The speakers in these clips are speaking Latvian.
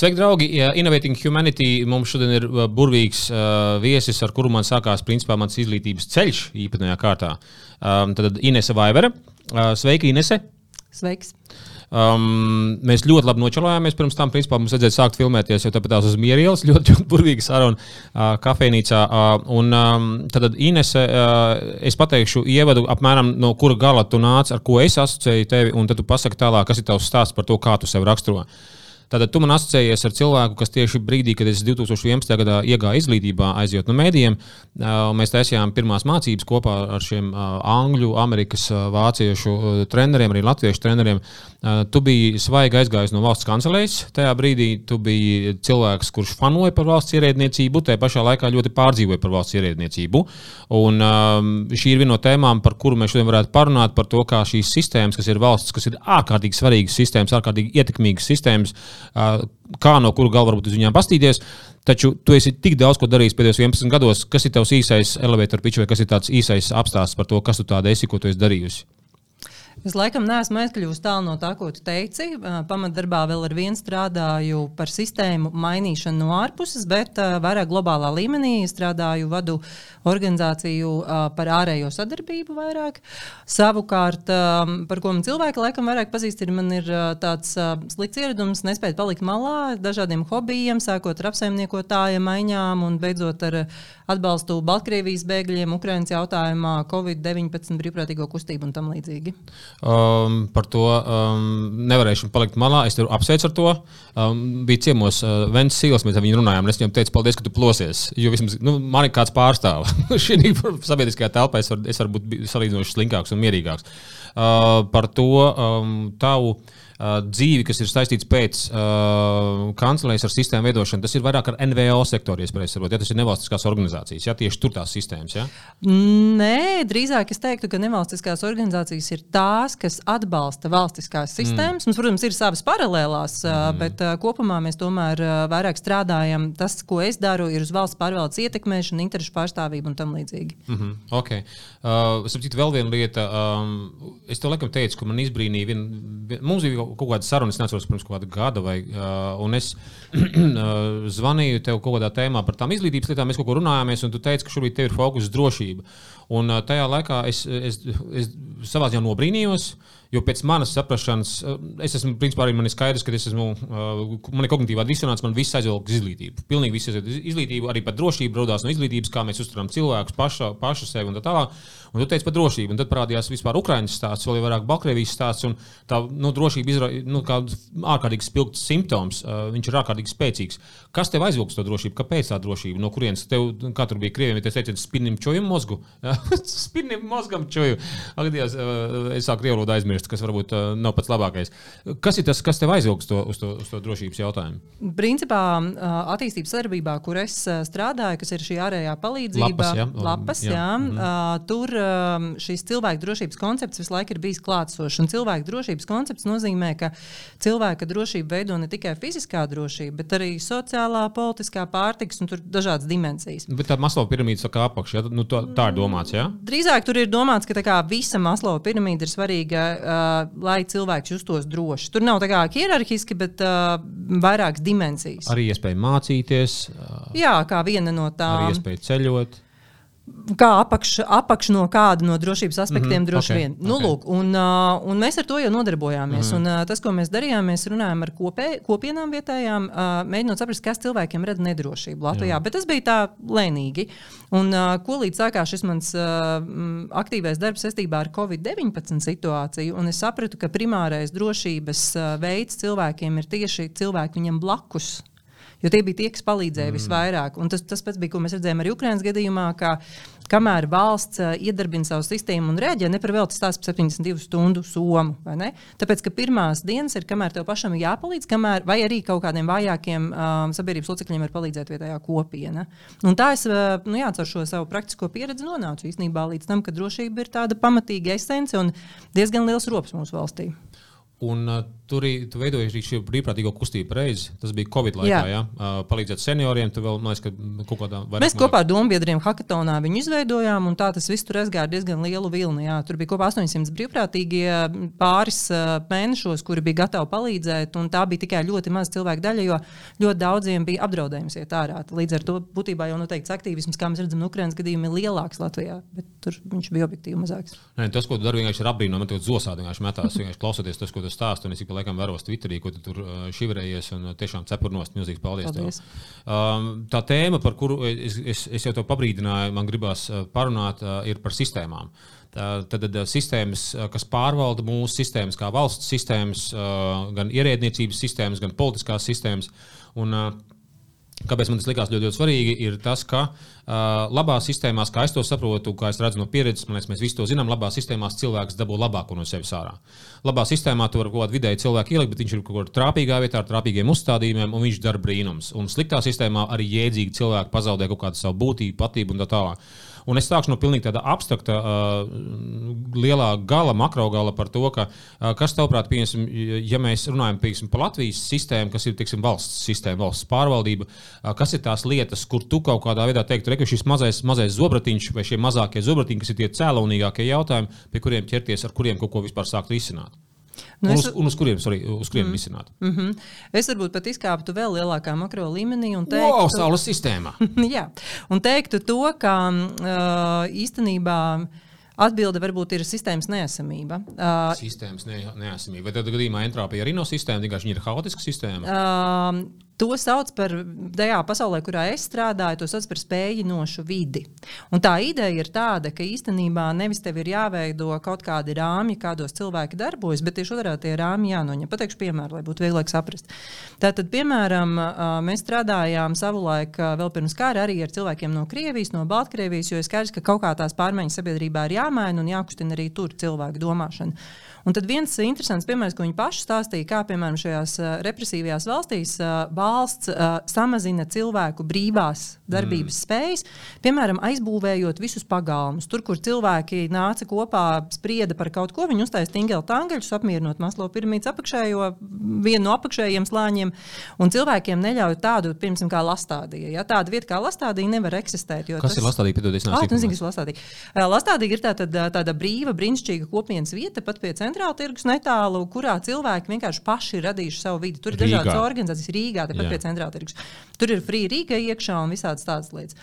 Sveiki, draugi! Innovating Humanity mums šodien ir uh, burvīgs uh, viesis, ar kuru man sākās principā mans izglītības ceļš īpatnējā kārtā. Um, tad Inese Vaivere. Uh, sveika, Inese! Sveiks! Um, mēs ļoti labi nočalājāmies. Pirms tam, principā, mums vajadzēja sākt filmēties jau tāpat uz Mierielas. Ļoti, ļoti burvīga saruna uh, kafejnīcā. Uh, un um, tad Inese, uh, es pateikšu ievadu apmēram no kura gala tu nāc, ar ko es asociēju tevi, un tad tu pasaki tālāk, kas ir tavs stāsts par to, kā tu sevi raksturo. Uh, Tātad tu man asociējies ar cilvēku, kas tieši brīdī, kad es 2011. gadā iegāju izglītībā, aizjūt no mēdījiem, mēs taisījām pirmās mācības kopā ar šiem angļu, amerikas, vāciešu treneriem, arī latviešu treneriem. Tu biji svaigi aizgājis no valsts kancelēs. Tajā brīdī tu biji cilvēks, kurš fanoja par valsts ierēdniecību, tajā pašā laikā ļoti pārdzīvoja par valsts ierēdniecību. Un, šī ir viena no tēmām, par kuru mēs šodien varētu parunāt, par to, kā šīs sistēmas, kas ir valsts, kas ir ārkārtīgi svarīgas sistēmas, ārkārtīgi ietekmīgas sistēmas, kā no kura galva varbūt uz viņiem pastīties. Taču tu esi tik daudz ko darījis pēdējos 11 gados. Kas ir tavs īsais elevator pitch vai kas ir tāds īsais apstāsts par to, kas tu tāda esi, ko tu esi darījusi? Es laikam neesmu aizkļuvusi tālu no tā, ko tu teici. Pamatdarbā vēl ar vienu strādāju par sistēmu mainīšanu no ārpuses, bet vairāk globālā līmenī strādāju, vadu organizāciju par ārējo sadarbību vairāk. Savukārt, par ko man cilvēki laikam vairāk pazīst, ir, man ir tāds slikts ieradums nespēt palikt malā dažādiem hobijiem, sākot ar apsaimniekotāja maiņām un beidzot ar atbalstu Baltkrievijas bēgļiem, Ukraiņas jautājumā, Covid-19 brīvprātīgo kustību un tam līdzīgi. Um, par to um, nevarēšu palikt malā. Es tev apsveicu ar to. Um, bija ciemos uh, Vēns Sīls, mēs ar viņu runājām, un es viņam teicu, paldies, ka tu plosies. Jo vismaz nu, man ir kāds pārstāv. Šī sabiedriskajā telpā es, var, varu būt salīdzinoši slinkāks un mierīgāks. Uh, par to um, tavu. Dzīvi, kas ir saistīts pēc uh, kancelēs ar sistēmu veidošanu, tas ir vairāk ar NVO sektoru, iespējams, ja tas ir nevalstiskās organizācijas, ja tieši tur tās sistēmas. Ja? Nē, drīzāk es teiktu, ka nevalstiskās organizācijas ir tās, kas atbalsta valstiskās sistēmas. Mm. Mums, protams, ir savas paralēlās, mm. bet uh, kopumā mēs tomēr uh, vairāk strādājam. Tas, ko es daru, ir uz valsts pārvaldes ietekmēšana, interešu pārstāvība un tam līdzīgi. Mm -hmm. okay. uh, es saprotu, vēl viena lieta. Um, es tev laikam teicu, ka man izbrīnīja, vien, vien, mums bija kaut kāda saruna, es neatceros, pirms kāda gada, vai, uh, un es uh, zvanīju tev kaut kādā tēmā par tām izglītības lietām, mēs kaut ko runājāmies, un tu teici, ka šobrīd tev ir fokus uz drošību. Un uh, tajā laikā es, es, es savā ziņā nobrīnījos. Jo pēc manas saprāšanas, es esmu, principā, arī man ir skaidrs, ka es esmu, man ir kognitīvā disonance, man viss aizvelk uz izglītību. Pilnīgi viss aizvelk uz izglītību, arī par drošību radās no izglītības, kā mēs uztveram cilvēkus paša, paša sevi un tā tālāk. Un tu teici par drošību, un tad parādījās vispār Ukraiņas stāsts, vēl vairāk Baltkrievijas stāsts. Tā nu, drošība ir nu, ārkārtīgi spilgts simptoms. Uh, viņš ir ārkārtīgi spēcīgs. Kas tev aizvilks to drošību? Kāpēc tā drošība? No kurienes tev, kā tur bija krieviem, ja te teicat, spinnim čojam mozgu? spinnim mozgam čoju. Agadies, uh, es sāku krievu valodu aizmirst, kas varbūt uh, nav pats labākais. Kas ir tas, kas tev aizvilks to, uz, to, uz to drošības jautājumu? Principā attīstības sadarbībā, kur es strādāju, kas ir šī ārējā palīdzība, lapas, ja? lapas, jā. Jā, mm -hmm. tur šīs cilvēku drošības koncepts visu laiku ir bijis klātsošs. Cilvēku drošības koncepts nozīmē, ka cilvēka drošība veido ne tikai fiziskā drošība, bet arī sociālā, politiskā, pārtikas un dažādas dimensijas. Bet tā Maslova piramīda saka apakšā, ja? nu, tā, tā ir domāts. Ja? Drīzāk tur ir domāts, ka kā, visa Maslova piramīda ir svarīga, uh, lai cilvēks justos droši. Tur nav tā kā hierarhiski, bet uh, vairākas dimensijas. Arī iespēja mācīties. Uh, Jā, kā viena no tām. Arī iespēja ceļot kā apakš, apakš no kāda no drošības aspektiem, mm -hmm. droši okay. vien. Nu, okay. lūk, un, uh, un mēs ar to jau nodarbojāmies. Mm -hmm. un, uh, tas, ko mēs darījām, mēs runājām ar kopē, kopienām vietējām, uh, mēģinot saprast, kas cilvēkiem rada nedrošību Latvijā. Jā. Bet tas bija tā lēnīgi. Un, uh, ko līdz sākās šis mans uh, aktīvais darbs saistībā ar Covid-19 situāciju, un es sapratu, ka primārais drošības uh, veids cilvēkiem ir tieši cilvēki viņam blakus jo tie bija tie, kas palīdzēja mm. visvairāk. Un tas, tas pats bija, ko mēs redzējām arī Ukraiņas gadījumā. Kamēr valsts uh, iedarbina savu sistēmu un reaģē, neparvēlti stāsta par 72 stundu somu. Tāpēc, ka pirmās dienas ir, kamēr tev pašam ir jāpalīdz, kamēr, vai arī kaut kādiem vājākiem um, sabiedrības locekļiem var palīdzēt vietējā kopiena. Un tā es uh, nu, jā, ar šo savu praktisko pieredzi nonācu īstenībā līdz tam, ka drošība ir tāda pamatīga esence un diezgan liels rops mūsu valstī. Un, uh, tur tu veidoji arī šo brīvprātīgo kustību reizi. Tas bija Covid laikā, jā. Ja? Uh, palīdzēt senioriem. Tu vēl, man liekas, ka kaut kādā veidā. Mēs kopā ar dombiedriem hackathonā viņu izveidojām, un tā tas viss tur aizgāja diezgan lielu vilni. Jā. Tur bija kopā 800 brīvprātīgie pāris uh, mēnešos, kuri bija gatavi palīdzēt, un tā bija tikai ļoti maza cilvēku daļa, jo ļoti daudziem bija apdraudējums iet ārā. Līdz ar to būtībā jau noteikts aktīvisms, kā mēs redzam, Ukraiņas gadījumā ir lielāks Latvijā, bet tur viņš bija objektīvi mazāks. Nē, tas, ko tu dari, vienkārši ir apbrīnojami. Man ļoti zosādi vienkārši metās, vienkārši klausoties tas, ko tu stāsti, laikam vēros Twitterī, ko tu tur šivrējies, un tiešām cepurnos milzīgs paldies. paldies. Um, tā tēma, par kuru es, es, es jau to pabrīdināju, man gribās parunāt, ir par sistēmām. Tad, tad sistēmas, kas pārvalda mūsu sistēmas, kā valsts sistēmas, gan ierēdniecības sistēmas, gan politiskās sistēmas. Un, Kāpēc man tas likās ļoti, ļoti svarīgi, ir tas, ka uh, labās sistēmās, kā es to saprotu, kā es redzu no pieredzes, liekas, mēs visi to zinām, labās sistēmās cilvēks dabū labāko no sevis ārā. Labā sistēmā tu vari kaut kādu vidēju cilvēku ielikt, bet viņš ir kaut kur trāpīgā vietā ar trāpīgiem uzstādījumiem, un viņš dara brīnums. Un sliktā sistēmā arī jēdzīgi cilvēki pazaudē kaut kādu savu būtību, patību un tā tālāk. Un es sākšu no pilnīgi tāda abstrakta, uh, lielā gala, makro gala par to, ka, uh, kas tavuprāt, piemēram, ja mēs runājam piemēram, par Latvijas sistēmu, kas ir teiksim, valsts sistēma, valsts pārvaldība, uh, kas ir tās lietas, kur tu kaut kādā veidā teiktu, ka šis mazais, mazais zobratiņš vai šie mazākie zobratiņi, kas ir tie cēlonīgākie jautājumi, pie kuriem ķerties, ar kuriem kaut ko vispār sākt risināt. Nu, un, uz, un uz kuriem, sorry, uz kuriem mm, risināt? Mm -hmm. Es varbūt pat izkāptu vēl lielākā makro līmenī un teiktu, wow, saules sistēmā. jā, un teiktu to, ka uh, īstenībā. Atbilde varbūt ir sistēmas neesamība. Uh, sistēmas ne, neesamība. Vai tad gadījumā entropija arī nav sistēma, vienkārši viņa ir haotiska sistēma? Uh, To sauc par tajā pasaulē, kurā es strādāju, to sauc par spējinošu vidi. Un tā ideja ir tāda, ka īstenībā nevis tev ir jāveido kaut kādi rāmji, kādos cilvēki darbojas, bet tieši otrādi tie rāmji jānoņem. Pateikšu piemēru, lai būtu vieglāk saprast. Tātad, piemēram, mēs strādājām savulaik vēl pirms kara arī ar cilvēkiem no Krievijas, no Baltkrievijas, jo ir skaidrs, ka kaut kā tās pārmaiņas sabiedrībā ir jāmaina un jākustina arī tur cilvēku domāšana. Un tad viens interesants piemērs, ko viņi paši stāstīja, kā piemēram šajās uh, represīvajās valstīs uh, valsts uh, samazina cilvēku brīvās darbības mm. spējas, piemēram, aizbūvējot visus pagalmus. Tur, kur cilvēki nāca kopā, sprieda par kaut ko, viņi uztaisīja tingeli tangaļus, apmierinot Maslo piramīdas apakšējo, vienu no apakšējiem slāņiem, un cilvēkiem neļauj tādu, piemēram, kā lastādija. Ja? Tāda vieta kā lastādija nevar eksistēt. Kas tas... ir lastādija? Piedodies, ah, tu nezini, kas ir lastādija. Lastādija ir tā, tāda, tāda brīva, brīnišķīga kopienas vieta pat pie centra centrāla tirgus netālu, kurā cilvēki vienkārši paši ir radījuši savu vidi. Tur ir Rīgā. dažādas organizācijas Rīgā, tepat pie centrāla tirgus. Tur ir free Rīga iekšā un visādas tādas lietas.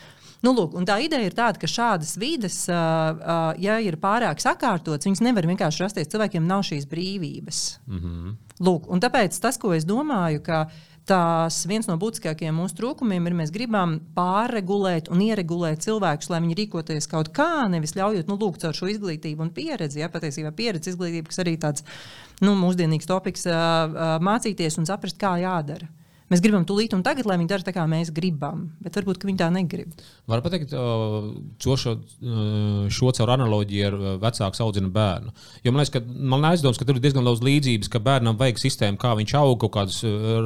Nu, lūk, tā ideja ir tāda, ka šādas vidas, uh, ja ir pārāk sakārtotas, viņas nevar vienkārši rasties. Cilvēkiem nav šīs brīvības. Mm -hmm. Lūk, tāpēc tas, ko es domāju, ka tās viens no būtiskākajiem mūsu trūkumiem ir, mēs gribam pārregulēt un ieregulēt cilvēkus, lai viņi rīkoties kaut kā, nevis ļaujot, nu, lūk, caur šo izglītību un pieredzi. Ja, patiesībā pieredze izglītība, kas arī tāds nu, mūsdienīgs topiks, mācīties un saprast, kā jādara. Mēs gribam tūlīt un tagad, lai viņi dara tā, kā mēs gribam, bet varbūt viņi tā negrib. Var pateikt, šo, šo, šo caur analoģiju ar vecāku audzina bērnu. Jo man liekas, ka man aizdoms, ka tur ir diezgan daudz līdzības, ka bērnam vajag sistēmu, kā viņš aug, kaut kādas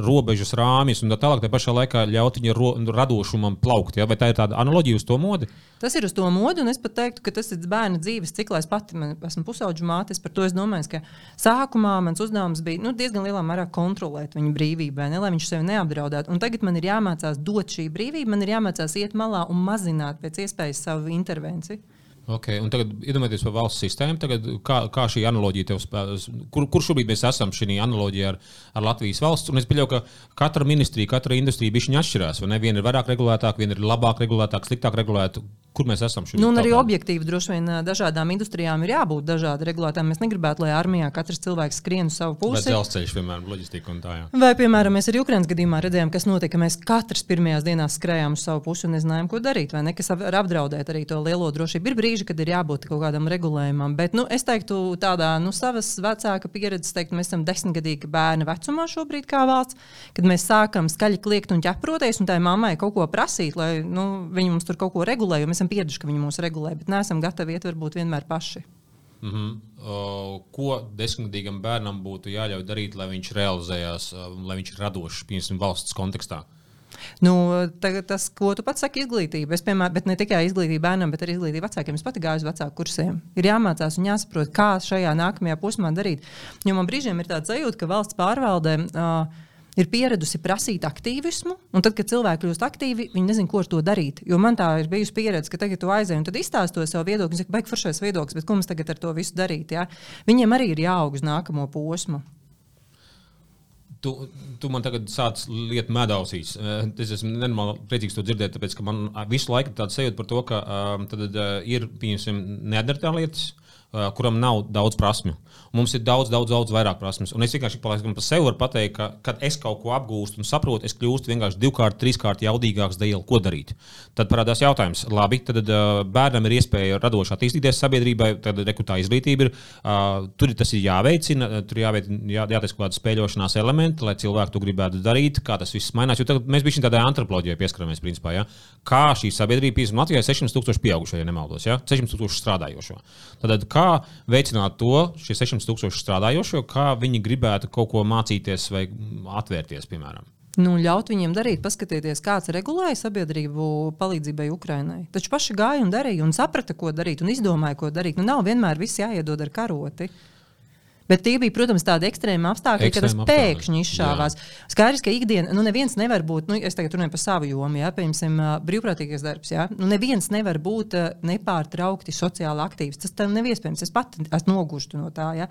robežas, rāmjas un tā tālāk. Tā pašā laikā ļaut viņa ro, radošumam plaukt. Ja? Vai tā ir tāda analoģija uz to modi? Tas ir uz to modi, un es pat teiktu, ka tas ir bērna dzīves cikls. Es pati man, esmu pusauģu māte, par to es domāju, ka sākumā mans uzdevums bija nu, diezgan lielā mērā kontrolēt viņu brīvību, ne, lai viņš sevi neapdraudētu. Un tagad man ir jāmācās dot šī brīvība, man ir jāmācās iet malā un mazināt pēc iespējas savu intervenciju. Okay, un tagad iedomājieties par valsts sistēmu. Tagad, kā, kā šī analoģija tev spēlēs? Kur, kur šobrīd mēs esam šajā analoģijā ar, ar Latvijas valsts? Un es pieļauju, ka katra ministrija, katra industrija bija atšķirās. Viena ir vairāk regulētāka, viena ir labāk regulētāka, sliktāk regulēta. Kur mēs esam šobrīd? Nu, arī tāpēc? objektīvi droši vien dažādām industrijām ir jābūt dažādi regulētājiem. Mēs negribētu, lai armijā katrs cilvēks skrien uz savu pusi. Vai dzelzceļš, piemēram, loģistika un tā. Jā. Vai, piemēram, mēs arī Ukraiņas gadījumā redzējām, kas notika. Mēs katrs pirmajās dienās skrējām uz savu pusi un nezinājām, ko darīt. Vai ne? Kas var apdraudēt arī to lielo drošību. Ir brīži, kad ir jābūt kaut kādam regulējumam. Bet nu, es teiktu, tādā nu, savas vecāka pieredzes, teiktu, mēs esam desmitgadīgi bērni vecumā šobrīd, kā valsts, kad mēs sākam skaļi kliegt un ķeproties, un tai mammai kaut ko prasīt, lai nu, viņi mums tur kaut ko regulē, jo mēs esam pieraduši, ka viņi mūs regulē, bet neesam gatavi iet varbūt vienmēr paši. Mm -hmm. uh, ko desmitgadīgam bērnam būtu jāļauj darīt, lai viņš realizējās, uh, lai viņš ir radošs, piemēram, valsts kontekstā? Nu, tā, tas, ko tu pats saki, izglītība. Es, piemēram, bet ne tikai izglītība bērnam, bet arī izglītība vecākiem. Es pati gāju uz vecāku kursiem. Ir jāmācās un jāsaprot, kā šajā nākamajā posmā darīt. Jo man brīžiem ir tāds sajūta, ka valsts pārvaldē. Uh, ir pieradusi prasīt aktīvismu, un tad, kad cilvēki kļūst aktīvi, viņi nezina, ko ar to darīt. Jo man tā ir bijusi pieredze, ka tagad tu aizej un izstāsti to savu viedokli, un saka, beig foršais viedoklis, bet ko mums tagad ar to visu darīt? Ja? Viņiem arī ir jāaug uz nākamo posmu. Tu, tu man tagad sāc lietu medausīs. Es esmu nenormāli priecīgs to dzirdēt, tāpēc ka man visu laiku tāds sajūta par to, ka um, tad, uh, ir pieņemsim nedarītā lietas, uh, kuram nav daudz prasmju. Mums ir daudz, daudz, daudz vairāk prasmes. Un es vienkārši par sevi varu pateikt, ka, kad es kaut ko apgūstu un saprotu, es kļūstu vienkārši divkārt, trīskārt jaudīgāks dēļ, ko darīt. Tad parādās jautājums, labi, tad uh, bērnam ir iespēja radoši attīstīties sabiedrībai, tad rekrutā izglītība ir. Uh, tur tas ir jāveicina, tur jāveicina, jā, jātaisa kaut kāda spēļošanās elementi, lai cilvēki to gribētu darīt, kā tas viss mainās. Jo mēs bijām tādā antropoloģijā pieskaramies, principā, ja? kā šī sabiedrība, piemēram, Latvijā ir 600 tūkstoši pieaugušo, ja nemaldos, ja? 600 tūkstoši strādājošo. Tad kā veicināt to, šie 600 400 tūkstoši strādājošo, kā viņi gribētu kaut ko mācīties vai atvērties, piemēram. Nu, ļaut viņiem darīt, paskatieties, kāds regulēja sabiedrību palīdzībai Ukraiņai. Taču paši gāja un darīja, un saprata, ko darīt, un izdomāja, ko darīt. Nu, nav vienmēr viss jāiedod ar karoti. Bet tie bija, protams, tādi ekstrēmi apstākļi, Ekstrēma ka tas pēkšņi izšāvās. Skaidrs, ka ikdienā nu, neviens nevar būt, nu, es tagad runāju par savu jomu, jā, piemēram, brīvprātīgais darbs. Jā, nu, neviens nevar būt nepārtraukti sociāli aktīvs. Tas tam nav iespējams. Es pat esmu nogužta no tā. Jā.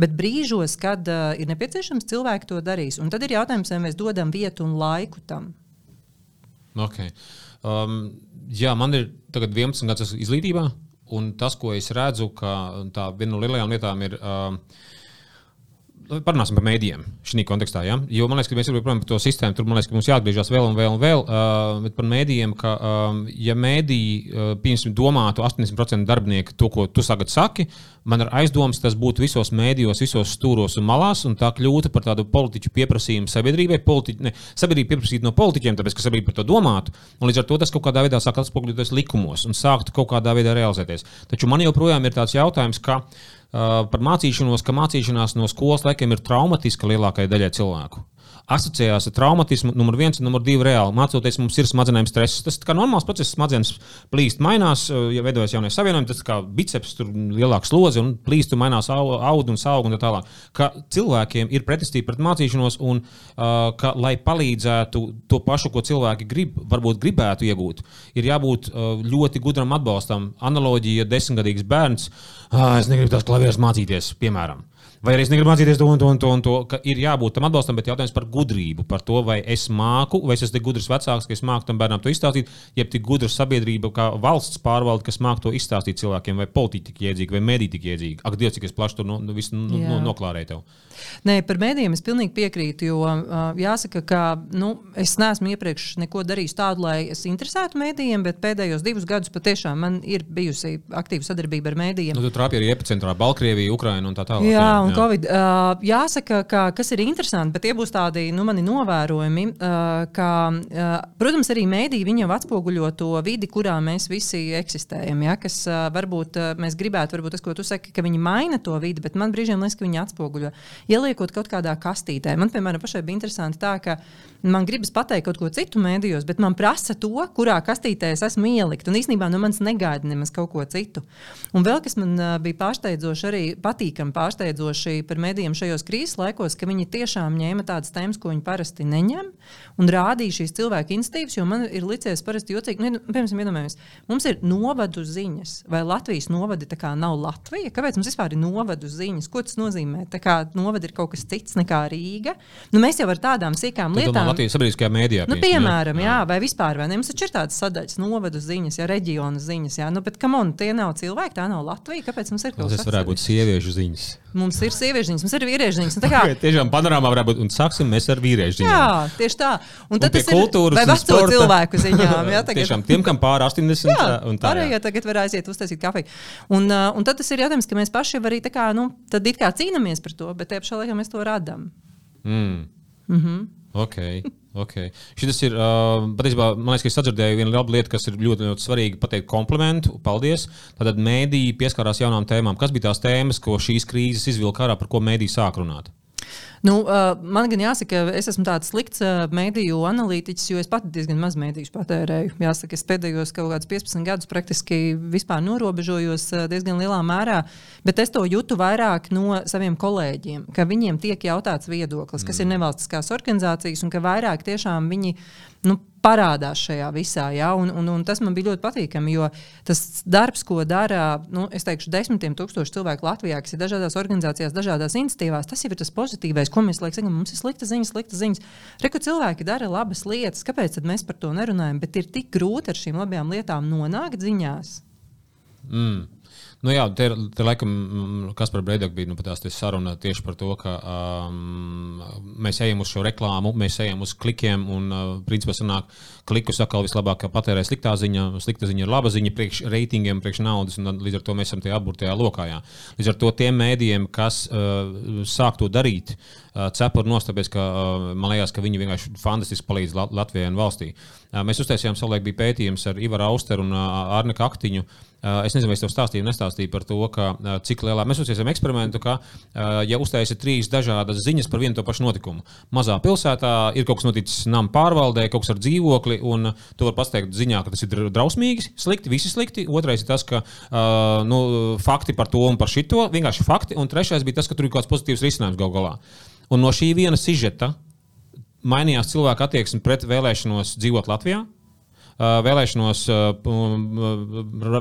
Bet brīžos, kad uh, ir nepieciešams, cilvēki to darīs. Un tad ir jautājums, vai mēs dodam vietu un laiku tam. Okay. Um, jā, man ir 11 gadus izglītībā. Un tas, ko es redzu, ka tā viena no lielajām lietām ir uh, Parunāsim par mēdījiem šajā kontekstā. Ja? Jo man liekas, ka mēs joprojām par to sistēmu tur liekas, mums jāatgriežas vēl un vēl un vēl. Uh, bet par mēdījiem, ka um, ja mēdīji, uh, pieņemsim, domātu 80% darbinieku to, ko tu tagad saki, man ir aizdoms, tas būtu visos mēdījos, visos stūros un malās, un tā kļūtu par tādu politiķu pieprasījumu sabiedrībai. Politiķi, ne, sabiedrība pieprasītu no politiķiem, tāpēc, ka sabiedrība par to domātu, un līdz ar to tas kaut kādā veidā sāk atspoguļoties likumos un sāktu kaut kādā veidā realizēties. Taču man joprojām ir tāds jautājums, ka Uh, par mācīšanos, ka mācīšanās no skolas laikiem ir traumatiska lielākajai daļai cilvēku asociējās ar traumatismu. Numur viens, un numur divi reāli. Mācoties, mums ir smadzenēm stress. Tas ir normāls process, smadzenes plīst, mainās, ja veidojas jaunais savienojums, tas kā biceps, tur lielāks slodzi un plīst, un mainās audu un augu un tā tālāk. Ka cilvēkiem ir pretestība pret mācīšanos, un uh, ka, lai palīdzētu to pašu, ko cilvēki grib, varbūt gribētu iegūt, ir jābūt uh, ļoti gudram atbalstam. Analoģija, ja desmitgadīgs bērns, ah, es negribu tās klavierus mācīties, piemēram. Vai arī es negribu mācīties to un to un to, un to ka ir jābūt tam atbalstam, bet jautājums par gudrību, par to, vai es māku, vai es esmu gudrs vecāks, ka es māku tam bērnam to izstāstīt, jeb tik gudra sabiedrība, kā valsts pārvalde, kas māku to izstāstīt cilvēkiem, vai politiķi tik iedzīgi, vai mediji tik iedzīgi. Ak, Dievs, cik es plaši to no, no, no, no, noklārēju tev. Nē, par mēdījiem es pilnīgi piekrītu, jo uh, jāsaka, ka nu, es neesmu iepriekš neko darījis tādu, lai es interesētu mēdījiem, bet pēdējos divus gadus patiešām man ir bijusi aktīva sadarbība ar mēdījiem. Nu, tu trāpīji arī epicentrā Baltkrievija, Ukraina un tā tālāk. Jā, un jā. Covid. Uh, jāsaka, ka kas ir interesanti, bet tie būs tādi nu, mani novērojumi, uh, ka, uh, protams, arī mēdī viņi jau atspoguļo to vidi, kurā mēs visi eksistējam. Ja? Kas uh, varbūt uh, mēs gribētu, varbūt tas, ko tu saki, ka viņi maina to vidi, bet man brīžiem liekas, ka viņi atspoguļo. Ieliekot kaut kādā kastītē. Man, piemēram, pašai bija interesanti tā, ka man gribas pateikt kaut ko citu mēdījos, bet man prasa to, kurā kastītē es esmu ielikt. Un īstenībā no manis negaida nemaz kaut ko citu. Un vēl kas man uh, bija pārsteidzoši, arī patīkami pārsteidzoši par mēdījiem šajos krīzes laikos, ka viņi tiešām ņēma tādas tēmas, ko viņi parasti neņem, un rādīja šīs cilvēku institīvas. Jo man ir licies parasti jocīgi, nu, piemēram, iedomājamies, mums ir novadu ziņas, vai Latvijas novadi nav Latvija. Kāpēc mums vispār ir novadu ziņas? Ko tas nozīmē? Tā kā novada ir kaut kas cits nekā Rīga. Nu, mēs jau ar tādām sīkām lietām Latvijas sabiedriskajā mēdījā. Nu, piemēram, jā, vai vispār, vai ne? Mums taču ir tādas sadaļas, novadu ziņas, jā, reģionu ziņas, jā, nu, bet kam on, tie nav cilvēki, tā nav Latvija. Kāpēc mums ir kaut kas tāds? Tas varētu būt sieviešu ziņas. Mums ir sieviešu ziņas, mums ir vīriešu ziņas. Tā kā tiešām panorāmā varētu būt, un sāksim mēs ar vīriešu ziņām. Jā, tieši tā. Un, un tad tas ir vai veco sporta. cilvēku ziņām. Jā, tagad... tiešām tiem, kam pāri 80 jā, un tā. Pārējie tagad var aiziet uztaisīt kafiju. Un, uh, un tad tas ir jautājums, ka mēs paši arī tā kā, nu, tad it kā cīnāmies par to, bet tajā pašā laikā mēs to radām. Mm. Mm -hmm. Okay. Okay. Šis ir uh, patiesībā, man liekas, ka es sadzirdēju vienu labu lietu, kas ir ļoti, ļoti svarīga pateikt komplimentu. Paldies. Tātad mēdīji pieskārās jaunām tēmām. Kas bija tās tēmas, ko šīs krīzes izvilka ārā, par ko mēdīji sāk runāt? Nu, uh, man gan jāsaka, es esmu tāds slikts uh, mediju analītiķis, jo es pati diezgan maz mediju patērēju. Jāsaka, es pēdējos kaut kādus 15 gadus praktiski vispār norobežojos uh, diezgan lielā mērā, bet es to jūtu vairāk no saviem kolēģiem, ka viņiem tiek jautāts viedoklis, kas mm. ir nevalstiskās organizācijas, un ka vairāk tiešām viņi nu, parādās šajā visā. Ja? Un, un, un tas man bija ļoti patīkami, jo tas darbs, ko dara nu, teikšu, desmitiem tūkstoši cilvēku Latvijā, kas ir dažādās organizācijās, dažādās iniciatīvās, tas jau ir tas pozitīvais, ko mēs laikam, mums ir slikta ziņas, slikta ziņas. Reku cilvēki dara labas lietas, kāpēc mēs par to nerunājam? Bet ir tik grūti ar šīm labajām lietām nonākt ziņās. Mm. Nu jā, te, te laikam, mm, kas par Breidaku bija nu, tās saruna tieši par to, ka um, mēs ejam uz šo reklāmu, mēs ejam uz klikiem un, uh, principā, sanāk, klikus atkal vislabāk patērē sliktā ziņa, slikta ziņa ir laba ziņa priekš reitingiem, priekš naudas, un līdz ar to mēs esam tajā apburtajā lokā. Jā. Līdz ar to tiem mēdījiem, kas uh, sāk to darīt, uh, cepuri nostāpies, ka uh, man liekas, ka viņi vienkārši fantastiski palīdz Latvijai un valstī. Uh, mēs uztaisījām savulaik bija pētījums ar Ivaru Austeru un uh, Arne Kaktiņu. Uh, es nezinu, vai es tev stāstīju, nestāstīju par to, ka, uh, cik lielā mēs uztaisījām eksperimentu, ka, uh, ja uztaisīt trīs dažādas ziņas par vienu to pašu notikumu. Mazā pilsētā ir kaut kas noticis nama pārvaldē, kaut kas ar dzīvokli, un tu vari pateikt ziņā, ka tas ir drausmīgi, slikti, visi slikti. Otrais ir tas, ka nu, fakti par to un par šito, vienkārši fakti. Un trešais bija tas, ka tur ir kaut kāds pozitīvs risinājums gal galā. Un no šī viena sižeta mainījās cilvēka attieksme pret vēlēšanos dzīvot Latvijā vēlēšanos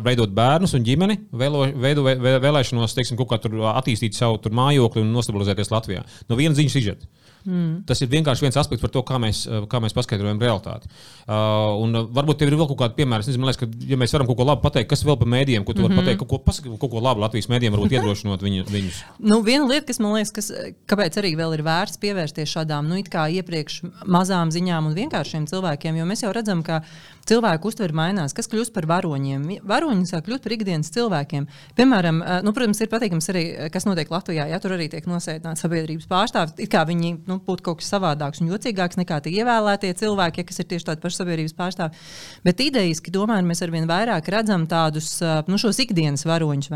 veidot bērnus un ģimeni, vēlo, veido, vēlēšanos teiksim, kaut kā attīstīt savu mājokli un nostabilizēties Latvijā. No vienas ziņas izžet. Mm. Tas ir vienkārši viens aspekts par to, kā mēs, kā mēs paskaidrojam realitāti. Uh, un varbūt tev ir vēl kaut kāda piemēra. Es liekas, ka, ja mēs varam kaut ko labu pateikt, kas vēl par mēdījiem, ko tu mm -hmm. vari pateikt, kaut ko, pasaka, kaut ko labu Latvijas mēdījiem, varbūt iedrošinot viņu, viņus. Nu, viena lieta, kas man liekas, kas, kāpēc arī vēl ir vērts pievērsties šādām, nu, iepriekš mazām ziņām un vienkāršiem cilvēkiem, jo mēs jau redzam, ka cilvēku uztvere mainās, kas kļūst par varoņiem. Varoņi sāk kļūt par ikdienas cilvēkiem. Piemēram, nu, protams, ir patīkams arī, kas notiek Latvijā. Ja tur arī tiek nosēdināti sabiedrības pārstāvji, it kā viņi nu, būtu kaut kas savādāks un jocīgāks nekā tie ievēlētie cilvēki, ja, kas ir tieši tādi paši sabiedrības pārstāvji. Bet idejiski, tomēr mēs arvien vairāk redzam tādus nu, ikdienas varoņus.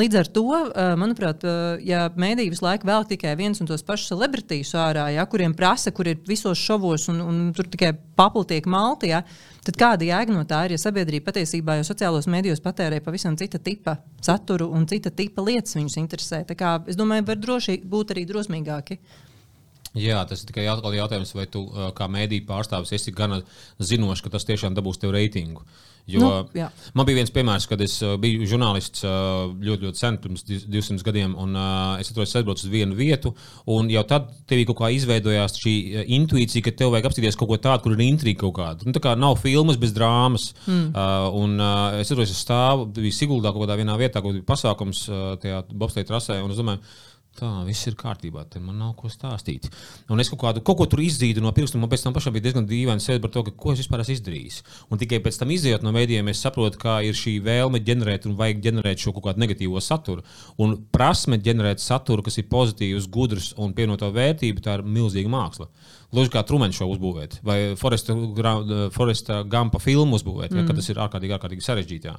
Līdz ar to, manuprāt, ja mēdī visu laiku vēl tikai viens un tos pašus celebritīvus ārā, ja, kuriem prasa, kur ir visos šovos un, un tur tikai papli tiek malti, ja, tad kāda jēga no tā ir, ja sabiedrība patiesībā jau sociālos medijos patērē pavisam cita tipa saturu un cita tipa lietas viņus interesē. Kā, es domāju, var droši būt arī drosmīgāki. Jā, tas ir tikai jautājums, vai tu kā mēdīņu pārstāvis esi gan zinošs, ka tas tiešām dabūs tev reitingu. Jo nu, jā. man bija viens piemērs, kad es biju žurnālists ļoti, ļoti sen, pirms 200 gadiem, un es atrodos aizbraucu uz vienu vietu, un jau tad tev kaut kā izveidojās šī intuīcija, ka tev vajag apstīties kaut ko tādu, kur ir intriga kaut kāda. Nu, tā kā nav filmas bez drāmas. Mm. Uh, un uh, es atrodos stāvu, bija Siguldā kaut kādā vienā vietā, kur bija pasākums tajā Bobsteina trasē, un es domāju, Tā viss ir kārtībā, te man nav ko stāstīt. Un es kaut, kādu, kaut ko tur izdzīdu no pirkstiem, un pēc tam pašam bija diezgan dīvaini sēdēt par to, ka, ko es vispār esmu izdarījis. Un tikai pēc tam izējot no mēdījiem, es saprotu, kā ir šī vēlme ģenerēt un vajag ģenerēt šo kaut kādu negatīvo saturu. Un prasme ģenerēt saturu, kas ir pozitīvs, gudrs un pievienoto vērtību, tā ir milzīga māksla. Lūdzu, kā trumēņu šo uzbūvēt, vai Foresta, Foresta Gampa filmu uzbūvēt, mm. ja, tas ir ārkārtīgi, ārkārtīgi sarežģīti.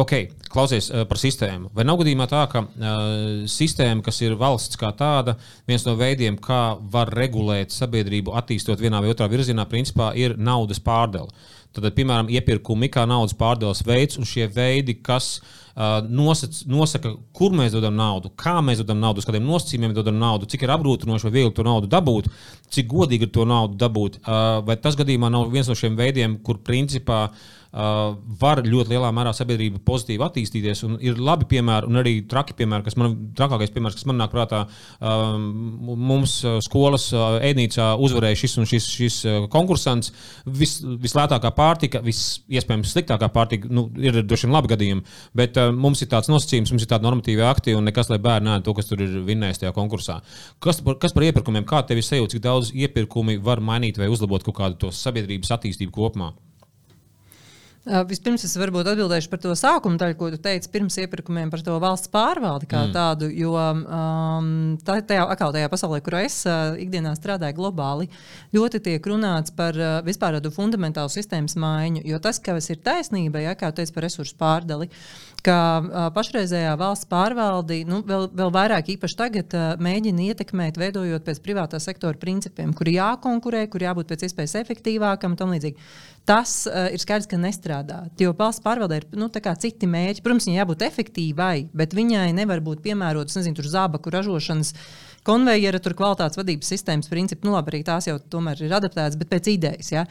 Ok, klausies uh, par sistēmu. Vai nav gadījumā tā, ka uh, sistēma, kas ir valsts kā tāda, viens no veidiem, kā var regulēt sabiedrību, attīstot vienā vai otrā virzienā, principā ir naudas pārdala. Tad, piemēram, iepirkumi kā naudas pārdales veids, un šie veidi, kas uh, nosac, nosaka, kur mēs dodam naudu, kā mēs dodam naudu, uz kādiem nosacījumiem dodam naudu, cik ir apgrūtinoši vai viegli to naudu dabūt, cik godīgi ir to naudu dabūt. Uh, vai tas gadījumā nav viens no šiem veidiem, kur principā uh, var ļoti lielā mērā sabiedrība pozitīvi attīstīties. Ir labi piemēri, un arī traki piemēri, kas man trakākais piemērs, kas man nāk prātā. Uh, mums skolas uh, ēdnīcā uzvarēja šis un šis, šis uh, konkursants. Vis, vislētākā pārtika, visiespējams sliktākā pārtika, nu, ir droši vien labi gadījumi, bet uh, mums ir tāds nosacījums, mums ir tādi normatīvi akti un nekas, lai bērni nē to, kas tur ir vinnējis tajā konkursā. Kas par, kas par iepirkumiem? Kā tev ir sajūta, cik daudz iepirkumi var mainīt vai uzlabot kaut kādu sabiedrības attīstību kopumā? Uh, vispirms es varbūt atbildēšu par to sākuma daļu, ko tu teici pirms iepirkumiem par to valsts pārvaldi kā mm. tādu. Jo um, tā, tajā, atkal tajā pasaulē, kurā es uh, ikdienā strādāju globāli, ļoti tiek runāts par uh, vispār tādu fundamentālu sistēmas maiņu. Jo tas, kas ir taisnība, ja, kā teicu par resursu pārdali, ka uh, pašreizējā valsts pārvalde nu, vēl, vēl vairāk, īpaši tagad, uh, mēģina ietekmēt, veidojot pēc privātā sektora principiem, kur jākonkurē, kur jābūt pēc iespējas efektīvākam un tam līdzīgi. Tas uh, ir skaidrs, ka nestrādā. Jo valsts pārvaldē ir nu, citi mērķi. Protams, viņai jābūt efektīvai, bet viņai nevar būt piemērotas nezinu, zābaku ražošanas konvejera, tur kvalitātes vadības sistēmas principi. Nu, labi, arī tās jau tomēr ir adaptētas, bet pēc idejas. Ja?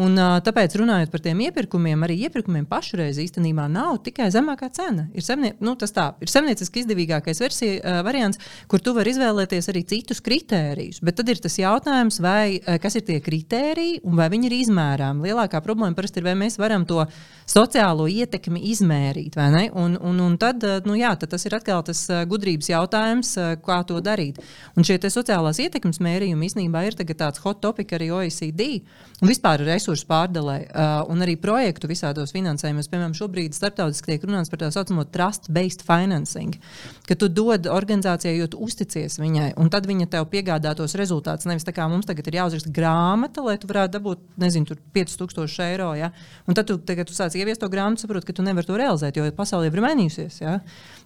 Un, tāpēc, runājot par tiem iepirkumiem, arī iepirkumiem pašreiz īstenībā nav tikai zemākā cena. Ir, semnie, nu, tā, ir zemnieciski izdevīgākais versija, uh, variants, kur tu vari izvēlēties arī citus kritērijus. Bet tad ir tas jautājums, vai, kas ir tie kritēriji un vai viņi ir izmērāmi. Lielākā problēma parasti ir, vai mēs varam to sociālo ietekmi izmērīt. Un, un, un tad, nu, jā, tad tas ir atkal tas gudrības jautājums, kā to darīt. Un šie sociālās ietekmes mērījumi īstenībā ir tāds hot topic arī OECD un vispār ir resursu pārdalē uh, un arī projektu visādos finansējumos. Piemēram, šobrīd starptautiski tiek runāts par tā saucamo trust-based financing, ka tu dod organizācijai, jo tu uzticies viņai, un tad viņa tev piegādā tos rezultātus. Nevis tā kā mums tagad ir jāuzraksta grāmata, lai tu varētu dabūt, nezinu, 5000 eiro. Ja? Un tad, tu, tagad tu sāc ieviest to grāmatu, saproti, ka tu nevari to realizēt, jo pasaule jau ir mainījusies. Ja?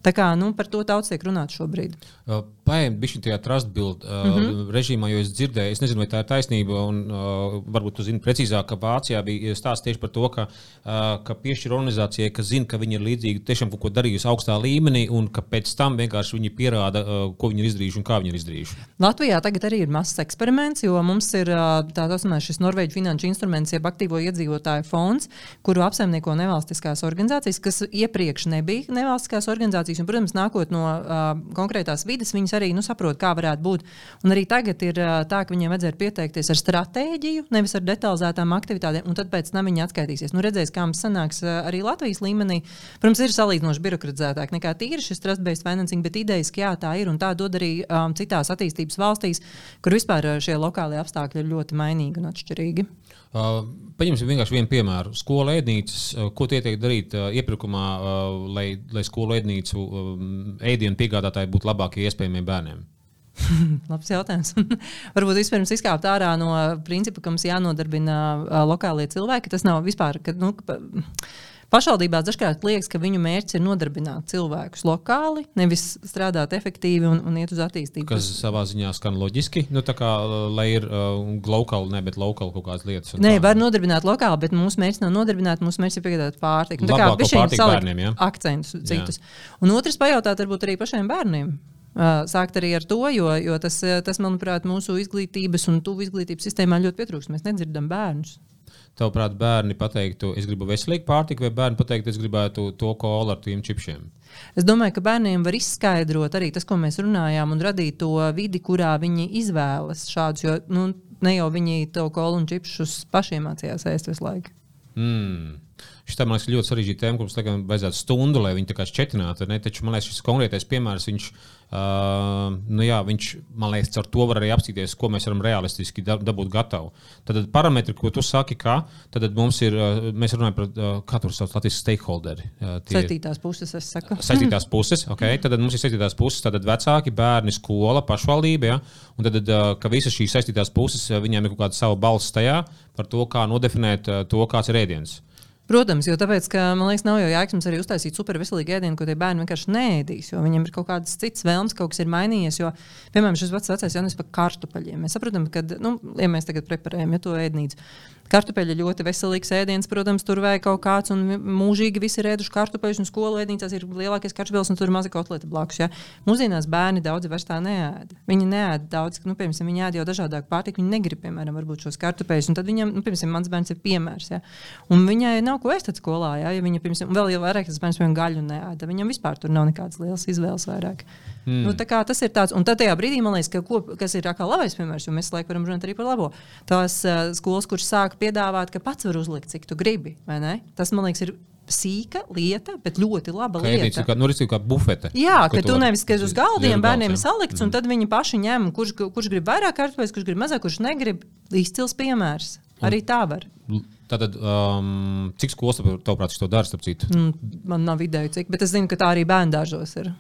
Tā kā nu, par to daudz tiek runāts šobrīd. Uh, Paņemt bišķi tajā trust build uh, mm -hmm. režīmā, jo es dzirdēju, es nezinu, vai tā ir taisnība, un uh, varbūt tu zini precīzāk, ka Vācijā bija stāsts tieši par to, ka, uh, ka piešķir organizācijai, ka zina, ka viņi ir līdzīgi tiešām kaut ko darījusi augstā līmenī, un ka pēc tam vienkārši viņi pierāda, uh, ko viņi ir izdarījuši un kā viņi ir izdarījuši. Latvijā tagad arī ir mazs eksperiments, jo mums ir uh, tāds šis Norvēģis finanšu instruments, jeb aktīvo iedzīvotāju fonds, kuru apsaimnieko nevalstiskās organizācijas, kas iepriekš nebija nevalstiskās organizācijas organizācijas, un, protams, nākot no uh, konkrētās vidas, viņas arī nu, saprot, kā varētu būt. Un arī tagad ir tā, ka viņiem vajadzēja pieteikties ar stratēģiju, nevis ar detalizētām aktivitātēm, un tad pēc tam viņi atskaitīsies. Nu, redzēs, kā mums sanāks arī Latvijas līmenī. Protams, ir salīdzinoši birokratizētāk nekā tīri šis trust-based financing, bet idejas, ka jā, tā ir un tā dod arī um, citās attīstības valstīs, kur vispār šie lokālie apstākļi ir ļoti mainīgi un atšķirīgi. Uh, paņemsim vienkārši vienu piemēru. Skola ēdnīcas, uh, ko tiek darīt uh, iepirkumā, lai, lai skolu ēdnīcu um, ēdienu piegādātāji būtu labākie iespējamie bērniem? Labs jautājums. Varbūt vispirms izkāpt ārā no principa, ka mums jānodarbina lokālie cilvēki. Tas nav vispār. Ka, nu, Pašvaldībās dažkārt liekas, ka viņu mērķis ir nodarbināt cilvēkus lokāli, nevis strādāt efektīvi un, un iet uz attīstību. Kas savā ziņā skan loģiski, nu, kā, lai ir uh, lokāli, ne, bet lokāli kaut kādas lietas. Nē, tā. var nodarbināt lokāli, bet mūsu mērķis nav nodarbināt, mūsu mērķis ir piegādāt pārtiku. Nu, tā kā ir bērniem, ja? akcentus citus. Jā. Un otrs pajautāt varbūt arī pašiem bērniem. Uh, sākt arī ar to, jo, jo tas, tas, manuprāt, mūsu izglītības un tuvu izglītības sistēmā ļoti pietrūkst. Mēs nedzirdam bērnus. Tavuprāt, bērni pateiktu, es gribu veselīgu pārtiku, vai bērni pateiktu, es gribētu to kolu ar tiem čipšiem? Es domāju, ka bērniem var izskaidrot arī tas, ko mēs runājām, un radīt to vidi, kurā viņi izvēlas šādus. Jo nu, ne jau viņi to kolu un čipšus pašiem mācījās ēst visu laiku. Mm. Šī man liekas ļoti sarežģīta tēma, kuras tagad vajadzētu stundu, lai viņi tā kā šķetinātu. Taču man liekas, šis konkrētais piemērs, viņš, uh, nu jā, viņš man liekas, ar to var arī apstīties, ko mēs varam realistiski dabūt gatavu. Tad parametri, ko tu saki, kā, tad mums ir, mēs runājam par, uh, kā tur sauc Latvijas stakeholderi. Uh, tie, saistītās puses, es saku. Saistītās puses, ok. Tad mums ir saistītās puses, tad vecāki, bērni, skola, pašvaldība, ja? un tad, uh, ka visas šīs saistītās puses, viņiem ir kaut kāda sava balss tajā par to, kā nodefinēt uh, to, kāds ir ēdiens. Protams, jo tāpēc, ka, man liekas, nav jau jēgas arī uztaisīt superveselīgu ēdienu, ko tie bērni vienkārši nēdīs, jo viņiem ir kaut kādas citas vēlmes, kaut kas ir mainījies. Jo, piemēram, šis pats vecais jaunis par kartupeļiem. Mēs saprotam, ka, nu, ja mēs tagad preparējam ja to ēdnīcu, Kartupeļi ļoti veselīgs ēdiens, protams, tur vajag kaut kāds, un mūžīgi visi ir ēduši kartupeļus, un skolu ēdnīcās ir lielākais kartupeļs, un tur ir maza kotleta blakus. Ja? Mūsdienās bērni daudzi vairs tā neēda. Viņi neēda daudz, nu, piemēram, viņi ēda jau dažādāku pārtiku, viņi negrib, piemēram, šos kartupeļus, un tad viņam, nu, piemēram, mans bērns ir piemērs. Ja? Un viņai nav ko ēst skolā, ja, ja viņa, piemēram, vēl jau vairāk tas bērns, piemēram, gaļu neēda. Viņam vispār tur nav nekādas lielas izvēles vairāk. Mm. Nu, tas ir tāds, un tad tajā brīdī man liekas, ka ko, kas ir kā labais piemērs, jo mēs laikam varam runāt arī par labo. Tās uh, skolas, kuras sāk piedāvāt, ka pats var uzlikt, cik tu gribi. Tas man liekas, ir sīka lieta, bet ļoti laba kā lieta. Kā, nu, kā bufete. Jā, ka tu nevis skaties uz galdiem, bērniem ir salikts, mm. un tad viņi paši ņem, kurš, kurš grib vairāk kartupeļus, kurš grib mazāk, kurš negrib. Izcils piemērs. Arī tā var. Tātad, um, cik skolas tavuprāt to dara? Mm, man nav ideja, cik, bet es zinu, ka tā arī bērnu dārzos ir.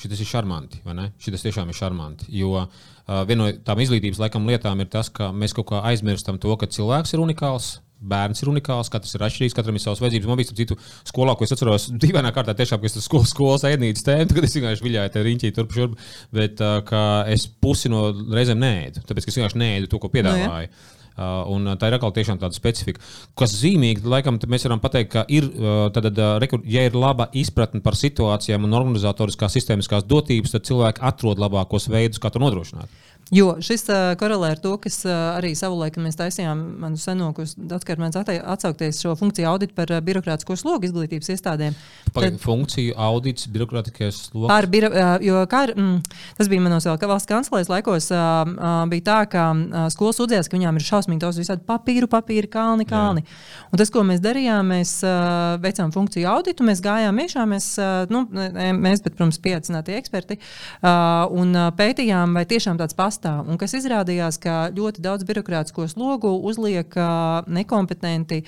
Šis ir šarmanti? Šis tiešām ir šarmanti. Jo uh, viena no tām izglītības laikam lietām ir tas, ka mēs kaut kā aizmirstam to, ka cilvēks ir unikāls. bērns ir unikāls, katrs ir atšķirīgs, katram ir savas vajadzības. Man bija citu skolā, ko es atceros, dīvainā kārtā tiešām, ka es tur skolas, skolas ēdnītes tēmu, kad es vienkārši viļāju te riņķī turp šurp, bet uh, es pusi no reizēm nēdu, tāpēc, es vienkārši nēdu to, ko piedāvāju. No, ja. Uh, un tā ir atkal tiešām tāda specifika. Kas zīmīgi, laikam, mēs varam pateikt, ka ir, tad, ja ir laba izpratne par situācijām un organizatoriskās sistēmiskās dotības, tad cilvēki atrod labākos veidus, kā to nodrošināt. Jo šis uh, korelē ar to, kas uh, arī savulaik, mēs taisījām manu senokus, daudzkārt mēs atsaukties šo funkciju auditu par uh, birokrātisko slogu izglītības iestādēm. Par Tad, funkciju audits, birokrātiskais sloks. Par biro, uh, jo kā, mm, tas bija manos vēl valsts kancelēs laikos, uh, uh, bija tā, ka uh, skolas sūdzējās, ka viņām ir šausmīgi daudz visādi papīru, papīru, kalni, kalni. Jā. Un tas, ko mēs darījām, mēs uh, veicām funkciju auditu, mēs gājām iekšā, mēs, uh, nu, mēs bet, protams, pieaicināti eksperti, uh, un uh, pētījām, vai tiešām tāds pastāv pastāv. Un kas izrādījās, ka ļoti daudz birokrātisko slogu uzliek nekompetenti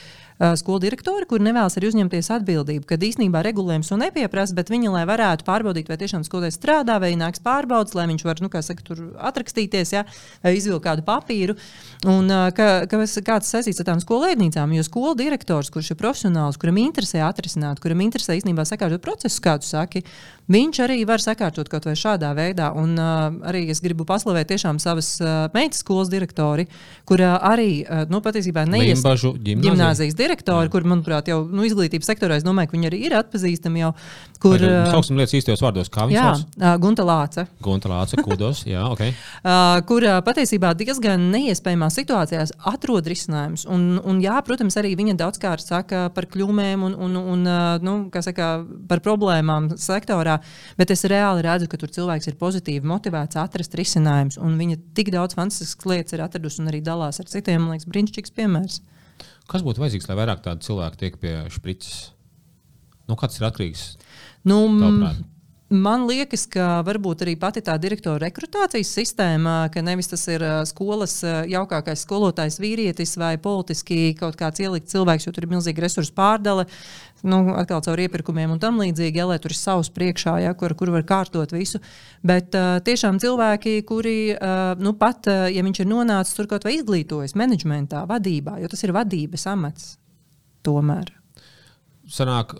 skolu direktori, kur nevēlas arī uzņemties atbildību. Kad īstenībā regulējums to nepieprasa, bet viņi, lai varētu pārbaudīt, vai tiešām skolotājs strādā, vai nāks pārbaudas, lai viņš var, nu, kā saka, tur atrakstīties, ja, vai izvilkt kādu papīru. Un uh, ka, ka, kāds saistīts ar tām skolēnīcām, jo skolu direktors, kurš ir profesionāls, kuram interesē atrisināt, kuram interesē īstenībā sakārtot procesus, kā tu saki, viņš arī var sakārtot kaut vai šādā veidā. Un uh, arī es gribu paslavēt tiešām savas uh, meitas skolas direktori, kur uh, arī uh, nu, patiesībā neies gimnāzijas direktori, Jā. kur, manuprāt, jau nu, izglītības sektorā, es domāju, ka viņi arī ir atpazīstami jau. Kur, uh, sauksim lietas īstajos vārdos, kā viņi sauc? Uh, Gunta Lāce. Gunta Lāce, kudos, jā, ok. uh, kur uh, patiesībā diezgan neiespējamās situācijās atrod risinājumus. Un, un jā, protams, arī viņa daudzkārt saka par kļūmēm un, un, un nu, saka, par problēmām sektorā, bet es reāli redzu, ka tur cilvēks ir pozitīvi motivēts atrast risinājumus. Un viņa tik daudz fantastiskas lietas ir atradusi un arī dalās ar citiem. Man liekas, brīnišķīgs piemērs. Kas būtu vajadzīgs, lai vairāk tādu cilvēku tiek pie šprices? Nu, kāds ir atkarīgs? Nu? Man liekas, ka varbūt arī pati tā direktora rekrutācijas sistēma, ka nevis tas ir skolas jaukākais skolotājs vīrietis vai politiski kaut kāds ielikts cilvēks, jo tur ir milzīga resursu pārdale, nu, atkal caur iepirkumiem un tam līdzīgi, ja, lai tur ir savs priekšā, ja, kur, kur var kārtot visu. Bet uh, tiešām cilvēki, kuri, uh, nu, pat uh, ja viņš ir nonācis tur kaut vai izglītojas menedžmentā, vadībā, jo tas ir vadības amats tomēr. Sanāk,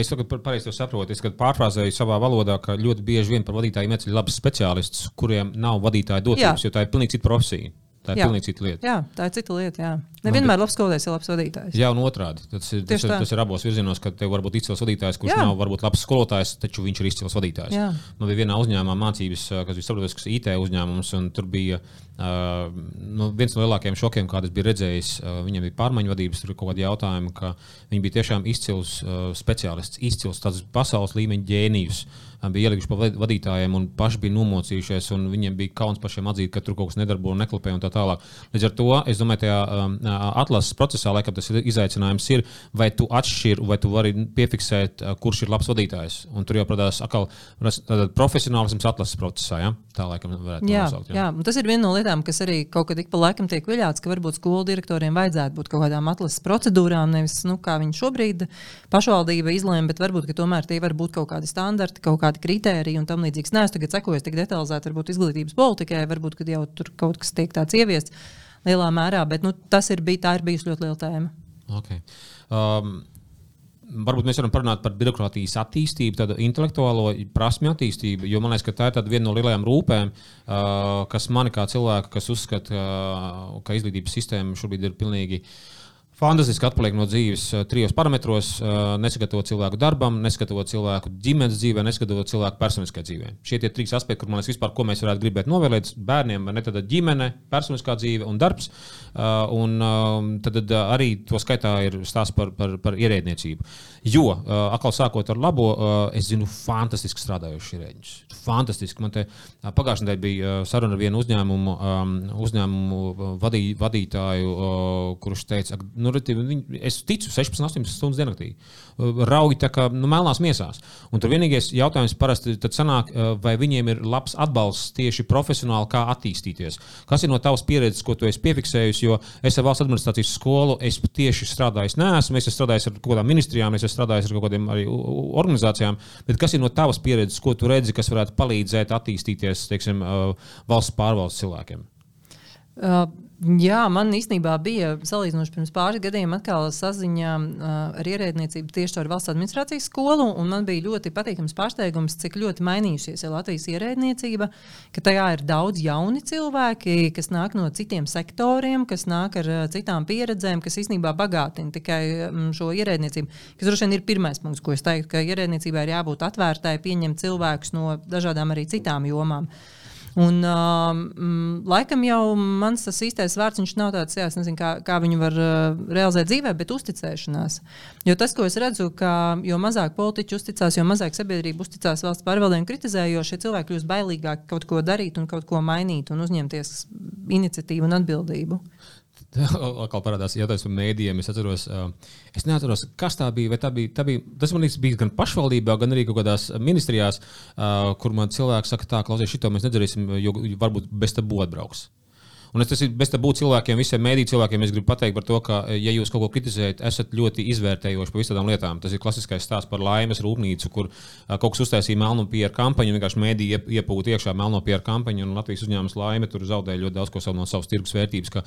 es tagad pareizi saprotu, es pārfrāzēju savā valodā, ka ļoti bieži vien par vadītājiem ieceļ labus speciālistus, kuriem nav vadītāja dotības, jo tā ir pilnīgi cita profesija. Tā ir jā. pilnīgi cita lieta. Jā, tā ir cita lieta. Jā. Nevienmēr labs skolotājs ir labs vadītājs. Jā, un otrādi. Tas ir, tas, ir, tas ir abos virzienos, ka tev var būt izcils vadītājs, kurš jā. nav varbūt labs skolotājs, taču viņš ir izcils vadītājs. Jā. Man bija vienā uzņēmumā mācības, kas bija starptautisks IT uzņēmums, un tur bija uh, nu, viens no lielākajiem šokiem, kādas bija redzējis. Uh, viņam bija pārmaiņu vadības, tur ir kaut kādi jautājumi, ka viņi bija tiešām izcils uh, speciālists, izcils pasaules līmeņa ģēnijs. Uh, bija ielikuši pa vadītājiem un paši bija nomocījušies. Viņiem bija kauns pašiem atzīt, ka tur kaut kas nedarbojas, neklapē un tā tālāk. Līdz ar to es domāju, tajā um, atlases procesā, laikam tas izaicinājums, ir, vai tu atšķiri, vai tu vari piefiksēt, kurš ir labs vadītājs. Un tur jau parādās atkal profesionālisms atlases procesā. Ja? Tā laikam varētu jā, nosaukt. Jā. jā, tas ir viena no lietām, kas arī kaut kad ik pa laikam tiek viļāts, ka varbūt skolu direktoriem vajadzētu būt kaut kādām atlases procedūrām, nevis nu, kā viņi šobrīd pašvaldība izlēma, bet varbūt tomēr tie var būt kaut kādi standarti, kaut kādi kritēriji un tam līdzīgs. Nē, es tagad sekoju tik detalizēti, varbūt izglītības politikai, varbūt jau tur kaut kas tiek tāds ieviests lielā mērā, bet nu, tas ir, bij, ir bijusi ļoti liela tēma. Okay. Um, varbūt mēs varam parunāt par birokrātijas attīstību, tādu intelektuālo prasmu attīstību, jo man liekas, ka tā ir viena no lielajām rūpēm, uh, kas man kā cilvēku, kas uzskata, uh, ka izglītības sistēma šobrīd ir pilnīgi uh, Fantastiski atpaliek no dzīves uh, trijos parametros. Uh, nesagatavot cilvēku darbam, nesagatavot cilvēku ģimenes dzīvē, nesagatavot cilvēku personiskajā dzīvē. Šie ir trīs aspekti, kur man liekas, vispār, ko mēs varētu gribēt novēlēt bērniem. Ne tad ģimene, personiskā dzīve un darbs. Uh, un uh, tad arī to skaitā ir stāsts par, par, par ierēdniecību. Jo, atkal sākot ar labo, es zinu, fantastiski strādājošs ierēdnis. Fantastiski. Man te pagājušajā nedēļā bija saruna ar vienu uzņēmumu, um, uzņēmumu vadī, vadītāju, kurš teica, nu, viņi, es ticu 16, 18 stundas diennaktī. Raugi tā kā nu, melnās miesās. Un tur vienīgais jautājums parasti sanāk, vai viņiem ir labs atbalsts tieši profesionāli, kā attīstīties. Kas ir no tavas pieredzes, ko tu esi piefiksējusi? Jo es ar valsts administrācijas skolu es tieši strādāju, neesmu. Es esmu strādājis ar kaut kādām ministrijām, es esmu strādājis ar kaut kādiem arī organizācijām. Bet kas ir no tavas pieredzes, ko tu redzi, kas varētu palīdzēt attīstīties teiksim, valsts pārvaldes cilvēkiem? Uh, Jā, man īstenībā bija salīdzinoši pirms pāris gadiem atkal saziņa uh, ar ierēdniecību tieši ar valsts administrācijas skolu. Man bija ļoti patīkams pārsteigums, cik ļoti mainījusies Latvijas ierēdniecība, ka tajā ir daudz jauni cilvēki, kas nāk no citiem sektoriem, kas nāk ar uh, citām pieredzēm, kas īstenībā bagātina tikai um, šo ierēdniecību. Tas droši vien ir pirmais punkts, ko es teiktu, ka ierēdniecībai ir jābūt atvērtai, pieņemt cilvēkus no dažādām arī citām jomām. Uh, Un, um, laikam jau mans tas īstais vārds nav tāds, jā, nezinu, kā, kā viņu var uh, realizēt dzīvē, bet uzticēšanās. Jo tas, ko es redzu, ka jo mazāk politiķi uzticās, jo mazāk sabiedrība uzticās valsts pārvaldēm, kritizē, jo šie cilvēki kļūst bailīgāki kaut ko darīt un kaut ko mainīt un uzņemties iniciatīvu un atbildību. Atkal parādās jautājums par mēdījiem. Es atceros, es neatceros, kas tā bija. Tā bija, tā bija tas man liekas, bija gan pašvaldībā, gan arī kaut kādās ministrijās, kur man cilvēki saka, tā, klausies, šito mēs nedarīsim, jo varbūt bez tā būtu atbrauks. Un es tas ir bez tam būt cilvēkiem, visiem mēdīņu cilvēkiem. Es gribu pateikt par to, ka, ja jūs kaut ko kritizējat, esat ļoti izvērtējoši par visām lietām. Tas ir klasiskais stāsts par laimes rūpnīcu, kur kaut kas uztaisīja melnu pieru kampaņu, vienkārši mēdīja iepūta iekšā melno pieru kampaņu, un Latvijas uzņēmums laime tur zaudēja ļoti daudz ko no savas tirgus vērtības. Ka,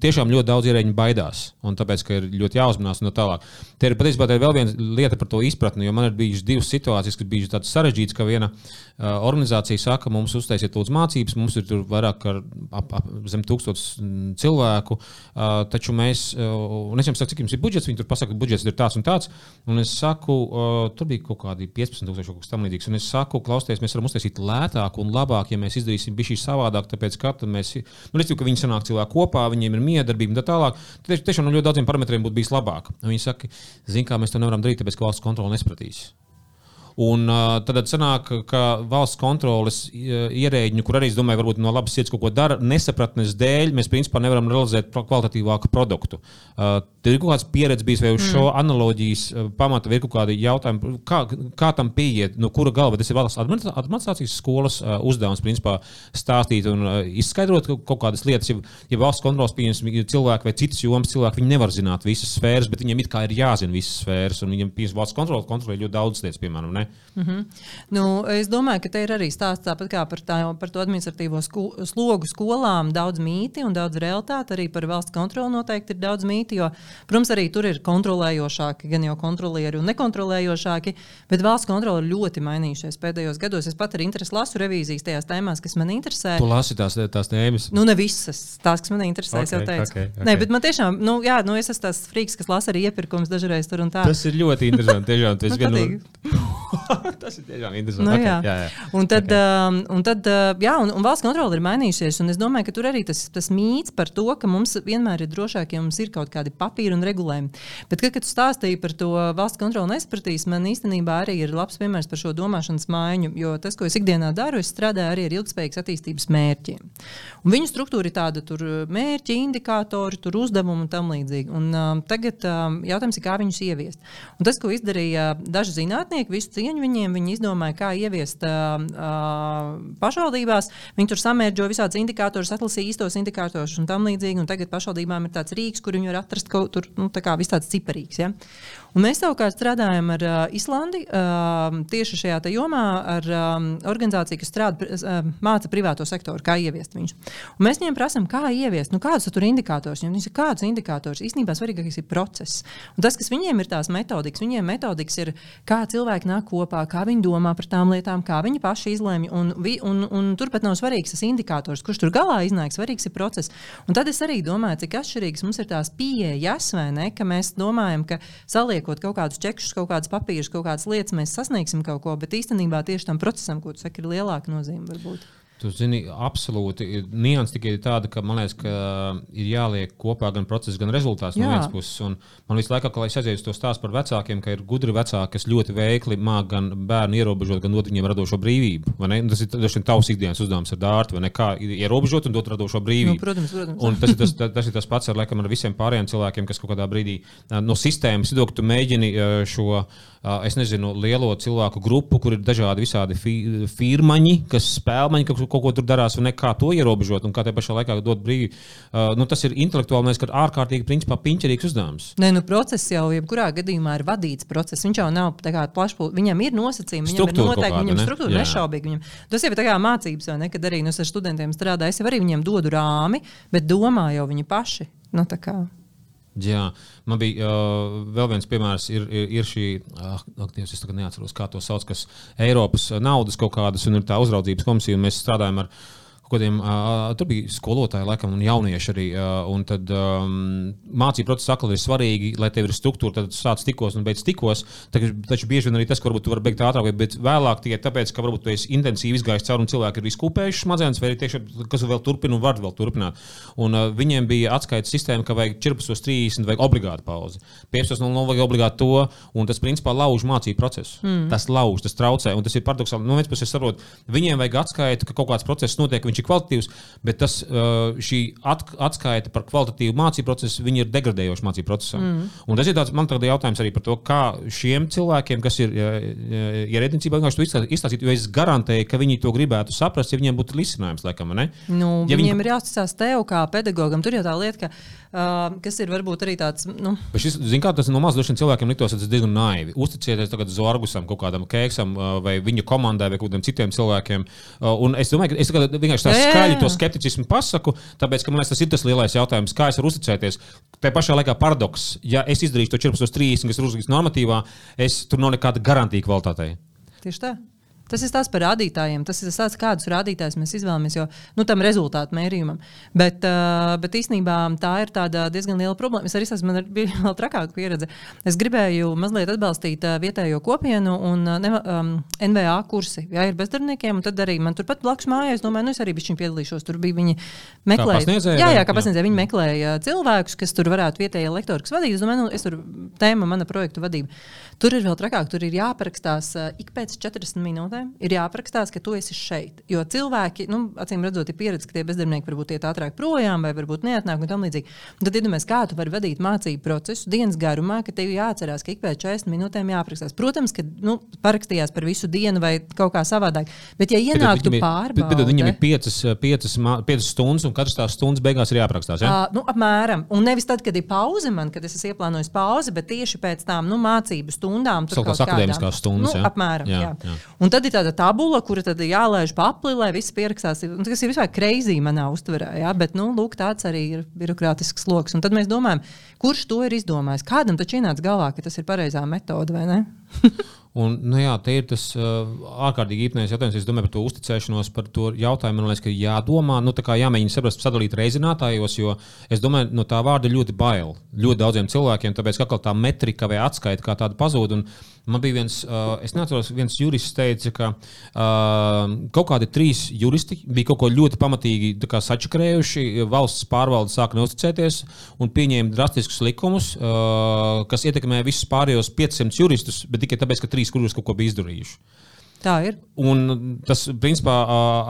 tiešām ļoti daudz ierēģiņu baidās, un tāpēc, ir ļoti jāuzmanās no tālāk. Te ir patiesībā vēl viena lieta par to izpratni, jo man ir bijušas divas situācijas, kas bijušas tādas sarežģītas, ka viena uh, organizācija saka, mums uztaisiet lūdzu mācības, mums ir vairāk kā ap, ap, zem tūkstotis mm, cilvēku. Uh, taču mēs, uh, un es jums saku, cik jums ir budžets, viņi tur pasaka, ka budžets ir tāds un tāds. Un es saku, uh, tur bija kaut kādi 15,000 kaut kas tamlīdzīgs. Un es saku, klausieties, mēs varam uztaisīt lētāk un labāk, ja mēs izdarīsim bišķi savādāk, tāpēc, ka mēs, nu, es ticu, ka viņi sanāk cilvēki kopā, viņiem ir miedarbība un tā tālāk. Tad tiešām no ļoti daudziem parametriem būtu bijis labāk. Un viņi saka, zin kā mēs to nevaram darīt, tāpēc, ka valsts kontrole nespratīs. Un tad sanāk, ka valsts kontroles ierēģiņu, kur arī, es domāju, varbūt no labas sirds kaut ko dara, nesapratnes dēļ, mēs principā nevaram realizēt kvalitatīvāku produktu. Tev ir kaut kāds pieredze bijis, vai uz šo mm. analoģijas pamata ir kaut kādi jautājumi, kā, kā tam pieiet, no kura galva tas ir valsts administrācijas skolas uzdevums, principā stāstīt un izskaidrot kaut kādas lietas. Ja, ja valsts kontrols pieņems cilvēku vai citas jomas cilvēku, viņi nevar zināt visas sfēras, bet viņiem it kā ir jāzina visas sfēras, un viņiem pieņems valsts kontrols kontrolē ļoti daudz lietas, piemēram. Ne? Mm -hmm. nu, es domāju, ka te ir arī stāsts tāpat kā par, tā, par to administratīvo sko slogu skolām. Daudz mīti un daudz realitāti. Arī par valsts kontroli noteikti ir daudz mīti. Jo, protams, arī tur ir kontrolējošāki, gan jau kontrolieri un nekontrolējošāki. Bet valsts kontrole ir ļoti mainījušies pēdējos gados. Es pat ar interesi lasu revīzijas tajās tēmās, kas man interesē. Tu lasi tās, tās tēmas? Nu, ne visas tās, kas man interesē. Okay, okay, okay. Nē, bet man tiešām, nu, jā, nu, es esmu tas friks, kas lasa arī iepirkums dažreiz tur un tā. Tas ir ļoti interesanti. Tiešām, tas ir viens no. Tas ir tiešām interesanti. Nu, okay, jā. Jā, jā. Un tad, okay. um, un tad uh, jā, un, un valsts kontrole ir mainījusies. Es domāju, ka tur arī tas, tas mīts par to, ka mums vienmēr ir drošāk, ja mums ir kaut kādi papīri un regulējumi. Bet, kad, kad tu stāstīji par to valsts kontroli nespratīs, man īstenībā arī ir labs piemērs par šo domāšanas maiņu. Jo tas, ko es ikdienā daru, es strādāju arī ar ilgspējīgas attīstības mērķiem. Un viņu struktūra ir tāda, tur mērķi, indikātori, tur uzdevumi un tam līdzīgi. Un, um, tagad um, jautājums ir, kā viņus ieviest. Un tas, ko izdarīja daži zinātnieki, visu cieņu viņiem, viņi izdomāja, kā ieviest uh, uh, pašvaldībās. Viņi tur samērģoja visādus indikātorus, atlasīja īstos indikātorus un tam līdzīgi. Un tagad pašvaldībām ir tāds rīks, kur viņi var atrast kaut kur nu, tā kā vis tāds ciparīgs. Ja? Un mēs savukārt strādājam ar uh, Islandi uh, tieši šajā jomā, ar um, organizāciju, kas strādā, uh, māca privāto sektoru, kā ieviest viņus. Un mēs viņiem prasām, kā ieviest, nu, kādus tur indikātors. Viņi saka, kādus indikātors īstenībā svarīgākais ir process. Un tas, kas viņiem ir tās metodikas, viņiem metodikas ir, kā cilvēki nāk kopā, kā viņi domā par tām lietām, kā viņi paši izlēma. Un, un, un, un turpat nav svarīgs tas indikators, kurš tur galā iznāk, svarīgs ir process. Un tad es arī domāju, cik atšķirīgas mums ir tās pieejas, vai ne, ka mēs domājam, ka saliekam saliekot kaut kādus čekus, kaut kādas papīrus, kaut kādas lietas, mēs sasniegsim kaut ko, bet īstenībā tieši tam procesam, ko tu saki, ir lielāka nozīme. Varbūt. Tu zini, absolūti. Nianses tikai ir tāda, ka man liekas, ka ir jāliek kopā gan process, gan rezultāts Jā. no vienas puses. Un man visu laiku, kad es aizēju to stāstu par vecākiem, ka ir gudri vecāki, kas ļoti veikli māca gan bērnu ierobežot, gan dot viņiem radošo brīvību. Tas ir tas tavs ikdienas uzdevums ar dārtu, vai ne? Kā ierobežot un dot radošo brīvību. Nu, protams, protams. Un tas, ir tas, tas ir tas pats ar, laikam, ar visiem pārējiem cilvēkiem, kas kaut kādā brīdī no sistēmas vidū, tu mēģini šo es nezinu, lielo cilvēku grupu, kur ir dažādi visādi fi firmaņi, kas spēlmaņi, kas, kaut ko tur darās, ne, kā to ierobežot un kā te pašā laikā dot brīvi. Nu, tas ir intelektuāli, mēs ārkārtīgi principā piņķerīgs uzdevums. Nē, nu, process jau jebkurā gadījumā ir vadīts process. Viņš jau nav plašs, viņam ir nosacījumi, viņam struktūra ir noteikti, viņam struktūra nešaubīgi. Viņam. Tas jau ir tā kā mācības, vai ne, kad arī nu, ar studentiem strādāju. Es arī viņiem dodu rāmi, bet domā jau viņi paši. Nu, Jā, man bija uh, vēl viens piemērs, ir, ir, ir šī, ah, Dievs, es neatceros, kā to sauc, kas Eiropas naudas kaut kādas un ir tā uzraudzības komisija, un mēs strādājam ar viņu kādiem, uh, tur bija skolotāji, laikam, un jaunieši arī. Uh, un tad um, mācību procesa sakla ir svarīgi, lai tev ir struktūra, tad sāc tikos un beidz tikos. Taču, taču bieži vien arī tas, ka varbūt tu vari beigt ātrāk, bet vēlāk tikai tāpēc, ka varbūt tu esi intensīvi izgājis cauri un cilvēki ir izkūpējuši smadzenes, vai arī tieši, kas vēl turpina un var vēl turpināt. Un uh, viņiem bija atskaites sistēma, ka vajag 14.30 vajag obligātu pauzi. 15.00 vajag obligāti to, un tas principā lauž mācību procesu. Mm. Tas lauž, tas traucē, un tas ir paradoxāli. No vienas puses, saprotu, viņiem vajag atskaiti, ka kaut kāds process notiek, viņš ir kvalitatīvs, bet tas, uh, šī atskaita par kvalitatīvu mācību procesu ir degradējoša mācību procesam. Mm. Un tas ir tāds, man tagad jautājums arī par to, kā šiem cilvēkiem, kas ir ierēdniecībā, vienkārši to izstāstīt, jo es garantēju, ka viņi to gribētu saprast, ja viņiem būtu risinājums, laikam, ne? Nu, ja viņiem viņi... ir jāuzticas tev kā pedagogam, tur jau tā lieta, ka Uh, kas ir varbūt arī tāds. Nu... Bet šis, kā, tas no mazas cilvēkiem liktos, diezgan naivi. Uzticieties tagad Zorgusam, kaut kādam kēksam, uh, vai viņa komandai, vai kādiem citiem cilvēkiem. Un es domāju, ka es vienkārši tā skaļi to skepticismu pasaku, tāpēc, ka man liekas, tas ir tas lielais jautājums, kā es varu uzticēties. Tā pašā laikā paradoks, ja es izdarīšu to 14.30, kas ir uzrakstīts normatīvā, es tur nav nekāda garantija kvalitātei. Tieši tā. Tas ir tas par rādītājiem. Tas ir tas, kādus rādītājus mēs izvēlamies jau nu, tam rezultātu mērījumam. Bet, uh, bet īstenībā tā ir diezgan liela problēma. Es arī esmu, man bija vēl trakāka pieredze. Es gribēju mazliet atbalstīt uh, vietējo kopienu un uh, um, NVA kursi. Jā, ir bezdarbniekiem, un tad arī man turpat blakus mājās, domāju, nu es arī bišķiņ piedalīšos. Tur bija viņi meklēja. Jā, jā, kā pasniedzēja, viņi meklēja cilvēkus, kas tur varētu vietējie lektori, kas vadīja. Es domāju, nu, es tur tēma mana projektu vadība. Tur ir vēl trakāk, tur ir jāparakstās uh, ik pēc 40 minūtēm ir jāaprakstās, ka tu esi šeit. Jo cilvēki, nu, acīm redzot, ir pieredze, ka tie bezdarbnieki varbūt iet ātrāk projām vai varbūt neatnāk un tam līdzīgi. Tad iedomājieties, kā tu vari vadīt mācību procesu dienas garumā, ka tev jāatcerās, ka ik pēc 40 minūtēm jāaprakstās. Protams, ka nu, parakstījās par visu dienu vai kaut kā savādāk. Bet, ja ienāktu pārbaudīt, tad viņam ir piecas, piecas, piecas stundas, un katrs tās stundas beigās ir jāaprakstās. Ja? Uh, nu, apmēram. Un nevis tad, kad ir pauze man, kad es esmu ieplānojis pauzi, bet tieši pēc tām nu, mācību stundām. Kaut kādas akadēmiskās stundas. Nu, ja? Apmēram. Jā, jā. Jā. Un tad ir tāda tabula, kura tad jālaiž pa apli, lai viss pierakstās. Tas ir vispār kreizī manā uztverē, ja? bet nu, lūk, tāds arī ir birokrātisks sloks. Un tad mēs domājam, kurš to ir izdomājis? Kādam taču ienāca galvā, ka tas ir pareizā metode vai ne? Un, nu jā, te ir tas uh, ārkārtīgi īpnējs jautājums. Es domāju par to uzticēšanos, par to jautājumu. Man liekas, ka jādomā, nu, jāmēģina saprast, sadalīt reizinātājos, jo es domāju, no tā vārda ļoti bail ļoti daudziem cilvēkiem, tāpēc ka tā metrika vai atskaita kā tāda pazūd. Un, Man bija viens, uh, es neatceros, viens jurists teica, ka uh, kaut kādi trīs juristi bija kaut ko ļoti pamatīgi sačakarējuši. Valsts pārvalde sāka neusticēties un pieņēma drastiskus likumus, uh, kas ietekmē visus pārējos 500 juristus, bet tikai tāpēc, ka trīs kurus kaut ko bija izdarījuši. Tā ir. Un tas principā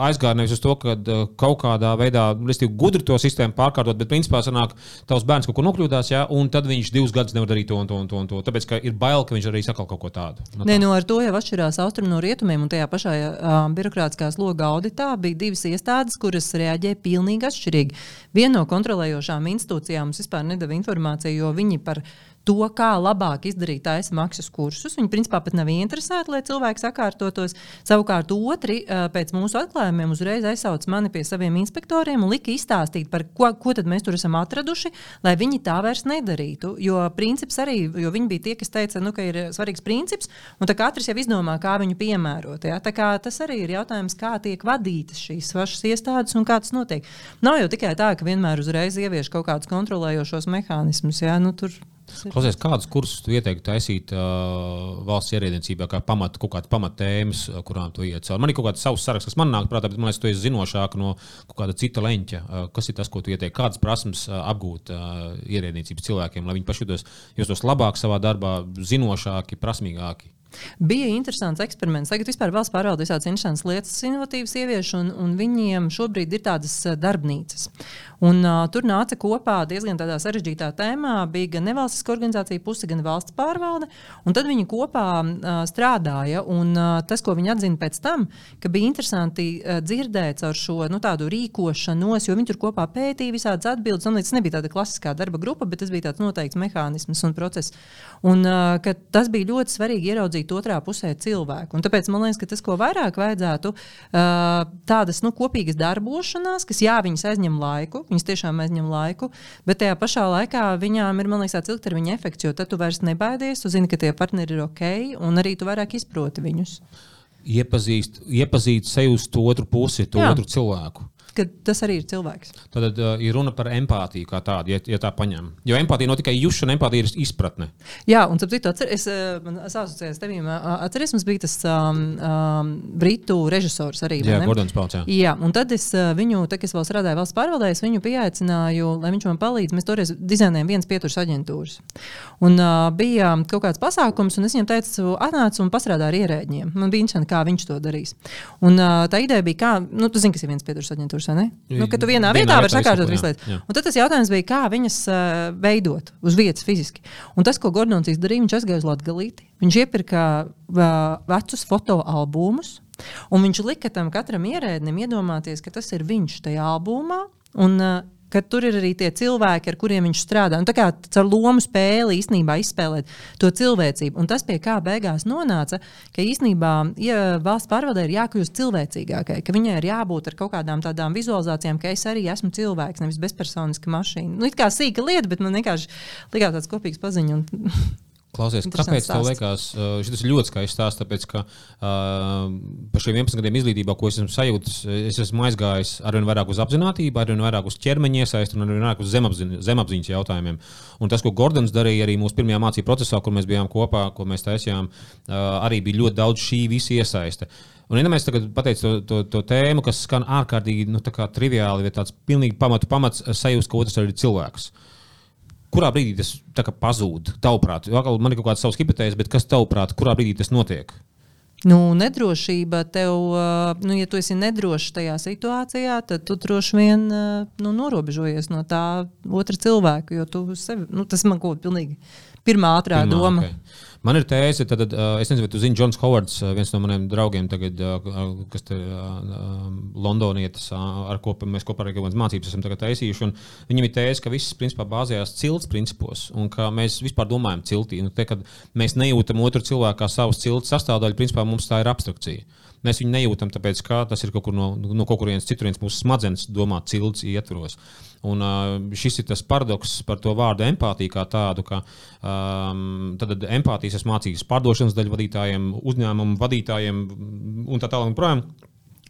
aizgāja nevis uz to, ka kaut kādā veidā, respektīvi, gudri to sistēmu pārkārtot, bet principā sanāk, tavs bērns kaut ko nokļūdās, ja, un tad viņš divus gadus nevar darīt to un to un to. Un to tāpēc, ka ir bail, ka viņš arī sakal kaut ko tādu. No tā. Nē, no nu, ar to jau atšķirās austrumu no rietumiem, un tajā pašā uh, birokrātiskā sloga auditā bija divas iestādes, kuras reaģēja pilnīgi atšķirīgi. Viena no kontrolējošām institūcijām mums vispār nedeva informāciju, jo viņi par viņu to, kā labāk izdarīt taisa maksas kursus. Viņi principā pat nav interesēti, lai cilvēki sakārtotos. Savukārt otri pēc mūsu atklājumiem uzreiz aizsauca mani pie saviem inspektoriem un lika izstāstīt, par ko, ko mēs tur esam atraduši, lai viņi tā vairs nedarītu. Jo princips arī, jo viņi bija tie, kas teica, nu, ka ir svarīgs princips, un katrs jau izdomā, kā viņu piemērot. Ja? Tas arī ir jautājums, kā tiek vadītas šīs pašas iestādes un kā tas notiek. Nav jau tikai tā, ka vienmēr uzreiz ievieš kaut kādus kontrolējošos mehānismus. Ja? Nu, tur Klausies, kādus kursus tu ieteiktu taisīt uh, valsts ierēdniecībā, kā pamat, kaut kādas pamatēmas, kurām tu iet cauri? Man ir kaut kāds savs saraksts, kas man nāk prātā, bet man liekas, tu esi zinošāk no kaut kāda cita leņķa. Uh, kas ir tas, ko tu ieteiktu? Kādas prasmes uh, apgūt uh, ierēdniecības cilvēkiem, lai viņi paši justos labāk savā darbā, zinošāki, prasmīgāki? Bija interesants eksperiments. Tagad vispār valsts pārvalda visādas interesantas lietas, inovatīvas sieviešu, un, un viņiem šobrīd ir tādas darbnīcas. Un, uh, tur nāca kopā diezgan sarežģītā tēmā. Bija gan nevalstiska organizācija, puse, gan valsts pārvalde. Tad viņi kopā uh, strādāja. Un, uh, tas, ko viņi atzina pēc tam, ka bija interesanti uh, dzirdēt ar šo nu, rīkošanos, jo viņi tur kopā pētīja visādas atbildes. Un, tas nebija tāda klasiskā darba grupa, bet tas bija tāds noteikts mehānisms un process. Un, uh, tas bija ļoti svarīgi ieraudzīt otrā pusē cilvēku. Un tāpēc man liekas, ka tas, ko vairāk vajadzētu, uh, tādas nu, kopīgas darbošanās, kas jā, viņas aizņem laiku Viņas tiešām aizņem laiku, bet tajā pašā laikā viņām ir, liekas, tāds ilgtermiņa efekts, jo tad tu vairs nebaidies, tu zini, ka tie partneri ir ok, un arī tu vairāk izproti viņus. Iepazīst, iepazīt sevi uz to otru pusi, to Jā. otru cilvēku ka tas arī ir cilvēks. Tad uh, ir runa par empātiju kā tādu, ja, ja tā paņem. Jo empātija nav tikai jūšana, empātija ir izpratne. Jā, un tāpēc atcer, es asociējos ar tevīm. Atceries, mums bija tas um, um, britu režisors arī. Jā, Gordons Pauls. Jā. jā, un tad es viņu, tā, es vēl strādāju valsts pārvaldē, es viņu pieaicināju, lai viņš man palīdz. Mēs toreiz dizainējām viens pieturas aģentūras. Un uh, bija kaut kāds pasākums, un es viņam teicu, atnāc un pastrādā ar ierēģiem. Man bija interesanti, kā viņš to darīs. Un uh, tā ideja bija, kā, nu, tu zini, kas ir viens pieturas aģentūras ne? Nu, ka tu vienā, vienā vietā vari sakārtot visu lietu. Un tad tas jautājums bija, kā viņas uh, veidot uz vietas fiziski. Un tas, ko Gordons izdarīja, viņš aizgāja uz Latviju. Viņš iepirka uh, vecus fotoalbumus, un viņš lika tam katram ierēdnim iedomāties, ka tas ir viņš tajā albumā. Un, uh, ka tur ir arī tie cilvēki, ar kuriem viņš strādā. Un tā kā ar lomu spēli īstenībā izspēlēt to cilvēcību. Un tas pie kā beigās nonāca, ka īstenībā ja valsts pārvaldē ir jākļūst cilvēcīgākai, ka viņai ir jābūt ar kaut kādām tādām vizualizācijām, ka es arī esmu cilvēks, nevis bezpersoniska mašīna. Nu, it kā sīka lieta, bet man vienkārši likās tāds kopīgs paziņš. Klausies, kāpēc tev liekas, uh, šis ir ļoti skaists stāsts? Tāpēc, ka uh, par šiem 11 gadiem izglītībā, ko esmu sajūtis, es esmu aizgājis arvien vairāk uz apziņotību, arvien vairāk uz ķermeņa iesaistu un arvien vairāk uz zemapziņ, zemapziņas jautājumiem. Un tas, ko Gordons darīja arī mūsu pirmajā mācību procesā, kur mēs bijām kopā, ko mēs taisījām, uh, arī bija ļoti daudz šī visa iesaiste. Un, ja mēs tagad pateicam to, to, to tēmu, kas skan ārkārtīgi nu, triviāli, vai tāds pilnīgi pamatu pamats sajūta, ka otrs ir cilvēks. Uh, kurā brīdī tas pazūd? Tavuprāt, man ir kaut kāds savs hipotēzes, bet kas tavuprāt, kurā brīdī tas notiek? Nu, nedrošība tev, nu, ja tu esi nedrošs tajā situācijā, tad tu droši vien nu, norobežojies no tā otra cilvēka. Jo tu sevi, nu, tas man kaut kā pilnīgi pirmā ātrā Pirmā, doma. Okay. Man ir tēze, tad, uh, es nezinu, vai tu zini, Džons Hovards, viens no maniem draugiem, tagad, uh, kas ir uh, Londonietis, ar ko mēs kopā ar kādas mācības esam taisījuši. Viņam ir tēze, ka viss principā bāzējās cilts principos, un ka mēs vispār domājam ciltī. Nu, te, mēs nejūtam otru cilvēku kā savas cilts sastāvdaļu, principā mums tā ir abstrakcija. Mēs viņu nejūtam, tāpēc ka tas ir kaut kur no, no kaut kurienes citurienes mūsu smadzenes domā cilts ietvaros. Un, šis ir tas paradoks par to vārdu empātiju kā tādu, ka um, tad empātijas esmu mācījis pārdošanas daļu vadītājiem, uzņēmumu vadītājiem un tā tālāk.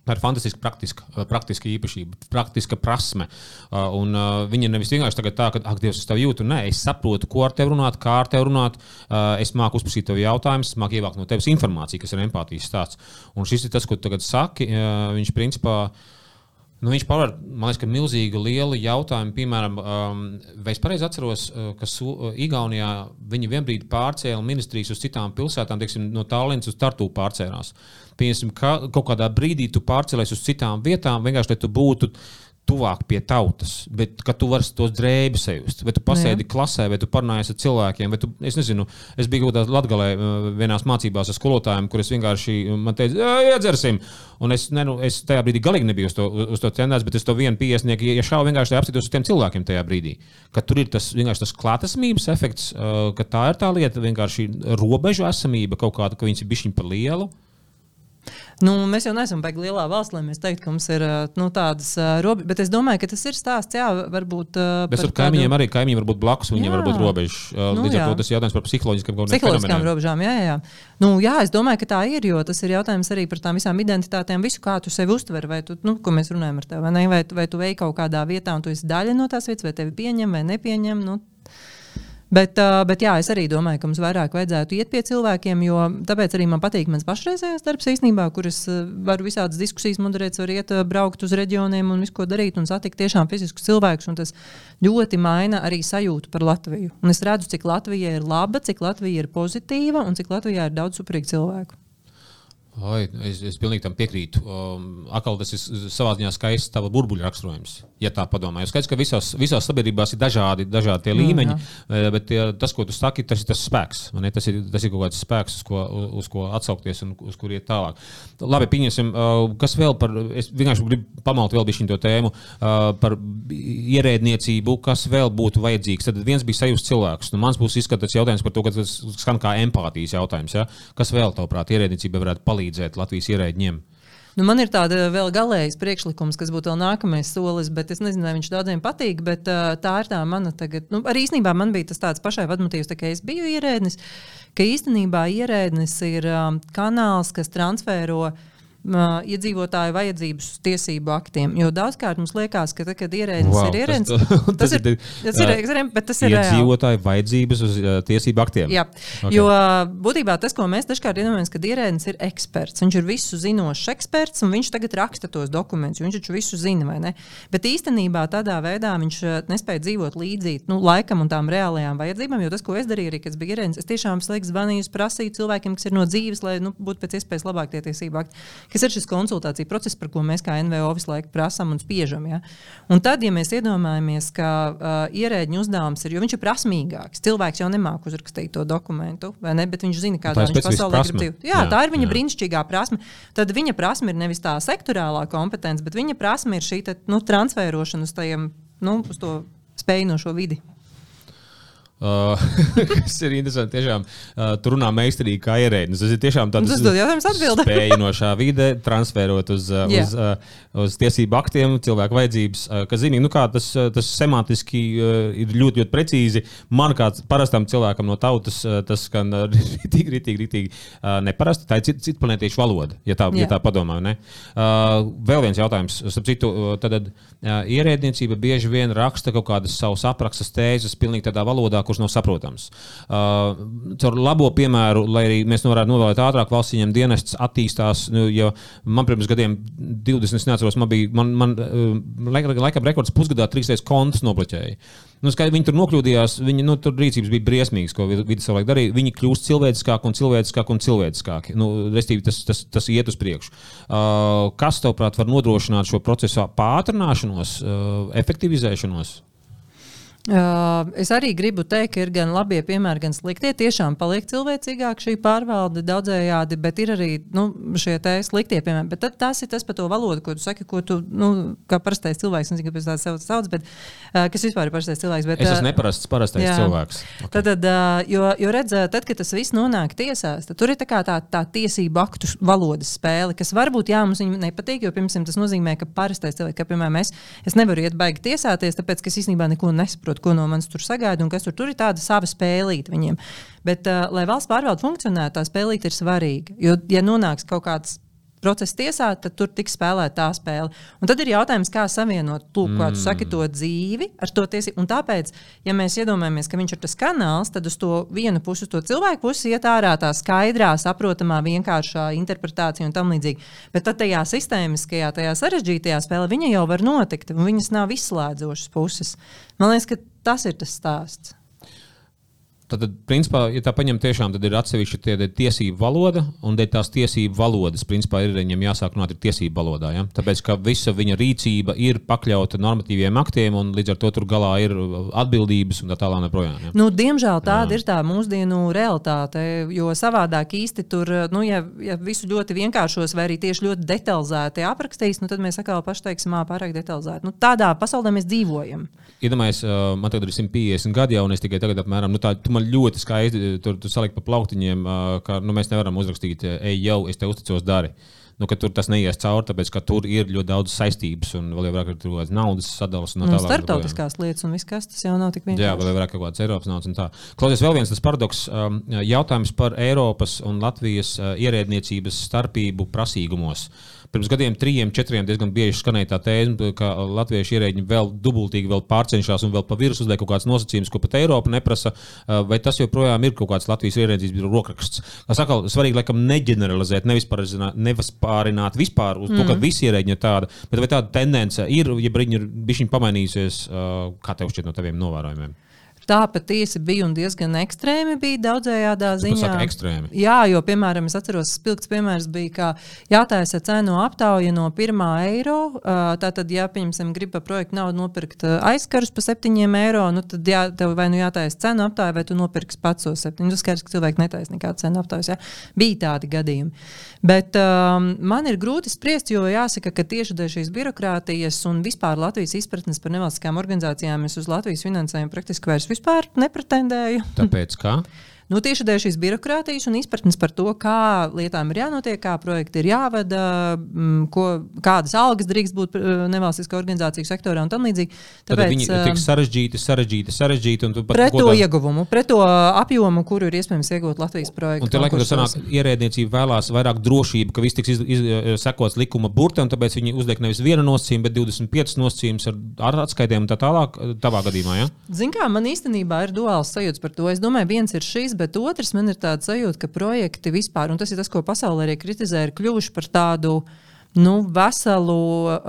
Tā ir fantastiska praktiska, praktiska īpašība, praktiska prasme. Uh, un, uh, viņa nevis vienkārši tā, ka, ak, Dievs, es tevi jūtu. Nē, es saprotu, ko ar tevi runāt, kā ar tevi runāt. Es māku uzprasīt tev jautājumus, māku ievākt no tevis informāciju, kas ir empātijas stāsts. Un šis ir tas, ko tu tagad saki. Viņš principā. Nu, viņš paver, man liekas, ka milzīgi liela jautājuma. Piemēram, um, vai es pareizi atceros, uh, ka Su uh, Igaunijā viņi vienbrīd pārcēla ministrijas uz citām pilsētām, teiksim, no Tallinas uz Tartu pārcēlās. Piemēram, ka kaut kādā brīdī tu pārcēlies uz citām vietām, vienkārši lai tu būtu tuvāk pie tautas, bet ka tu vari tos drēbes sajust. Vai tu pasēdi Jā. klasē, vai tu parunājies ar cilvēkiem, vai tu, es nezinu, es biju kaut kādā latgalē uh, vienās mācībās ar skolotājiem, kurus vienkārši man teica, iedzersim. Un es, ne, nu, es tajā brīdī galīgi nebiju uz to, uz to centās, bet es to vienu piesnieku, ja šādi vienkārši apstāties uz tiem cilvēkiem tajā brīdī. Ka tur ir tas vienkārši tas klātesamības efekts, uh, ka tā ir tā lieta, vienkārši robežu esamība kaut kāda, ka viņas ir bišķiņa par lielu. Nu, mēs jau neesam baigi lielā valsts, lai mēs teiktu, ka mums ir nu, tādas robežas. Bet es domāju, ka tas ir stāsts. Jā, varbūt. Bet ar kaimiņiem kādu... arī kaimiņi var būt blakus, viņiem var būt robežas. Nu, līdz ar to tas ir jautājums par psiholoģiskām, psiholoģiskām robežām. Jā, jā, jā. Nu, jā, es domāju, ka tā ir, jo tas ir jautājums arī par tām visām identitātēm, visu kā tu sevi uztver, vai tu, nu, ko mēs runājam ar tevi, vai, ne? vai, vai tu veiki kaut kādā vietā, un tu esi daļa no tās vietas, vai tevi pieņem vai nepieņem. Nu, Bet, uh, bet jā, es arī domāju, ka mums vairāk vajadzētu iet pie cilvēkiem, jo tāpēc arī man patīk mans pašreizējais darbs īstenībā, kur es varu visādas diskusijas moderēt, varu iet, braukt uz reģioniem un visu ko darīt un satikt tiešām fiziskus cilvēkus. Tas ļoti maina arī sajūtu par Latviju. Un es redzu, cik Latvija ir laba, cik Latvija ir pozitīva un cik Latvijā ir daudz superīgu cilvēku. Oi, es, es pilnīgi tam piekrītu. Um, Akal tas ir savā ziņā skaists tava burbuļu raksturojums, ja tā padomā. Skaidrs, ka visās, visās sabiedrībās ir dažādi, dažādi tie līmeņi, mm, jā. bet tie, tas, ko tu saki, tas ir tas spēks. Tas ir, tas ir kaut kāds spēks, uz ko, uz ko atsaukties un uz kur iet tālāk. Labi, pieņemsim, uh, kas vēl par, es vienkārši gribu pamalt vēl bišķiņu to tēmu uh, par ierēdniecību, kas vēl būtu vajadzīgs. Tad viens bija sajūts cilvēks. Nu, mans būs izskatīts jautājums par to, ka tas skan kā empātijas jautājums. Ja? Kas vēl, tavuprāt, ierēdniecība varētu palīdzēt? Palīdzēt Latvijas ierēģiem? Nu, man ir tāda vēl galējais priekšlikums, kas būtu vēl nākamais solis, bet es nezinu, vai viņš daudziem patīk. Bet, uh, tā ir tā mana tagad. Nu, arī īstenībā man bija tas tāds pašai vadmotīvs, ka es biju ierēdnis, ka īstenībā ierēdnis ir um, kanāls, kas transfero uh, iedzīvotāju vajadzības uz tiesību aktiem. Jo daudzkārt mums liekas, ka, tad, kad ierēdnis wow, ir ierēdnis, tas, tas, ir, tas ir, ir, bet tas ir iedzīvotāju vajadzības uz uh, tiesību aktiem. Jā, okay. jo būtībā tas, ko mēs dažkārt iedomājamies, kad ierēdnis ir eksperts, viņš ir visu zinošs eksperts, un viņš tagad raksta tos dokumentus, viņš taču visu zina, vai ne? Bet īstenībā tādā veidā viņš nespēja dzīvot līdzi nu, laikam un tām reālajām vajadzībām, jo tas, ko es darīju, arī, kad biju ierēdnis, es tiešām slēgtu zvanīju, prasīju cilvēkiem, kas ir no dzīves, lai nu, būtu pēc iespējas labāk tie tiesību akti kas ir šis konsultāciju process, par ko mēs kā NVO visu laiku prasām un spiežam. Ja? Un tad, ja mēs iedomājamies, ka uh, ierēģiņa uzdevums ir, jo viņš ir prasmīgāks, cilvēks jau nemāk uzrakstīt to dokumentu, ne, bet viņš zina, kādā viņš pasaulē grib dzīvot. Jā, jā, tā ir viņa jā. brīnišķīgā prasme. Tad viņa prasme ir nevis tā sektorālā kompetence, bet viņa prasme ir šī te, nu, transferošana uz, tajiem, nu, uz to spēju no šo vidi. Uh, kas ir interesanti. Tiešām, uh, tur runā meistarīgi kā ierēdnis. Tas ir tiešām tāds spēja no šā vide transferot uz, uh, yeah. uz, uh, uz tiesību aktiem, cilvēku vajadzības. Uh, kas zini, nu kā tas, uh, tas semantiski uh, ir ļoti, ļoti precīzi. Man kā parastam cilvēkam no tautas uh, tas skan uh, rītīgi, rītīgi, rītīgi uh, neparasti. Tā ir cit, citplanētiešu valoda, ja tā, yeah. ja tā padomā. Uh, vēl viens jautājums. Citu, uh, tad uh, ierēdniecība bieži vien raksta kaut kādas savas aprakstas tēzes pilnīgi tādā valodā, kurš nav saprotams. Uh, caur labo piemēru, lai arī mēs varētu novēlēt ātrāk, valsts viņam dienests attīstās. Nu, ja man pirms gadiem, 20, es neatceros, man bija, man, man uh, laikam rekords pusgadā trīs reizes kontus nobloķēja. Nu, skaidri, viņi tur nokļūdījās, viņa nu, tur rīcības bija briesmīgas, ko vidus cilvēki darīja. Viņi kļūst cilvēciskāki un cilvēciskāki un cilvēciskāki. Nu, restīvi, tas, tas, tas iet uz priekšu. Uh, kas, tavuprāt, var nodrošināt šo procesu pātrināšanos, uh, efektivizēšanos? Uh, es arī gribu teikt, ka ir gan labie piemēri, gan sliktie. Tiešām paliek cilvēcīgāk šī pārvalde daudzējādi, bet ir arī nu, šie sliktie piemēri. Bet tad, tas ir tas par to valodu, ko tu saki, ko tu, nu, kā parastais cilvēks, nezinu, kāpēc tāds sev sauc, bet uh, kas vispār ir parastais cilvēks. Bet, es esmu neparasts, parastais jā. cilvēks. Okay. Tad, tad, uh, jo, jo redz, tad, kad tas viss nonāk tiesās, tad tur ir tā, tā, tā tiesību aktu valodas spēle, kas varbūt jā, mums nepatīk, jo, piemēram, tas nozīmē, ka parastais cilvēks, ka, piemēram, es, es nevaru iet baigi tiesāties, tāpēc, ka es īstenībā neko nesaprotu nesaprotu, ko no manis tur sagaida un kas tur, tur ir tāda sava spēlīte viņiem. Bet, uh, lai valsts pārvalde funkcionētu, tā spēlīte ir svarīga. Jo, ja nonāks kaut kāds procesa tiesā, tad tur tiks spēlēta tā spēle. Un tad ir jautājums, kā savienot ko mm. tu saki, to dzīvi ar to tiesību. Un tāpēc, ja mēs iedomājamies, ka viņš ir tas kanāls, tad uz to vienu pusi, uz to cilvēku pusi iet ārā tā skaidrā, saprotamā, vienkāršā interpretācija un tam līdzīgi. Bet tad tajā sistēmiskajā, tajā sarežģītajā spēlē viņa jau var notikt, un viņas nav izslēdzošas puses. Man liekas, ka tas ir tas stāsts. Tad, principā, ja tā paņem, tiešām tad ir atsevišķa tie, tiesību valoda, un tās tiesību valodas, principā, ir viņam jāsāk runāt tiesību valodā. Ja? Tāpēc, ka visa viņa rīcība ir pakļauta normatīviem aktiem, un līdz ar to tur galā ir atbildības un tā tālāk. Ja? Nu, diemžēl tāda jā. ir tā mūsdienu realitāte, jo savādāk īsti tur, nu, ja, ja visu ļoti vienkāršos vai arī tieši ļoti detalizēti aprakstīs, nu, tad mēs atkal paši teiksim, pārāk detalizēti. Nu, tādā pasaulē mēs dzīvojam. Iedomājieties, uh, man tagad ir 150 gadi, jau un es tikai tagad apmēram nu, tā, man ļoti skaisti tur, tur salikt pa plauktiņiem, ka nu, mēs nevaram uzrakstīt, ej, jau es te uzticos, dari. Nu, tur tas neies cauri, tāpēc ka tur ir ļoti daudz saistības un vēl vairāk ir kaut kādas naudas sadalas. No tālāk, starptautiskās tā, lietas un viss, kas tas jau nav tik vienkārši. Jā, vēl vairāk kaut kādas Eiropas naudas un tā. Klausies, vēl viens tas paradoks um, jautājums par Eiropas un Latvijas uh, ierēdniecības starpību prasīgumos. Pirms gadiem, trim, četriem diezgan bieži skanēja tā tēma, ka latviešu ierēģi vēl dubultīgi vēl pārcenšas un vēl pa virsmu uzliek kaut kādas nosacījumus, ko pat Eiropa neprasa. Vai tas joprojām ir kaut kāds Latvijas ierēdzības rokraksts? Kā saka, svarīgi laikam neģeneralizēt, nevis pārināt vispār uz to, mm. ka visi ierēģi ir tādi, bet vai tāda tendence ir, ja viņi ir bijuši pamainījusies, kā tev šķiet no taviem novērojumiem? Tā patiesi bija un diezgan ekstrēmi bija daudzējādā ziņā. Tas ekstrēmi. Jā, jo, piemēram, es atceros, spilgts piemērs bija, ka jātaisa cenu aptauja no 1 eiro. Tātad, ja, piemēram, grib par projektu naudu nopirkt aizkarus par 7 eiro, nu, tad jā, tev vai nu jātaisa cenu aptauja, vai tu nopirksi pats tos 7. Nu, skaidrs, ka cilvēki netaisa nekādu cenu aptaujas. Ja? Bija tādi gadījumi. Bet um, man ir grūti spriest, jo jāsaka, ka tieši dēļ šīs birokrātijas un vispār Latvijas izpratnes par nevalstiskām organizācijām es uz Latvijas finansējumu praktiski vairs vispār nepretendēju. Tāpēc kā? Nu, tieši dēļ šīs birokrātijas un izpratnes par to, kā lietām ir jānotiek, kā projekti ir jāvada, mm, ko, kādas algas drīkst būt eh, nevalstiskā organizāciju sektorā un tam līdzīgi. Tāpēc Tad viņi ir tik eh, sarežģīti, sarežģīti, sarežģīti. Pret to ieguvumu, pret to apjomu, kuru ir iespējams iegūt Latvijas projektā. Un te laikam tas sanāk, ierēdniecība vēlās vairāk drošību, ka viss tiks iz, iz, eh, sekots likuma burtam, tāpēc viņi uzliek nevis vienu nosacījumu, bet 25 nosacījumus ar, atskaitēm un tā tālāk. Tavā gadījumā, ja? Zin kā, man īstenībā ir duāls sajūts par to. Es domāju, viens ir šis, bet otrs man ir tāds sajūta, ka projekti vispār, un tas ir tas, ko pasaulē arī kritizē, ir kļuvuši par tādu uh, nu, veselu uh,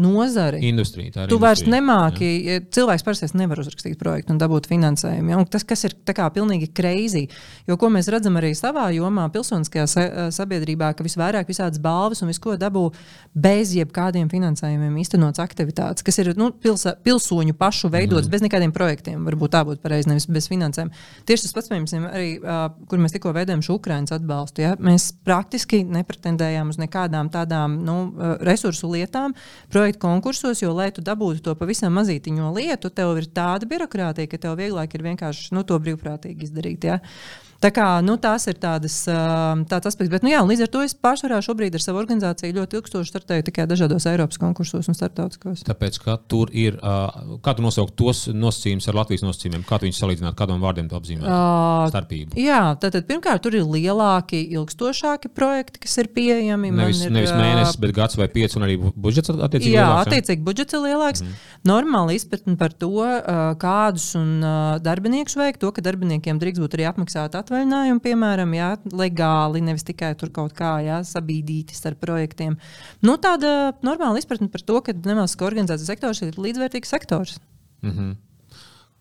nozari. Industrija, tā ir. Tu vairs nemāki, jā. cilvēks parasti nevar uzrakstīt projektu un dabūt finansējumu. Ja? Un tas, kas ir pilnīgi crazy, jo ko mēs redzam arī savā jomā, pilsoniskajā sa sabiedrībā, ka visvairāk visādas balvas un visko dabū bez jebkādiem finansējumiem īstenots aktivitātes, kas ir nu, pilsa, pilsoņu pašu veidotas, mm. bez nekādiem projektiem. Varbūt tā būtu pareizi, nevis bez finansēm. Tieši tas pats, piemēram, arī, uh, kur mēs tikko veidojam šo Ukraiņas atbalstu. Ja? Mēs praktiski nepretendējām uz nekādām tādām nu, eh, resursu lietām, projektu konkursos, jo, lai tu dabūtu to pavisam mazītiņo lietu, tev ir tāda birokrātija, ka tev vieglāk ir vienkārši nu, to brīvprātīgi izdarīt. Ja? Tā kā, nu, tās ir tādas, tāds aspekts. Bet, nu, jā, līdz ar to es pārsvarā šobrīd ar savu organizāciju ļoti ilgstoši startēju tikai dažādos Eiropas konkursos un starptautiskos. Tāpēc, ka tur ir, kā tu nosaukt tos nosacījumus ar Latvijas nosacījumiem, kā tu viņus salīdzināt, kādam vārdiem tu apzīmē uh, starpību? Jā, tātad pirmkārt, tur ir lielāki, ilgstošāki projekti, kas ir pieejami. Nevis, ir, nevis mēnesis, bet gads vai pieci, un arī budžets attiecīgi. Jā, lielāks, attiecīgi budžets ir lielāks. Mm. Normāli izpratni par to, kādus un darbiniekus veikt, to, ka darbiniekiem drīkst būt arī apmaksāta atvaļinājuma atvaļinājumu, piemēram, jā, legāli, nevis tikai tur kaut kā jā, sabīdīti starp projektiem. Nu, tāda normāla izpratne par to, ka nevalstiskā organizācija sektors ir līdzvērtīgs sektors. Mm -hmm.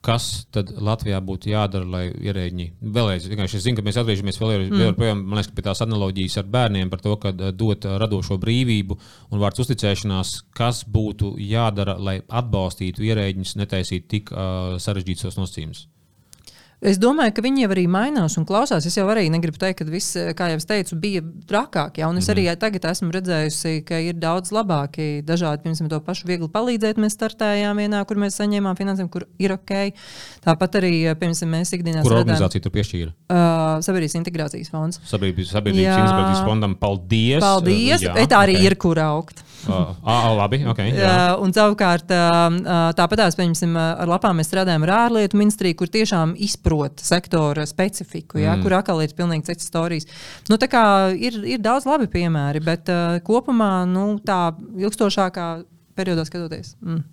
Kas tad Latvijā būtu jādara, lai ierēģi vēlreiz, vienkārši es zinu, ka mēs atgriežamies vēl, mm. vēl projām, man liekas, pie tās analoģijas ar bērniem par to, ka dot radošo brīvību un vārds uzticēšanās, kas būtu jādara, lai atbalstītu ierēģiņus, netaisītu tik uh, sarežģītus nosacījumus. Es domāju, ka viņi jau arī mainās un klausās. Es jau arī negribu teikt, ka viss, kā jau es teicu, bija trakāk. Ja? Un es mm -hmm. arī tagad esmu redzējusi, ka ir daudz labāki dažādi, piemēram, to pašu viegli palīdzēt. Mēs startējām vienā, kur mēs saņēmām finansējumu, kur ir ok. Tāpat arī, piemēram, mēs ikdienā. Kur organizācija tur piešķīra? Uh, Sabiedrības integrācijas fonds. Sabiedrības, sabiedrības integrācijas fondam paldies. Paldies! Jā, tā arī okay. ir, kur augt. Uh, ah, labi, okay, jā. un savukārt, tāpat tās, piemēram, ar lapām mēs strādājam ar ārlietu ministriju, kur tiešām izprot sektora specifiku, ja, mm. kur atkal ir pilnīgi citas stāstījums. Nu, ir, ir daudz labi piemēri, bet uh, kopumā nu, tā ilgstošākā periodā skatoties. Mm.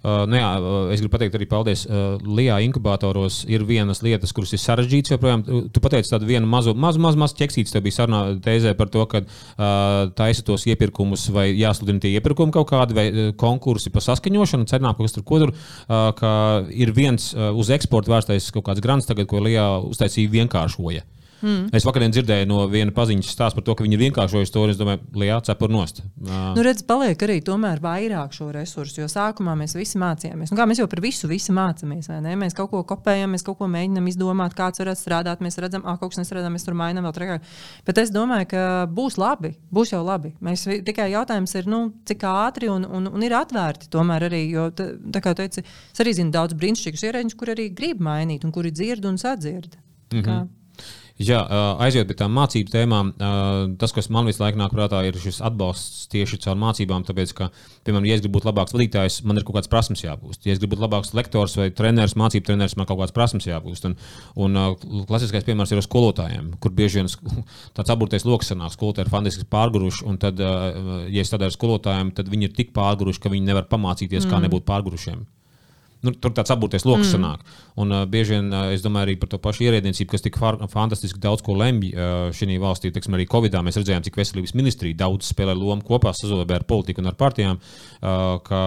Uh, nu jā, uh, es gribu pateikt arī paldies. Uh, Lijā inkubatoros ir vienas lietas, kuras ir sarežģītas. Joprojām, tu pateici tādu vienu mazu, mazu, mazu, mazu ķeksīti. Tev bija sarunā tēzē par to, ka uh, taisa tos iepirkumus vai jāsludina tie iepirkumi kaut kādi vai uh, konkursi par saskaņošanu, cenām kaut kas tur, ko tur. Uh, ka ir viens uh, uz eksportu vērstais kaut kāds grants, tagad, ko Lijā uztaisīja vienkāršoja. Uh, Mm. Es vakarā dzirdēju no viena paziņas stāstu par to, ka viņi ir vienkāršojuši to, es domāju, Lijā cepur nost. Uh. Nu, redz, paliek arī tomēr vairāk šo resursu, jo sākumā mēs visi mācījāmies. Nu, kā mēs jau par visu, visi mācāmies, vai ne? Mēs kaut ko kopējam, mēs kaut ko mēģinam izdomāt, kāds varētu strādāt. Mēs redzam, ah, kaut kas nestrādā, mēs tur mainām vēl trakāk. Bet es domāju, ka būs labi, būs jau labi. Mēs tikai jautājums ir, nu, cik ātri un, un, un ir atvērti tomēr arī, jo, tā, tā kā teici, es arī zinu daudz brīnišķīgus ierēģus, kur arī grib mainīt un kuri dzird un sadzird. Mm -hmm. Jā, aiziet pie tām mācību tēmām. Tas, kas man visu laiku nāk prātā, ir šis atbalsts tieši caur mācībām. Tāpēc, ka, piemēram, ja es gribu būt labāks vadītājs, man ir kaut kāds prasmes jāgūst. Ja es gribu būt labāks lektors vai treneris, mācību treneris, man kaut kāds prasmes jāgūst. Un, un klasiskais piemērs ir uz skolotājiem, kur bieži vien tāds aburtais lokus sanāk. Skolotāji ir fantastiski pārguruši, un tad, ja es tādā ar skolotājiem, tad viņi ir tik pārguruši, ka viņi nevar pamācīties, mm. kā nebūt pārgurušiem. Nu, tur tāds apgūties lokus mm. sanāk. Un, uh, bieži vien uh, es domāju arī par to pašu ierēdniecību, kas tik fantastiski daudz ko lemj uh, šajā valstī. Teiksim, arī Covid-19 mēs redzējām, cik veselības ministrija daudz spēlē lomu kopā sazobē ar politiku un ar partijām. Uh, ka,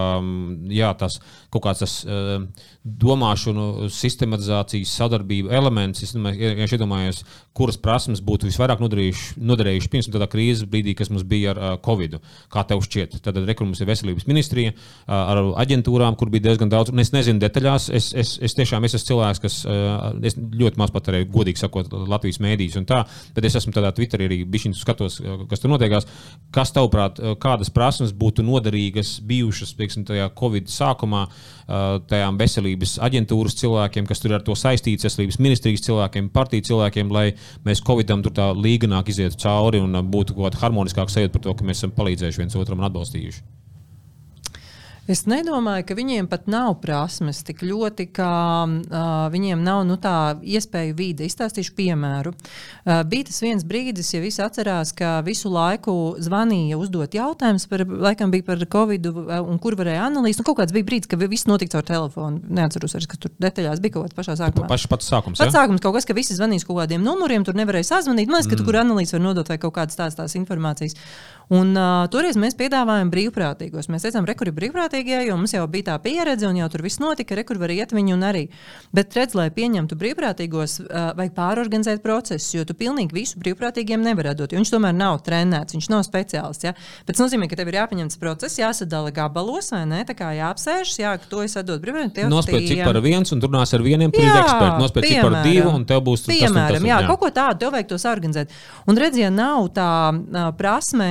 jā, tas kaut kāds tas uh, domāšanu, sistematizācijas, sadarbību elements. Es vienkārši iedomājos, kuras prasmes būtu visvairāk noderējušas pirms tādā krīzes brīdī, kas mums bija ar uh, Covid. Kā tev šķiet? Tad rekrutējums ir veselības ministrija uh, ar aģentūrām, kur bija diezgan daudz. Es nezinu detaļās. Es, es, es tiešām es esmu cilvēks, kas es ļoti maz patērēju, godīgi sakot, Latvijas mēdīs un tā, bet es esmu tādā Twitterī arī bišķiņu skatos, kas tur notiekās. Kas tavuprāt, kādas prasmes būtu noderīgas bijušas, piemēram, tajā Covid sākumā, tajām veselības aģentūras cilvēkiem, kas tur ar to saistīts, veselības ministrijas cilvēkiem, partiju cilvēkiem, lai mēs Covidam tur tā līganāk izietu cauri un būtu kaut kāda harmoniskāka sajūta par to, ka mēs esam palīdzējuši viens otram un atbalstījuši. Es nedomāju, ka viņiem pat nav prasmes tik ļoti, ka uh, viņiem nav nu, tā iespēja vide. Izstāstīšu piemēru. Uh, bija tas viens brīdis, ja visi atcerās, ka visu laiku zvanīja uzdot jautājumus par, laikam bija par covid, un kur varēja analīzēt. Nu, kaut kāds bija brīdis, ka viss notika caur telefonu. Neatceros, arī, kas tur detaļās bija kaut kāds pašā sākumā. Pašs pats sākums. Pats sākums kaut kas, ka visi zvanīs kaut kādiem numuriem, tur nevarēja sazvanīt. Man liekas, ka mm. tur, kur analīzes var nodot vai kaut kādas tādas tās informācijas. Un, uh, toreiz mēs piedāvājām brīvprātīgos. Mēs teicām, rekur ir brīvprātīgie, jo mums jau bija tā pieredze, un jau tur viss notika, rekur var iet viņu un arī. Bet, redz, lai pieņemtu brīvprātīgos, vajag pārorganizēt procesus, jo tu pilnīgi visu brīvprātīgiem nevar dot. Viņš tomēr nav trenēts, viņš nav speciālists. Ja? Bet tas nozīmē, ka tev ir jāpieņem tas process, jāsadala gabalos, vai ne? Tā kā jāapsēžas, jā, to es atdodu brīvprātīgiem. Nospēj cik par viens un runās ar vieniem, kur jā, ir eksperti. Nospēj cik par divu, un tev būs tas. Piemēram, tas, tas, jā, jā, kaut ko tādu tev vajag tos organizēt. Un redz, ja nav tā uh, prasme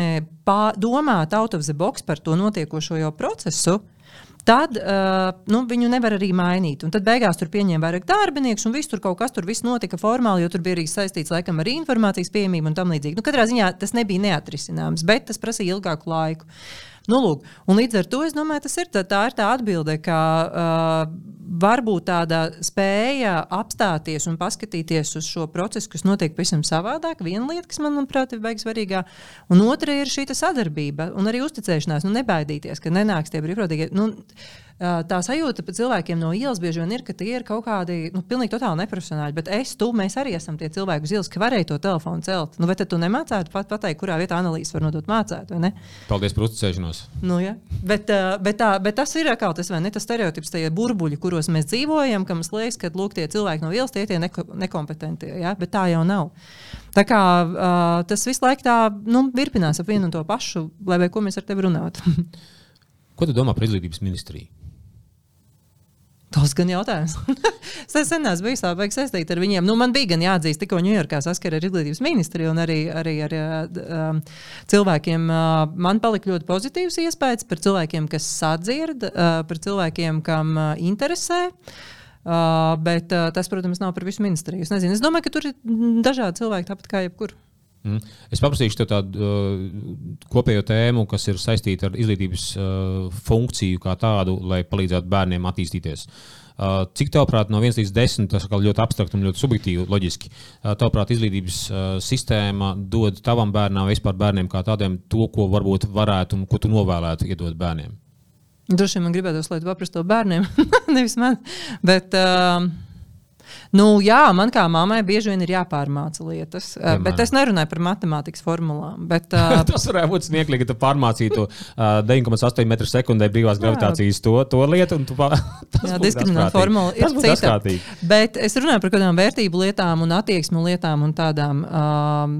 domāt out of the box par to notiekošo jau procesu, tad uh, nu, viņu nevar arī mainīt. Un tad beigās tur pieņēma vairāk darbinieku, un viss tur kaut kas tur notika formāli, jo tur bija arī saistīts laikam ar informācijas pieejamību un tam līdzīgi. Nu, katrā ziņā tas nebija neatrisināms, bet tas prasīja ilgāku laiku. Nu, lūk, līdz ar to es domāju, tas ir tā, tā, ir tā atbilde, ka uh, varbūt tāda spēja apstāties un paskatīties uz šo procesu, kas notiek pavisam savādāk. Viena lieta, kas man, manuprāt, ir beigas svarīgā, un otra ir šī sadarbība un arī uzticēšanās. Nu, nebaidīties, ka nenāks tie brīvprātīgie. Nu, tā sajūta par cilvēkiem no ielas bieži vien ir, ka tie ir kaut kādi nu, pilnīgi totāli neprofesionāļi. Bet es, tu, mēs arī esam tie cilvēki uz ielas, ka varēja to telefonu celt. Nu, vai tad tu nemācētu pat pateikt, kurā vietā analīzes var nodot mācēt? Paldies par uzticēšanos. Nu, ja. bet, bet, tā, bet tas ir kaut kas, vai ne? Tas stereotips, tie burbuļi, kuros mēs dzīvojam, ka mums liekas, ka lūk, tie cilvēki no ielas tie ir neko, nekompetentie. Ja? Bet tā jau nav. Tā kā uh, tas visu laiku tā nu, virpinās ap vienu un to pašu, lai vai ko mēs ar tevi runātu. ko tu domā par izglītības ministriju? Tas gan jautājums. es sen esmu bijis tā, beigas saistīt ar viņiem. Nu, man bija gan jāatzīst, tikko Ņujorkā saskara ar izglītības ministriju un arī, arī ar uh, cilvēkiem. Uh, man palika ļoti pozitīvs iespējas par cilvēkiem, kas sadzird, uh, par cilvēkiem, kam uh, interesē. Uh, bet uh, tas, protams, nav par visu ministriju. Es, nezinu, es domāju, ka tur ir dažādi cilvēki, tāpat kā jebkurā. Mm. Es paprasīšu tādu uh, kopējo tēmu, kas ir saistīta ar izglītības uh, funkciju kā tādu, lai palīdzētu bērniem attīstīties. Uh, cik tavuprāt, no 1 līdz 10, tas ir ļoti abstrakt un ļoti subjektīvi, loģiski. Uh, tavuprāt, izglītības uh, sistēma dod tavam bērnam, vispār bērniem kā tādiem, to, ko varbūt varētu un ko tu novēlētu iedot bērniem? Droši vien man gribētos, lai tu paprastu to bērniem, nevis man. Bet, uh... Nu, jā, man kā mammai bieži vien ir jāpārmāca lietas, uh, Piemēram. bet es nerunāju par matemātikas formulām. Bet, uh, tas varētu būt smieklīgi, ka tu pārmācītu uh, 9,8 metru sekundē brīvās gravitācijas to, to lietu. Pār... jā, diskrimināta formula ir cita. Bet es runāju par kādām vērtību lietām un attieksmu lietām un tādām. Um,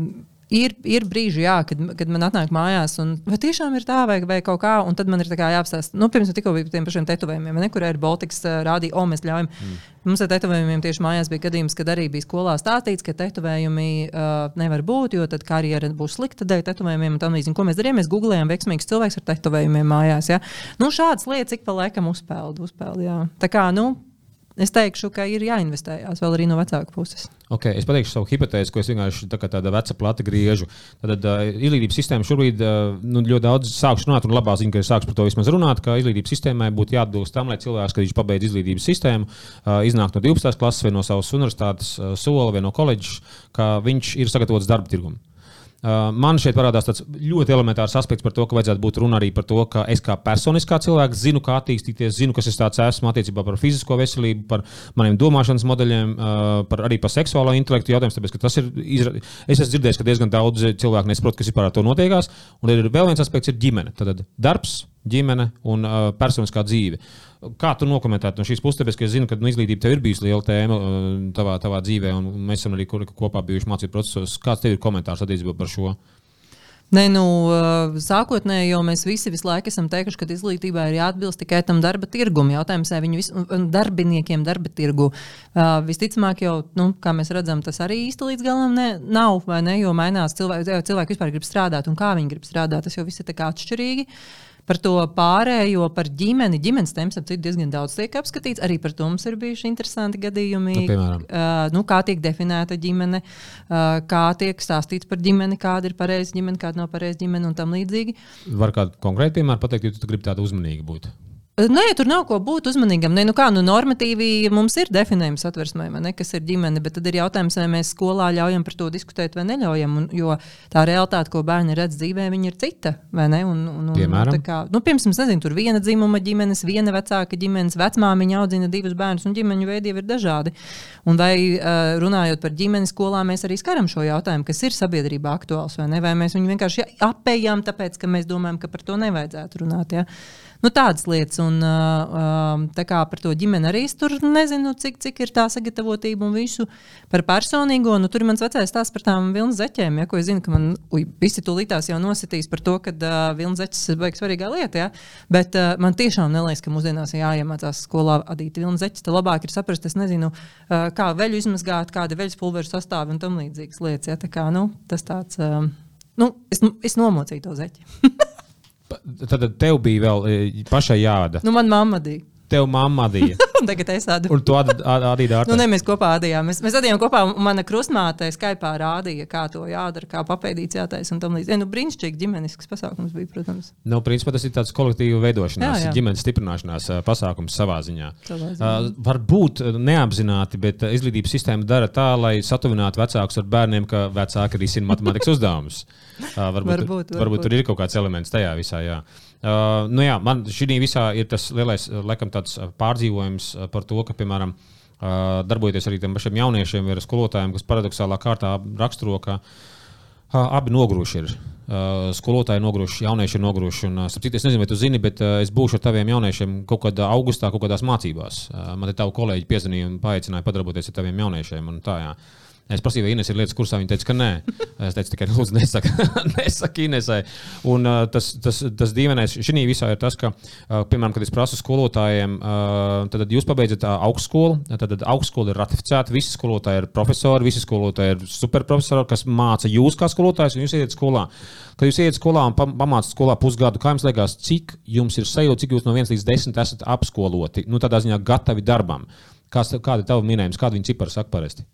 ir, ir brīži, jā, kad, kad man atnāk mājās, un vai tiešām ir tā, vai, vai kaut kā, un tad man ir jāapstāsta. Nu, pirms tam tikko bija par tiem pašiem tetovējumiem, ne, kur ir Baltics rādīja, o, mēs ļaujam. Mm. Mums ar tetovējumiem tieši mājās bija gadījums, kad arī bija skolā stāstīts, ka tetovējumi uh, nevar būt, jo tad karjera būs slikta dēļ tetovējumiem. Līdzīgi, ko mēs darījām? Mēs googlējām veiksmīgus cilvēkus ar tetovējumiem mājās. Ja? Nu, šādas lietas ik pa laikam uzpeld. uzpeld jā. Tā kā, nu, es teikšu, ka ir jāinvestējās vēl arī no vecāku puses. Okay, es pateikšu savu hipotēzi, ko es vienkārši tā tāda veca plata griežu. Tad uh, izglītības sistēma šobrīd uh, nu, ļoti daudz sāks runāt, un labā ziņa, ka ir sāks par to vismaz runāt, ka izglītības sistēmai būtu jāatbilst tam, lai cilvēks, kad viņš pabeidz izglītības sistēmu, uh, iznāk no 12. klases vai no savas universitātes uh, sola vai no koledžas, ka viņš ir sagatavots darba tirgumam. Uh, man šeit parādās tāds ļoti elementārs aspekts par to, ka vajadzētu būt runa arī par to, ka es kā personiskā cilvēks zinu, kā attīstīties, zinu, kas es tāds esmu attiecībā par fizisko veselību, par maniem domāšanas modeļiem, uh, par, arī par seksuālo intelektu jautājums. Tāpēc, tas ir, izra... Es esmu dzirdējis, ka diezgan daudz cilvēku nesaprot, kas vispār ar to notiekās. Un ir vēl viens aspekts, ir ģimene. Tad darbs, ģimene un uh, personiskā dzīve. Kā tu nokomentētu no šīs puses, tāpēc, ka es zinu, ka nu, izglītība tev ir bijusi liela tēma uh, tavā, tavā dzīvē, un mēs esam arī kopā bijuši mācību procesos. Kāds tev ir komentārs attiecībā par šo? Nē, nu, sākotnēji jau mēs visi visu laiku esam teikuši, ka izglītībai ir jāatbilst tikai tam darba tirgum. Jautājums, vai viņu visu, darbiniekiem darba tirgu uh, visticamāk jau, nu, kā mēs redzam, tas arī īsti līdz galam ne, nav, vai ne? Jo mainās cilvēki, cilvēki vispār grib strādāt, un kā viņi grib strādāt, tas jau viss ir atšķirīgi. Uh, Par to pārējo, par ģimeni. Ģimenes tēmas ap citu diezgan daudz tiek apskatīts. Arī par to mums ir bijuši interesanti gadījumi. Nu, piemēram. uh, nu, kā tiek definēta ģimene, uh, kā tiek stāstīts par ģimeni, kāda ir pareiza ģimene, kāda nav pareiza ģimene un tam līdzīgi. Var kādu konkrētu piemēru pateikt, ja tu gribi tādu uzmanīgu būt? Nē, tur nav ko būt uzmanīgam. Nē, nu kā, nu, normatīvi mums ir definējums atversmē, ne, kas ir ģimene, bet tad ir jautājums, vai mēs skolā ļaujam par to diskutēt vai neļaujam. Un, jo tā realitāte, ko bērni redz dzīvē, ir cita. Un, un, un, piemēram, kā, nu, piemēram, nezinu, tur viena dzimuma ģimenes, viena vecāka ģimenes, vecmāmiņa audzina divus bērnus, un ģimeņu veidi ir dažādi. Un vai runājot par ģimenes skolā, mēs arī skaram šo jautājumu, kas ir sabiedrībā aktuāls vai ne? Vai mēs viņu vienkārši apējām, tāpēc ka mēs domājam, ka par to nevajadzētu runāt. Ja? Nu, tādas lietas, un tā kā par to ģimeni arī es tur nezinu, cik, cik ir tā sagatavotība un visu par personīgo. Nu, tur ir mans vecais stāsts par tām vilnas zeķēm, ja, ko es zinu, ka man uj, visi tūlītās jau nositīs par to, ka uh, vilnas zeķis ir baigs svarīgā lieta. Ja. Bet uh, man tiešām neliekas, ka mūsdienās jāiemācās skolā adīt vilnas zeķis. Tad labāk ir saprast, es nezinu, uh, kā veļu izmazgāt, kāda veļas pulveru sastāvi un tam līdzīgas lietas. Ja. Tā kā, nu, tas tāds, uh, nu, es, es nomocīju to zeķi. Tad tev bija vēl e, pašai jāda. Nu, man mamma bija. Tev mamma adīja. Tagad es ādu. Un tu adīji dārstu. Nu, ne, mēs kopā adījām. Mēs, mēs adījām kopā. Mana krustmāte Skypā rādīja, kā to jādara, kā papēdīts jātaisa un tam līdzīgi. Nu, brīnišķīgi ģimenisks pasākums bija, protams. Nu, principā tas ir tāds kolektīva veidošanās, jā, jā. ģimenes stiprināšanās pasākums savā ziņā. Savā ziņā. Uh, varbūt neapzināti, bet izglītības sistēma dara tā, lai satuvinātu vecākus ar bērniem, ka vecāki risina matemātikas uzdevumus. Uh, varbūt, varbūt, varbūt. varbūt tur ir kaut kāds elements tajā visā. Jā. Uh, nu jā, man šī visā ir tas lielais laikam, pārdzīvojums par to, ka, piemēram, uh, darbojoties arī tiem pašiem jauniešiem, ir skolotājiem, kas paradoxālā kārtā raksturo, ka uh, abi noguruši ir. Uh, skolotāji noguruši, jaunieši ir noguruši. Un, uh, citu, es nezinu, vai tu zini, bet uh, es būšu ar taviem jauniešiem kaut kādā augustā, kaut kādās mācībās. Uh, man te tavi kolēģi piezvanīja un paaicināja padarboties ar taviem jauniešiem. Tā, jā. Es prasīju, vai Ines ir lietas kursā. Viņa teica, ka nē. Es teicu, tikai lūdzu, nesaki, nesaki Inesai. Un uh, tas, tas, tas dīvainais šī visā ir tas, ka, uh, piemēram, kad es prasu skolotājiem, uh, tad jūs pabeidzat uh, augstskolu, tad augstskola ir ratificēta, visi skolotāji ir profesori, visi skolotāji ir superprofesori, kas māca jūs kā skolotājs, un jūs iet skolā. Kad jūs iet skolā un pamācāt skolā pusgadu, kā jums liekas, cik jums ir sajūta, cik jūs no 1 līdz 10 esat apskoloti, nu, tādā ziņā gatavi darbam? Kāds, kāda ir tava minējums, kāda viņa cipara saka parasti?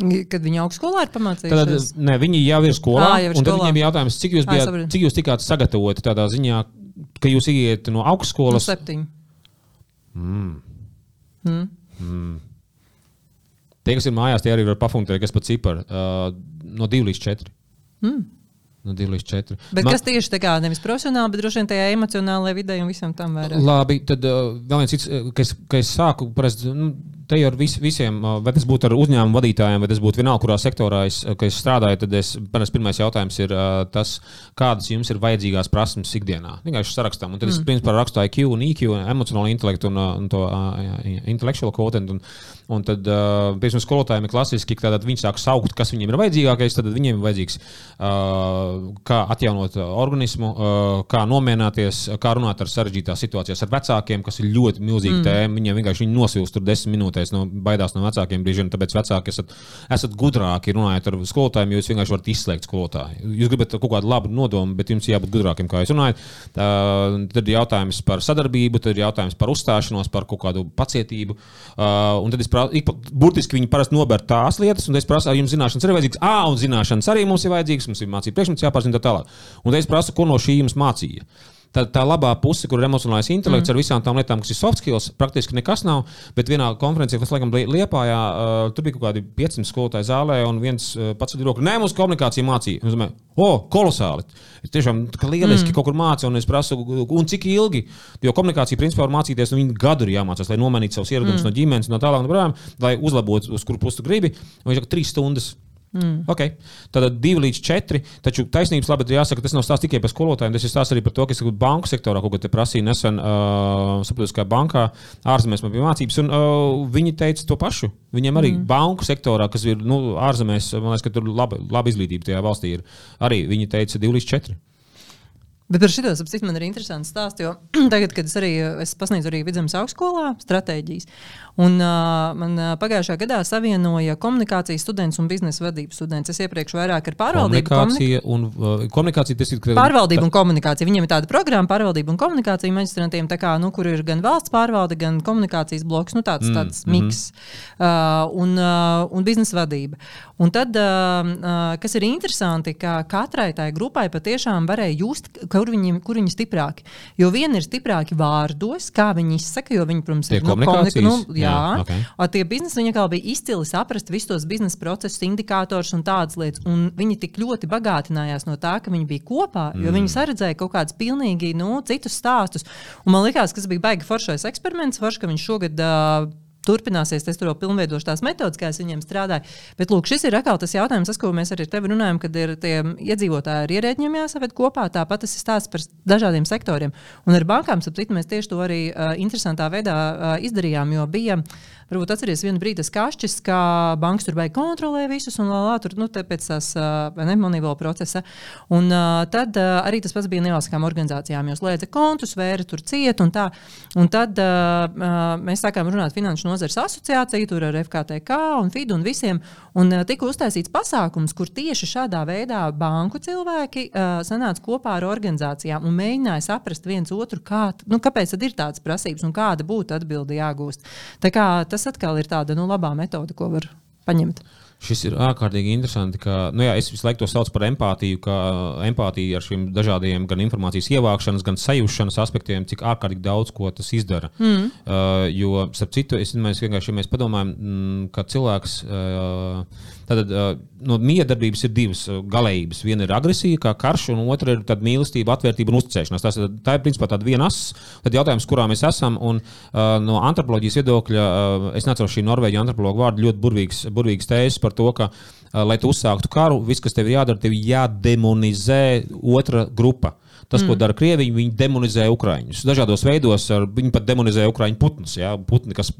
Kad viņi augstskolā ir pamācījušies? Tad ne, viņi jau ir skolā. À, jau ir skolā. Viņiem ir jautājums, cik jūs, bijāt, à, cik jūs tikāt sagatavoti tādā ziņā, ka jūs ieiet no augstskolas? No septiņi. Mm. Mm. Mm. Tie, kas ir mājās, tie arī var pafunkcionēt, kas pa ciparu uh, no 2 līdz 4. Mm. No 2 līdz 4. Bet Man... kas tieši tā kā nevis profesionāli, bet droši vien tajā emocionālajā vidē un visam tam vairāk? Labi, tad uh, vēl viens cits, ka es, ka es sāku, parasti, nu, te jau ar vis, visiem, vai tas būtu ar uzņēmumu vadītājiem, vai tas būtu vienalga, kurā sektorā es, es strādāju, tad es, pirmais jautājums ir tas, kādas jums ir vajadzīgās prasmes ikdienā. Vienkārši sarakstām. Un tad es mm. principā rakstu IQ un EQ, emocionālo intelektu un, un to intellectual quotient. Un, un tad, piemēram, skolotājiem ir klasiski, ka viņi sāk saukt, kas viņiem ir vajadzīgākais, tad viņiem ir vajadzīgs, kā atjaunot organismu, kā nomierināties, kā runāt ar sarežģītās situācijās ar vecākiem, kas ir ļoti milzīga mm. tēma. Viņiem vienkārši viņi nosilst tur desmit minūtes skolotājs no, baidās no vecākiem brīžiem, tāpēc vecāki esat, esat gudrāki runājot ar skolotājiem, jo jūs vienkārši varat izslēgt skolotāju. Jūs gribat kaut kādu labu nodomu, bet jums jābūt gudrākiem, kā jūs runājat. Uh, tad ir jautājums par sadarbību, tad ir jautājums par uzstāšanos, par kaut kādu pacietību. Uh, un tad es prasu, burtiski viņi parasti nober tās lietas, un es prasu, jums zināšanas ir vajadzīgas. Ah, un zināšanas arī mums ir vajadzīgas, mums ir mācība priekšmets jāpārzina tā tālāk. Un tad es prasu, ko no šī jums mācīja tā, tā labā puse, kur ir emocionālais intelekts mm. ar visām tām lietām, kas ir soft skills, praktiski nekas nav. Bet vienā konferencē, kas laikam Liepājā, uh, tur bija kaut kādi 500 skolotāji zālē, un viens uh, pats ir roka. Nē, mums komunikācija mācīja. Es domāju, o, oh, kolosāli. Es tiešām lieliski mm. kaut kur mācīju, un es prasu, un cik ilgi. Jo komunikācija principā var mācīties, un viņi gadu ir jāmācās, lai nomainītu savus ieradumus mm. no ģimenes, no tālāk, no projām, lai uzlabotu, uz kuru pusi gribi. Un viņš saka, trīs stundas. Mm. Okay. Tad divi līdz četri. Taču taisnības labā jāsaka, tas nav stāsts tikai par skolotājiem. Tas ir stāsts arī par to, kas ir banku sektorā, ko te prasīja nesen uh, saprotiskā bankā. Ārzemēs man bija mācības, un uh, viņi teica to pašu. Viņiem arī mm. banku sektorā, kas ir nu, ārzemēs, man liekas, ka tur laba, laba izglītība tajā valstī ir. Arī viņi teica divi līdz četri. Bet par šito sapcīt, man ir interesants stāsts, jo tagad, kad es arī es pasniedzu arī vidzemes augstskolā stratēģijas, Un, uh, man uh, pagājušā gadā savienoja komunikācijas students un biznesa vadības students. Es iepriekš vairāk ar pārvaldību. Komunikācija un uh, komunikācija tas ir. Pārvaldība un komunikācija. Viņiem ir tāda programma, pārvaldība un komunikācija maģistrantiem, kā, nu, kur ir gan valsts pārvalde, gan komunikācijas bloks, nu, tāds, mm, tāds mm -hmm. miks uh, un, uh, un biznesa vadība. Un tad, uh, uh, kas ir interesanti, ka katrai tai grupai patiešām varēja just, kur viņi, kur viņi stiprāki. Jo viena ir stiprāki vārdos, kā viņi izsaka, jo viņi, protams, ir nu, komunikācijas. Nu, jā, Jā, okay. tie biznesa viņi bija izcili saprast visus tos biznesa procesus, indikātors un tādas lietas. Un viņi tik ļoti bagātinājās no tā, ka viņi bija kopā, jo mm. viņi saredzēja kaut kādus pilnīgi nu, citus stāstus. Un man liekas, ka tas bija baigi foršais eksperiments, forš, ka viņš šogad. Uh, turpināsies. Es tur vēl pilnveidošu tās metodas, kā es viņiem strādāju. Bet lūk, šis ir atkal tas jautājums, tas, ko mēs arī ar tevi runājam, kad ir tie iedzīvotāji ar ierēģiem jāsaved kopā. Tāpat tas ir stāsts par dažādiem sektoriem. Un ar bankām, sapratu, mēs tieši to arī uh, interesantā veidā uh, izdarījām, jo bija. Uh, Varbūt atcerieties vienu brīdi, tas kašķis, kā bankas tur beigās kontrolē visus un lā, tur nu, pēc tās nemonīvola procesa. Un uh, tad uh, arī tas pats bija nevalstiskām organizācijām, jo slēdza kontus, vēra tur ciet un tā. Un tad uh, mēs sākām runāt Finanšu nozares asociāciju, tur ar FKTK un FIDU un visiem. Un uh, tika uztaisīts pasākums, kur tieši šādā veidā banku cilvēki uh, sanāca kopā ar organizācijām un mēģināja saprast viens otru, kā, nu, kāpēc ir tādas prasības un kāda būtu atbilde jāgūst. Tā kā, tas atkal ir tāda nu, labā metode, ko var paņemt. Šis ir ārkārtīgi interesanti. Ka, nu jā, es visu laiku to saucu par empātiju, ka empātija ar šiem dažādiem gan informācijas ievākšanas, gan sajūšanas aspektiem, cik ārkārtīgi daudz ko tas izdara. Mm. Uh, jo, starp citu, es domāju, vienkārši, ja mēs padomājam, mm, ka cilvēks. Uh, Tad uh, no miedarbības ir divas galējības. Viena ir agresija, kā karš, un otra ir mīlestība, atvērtība un uzticēšanās. Tas, tā ir principā tāda viena asa. Tad jautājums, kurā mēs esam, un uh, no antropoloģijas viedokļa, uh, es neceru šī norvēģu antropologu vārdu ļoti burvīgs, burvīgs tēzes par to, ka, uh, lai tu uzsāktu karu, viss, kas tev ir jādara, tev jādemonizē otra grupa. Tas, mm. ko dara Krievija, viņi demonizē Ukrāņus. Dažādos veidos ar, viņi pat demonizē Ukrāņu putnus. Ja? Putni, kas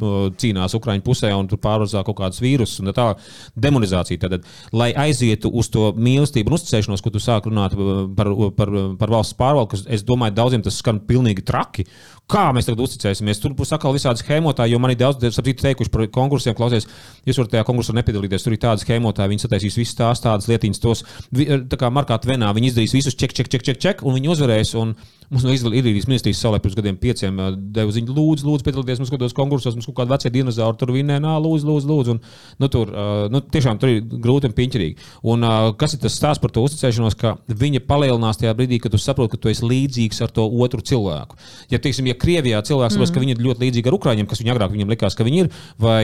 cīnās Ukrāņu pusē un tur pārvazā kaut kādus vīrusus un tā demonizācija. Tad, lai aizietu uz to mīlestību un uzticēšanos, ko tu sāk runāt uh, par, par, par valsts pārvaldu, kas, es domāju, daudziem tas skan pilnīgi traki. Kā mēs tagad uzticēsimies? Tur būs atkal visādi schēmotāji, jo man ir daudz, sapratu, teikuši par konkursiem, klausies, jūs varat tajā konkursā nepiedalīties. Tur ir tādi schēmotāji, viņi sataisīs visas tās tādas lietiņas, tos, tā kā markā tvenā, viņi izdarīs visus ček, ček, ček, ček, ček un viņi uzvarēs. Un, Mums no Izraēlas ministrijas savulaik pirms gadiem pieciem deva ziņu, lūdzu, lūdzu piedalīties mums kādos konkursos, mums kaut kādi vecie dinozauri tur vinnē, nā, lūdzu, lūdzu, lūdzu. Un, nu, tur, nu, tiešām tur ir grūti un piņķerīgi. Un kas ir tas stāsts par to uzticēšanos, ka viņa palielinās tajā brīdī, kad tu saproti, ka tu esi līdzīgs ar to otru cilvēku. Ja, teiksim, ja Krievijā cilvēks saprot, mm. ka viņi ir ļoti līdzīgi ar Ukrāņiem, kas viņam agrāk viņam likās, ka viņi ir, vai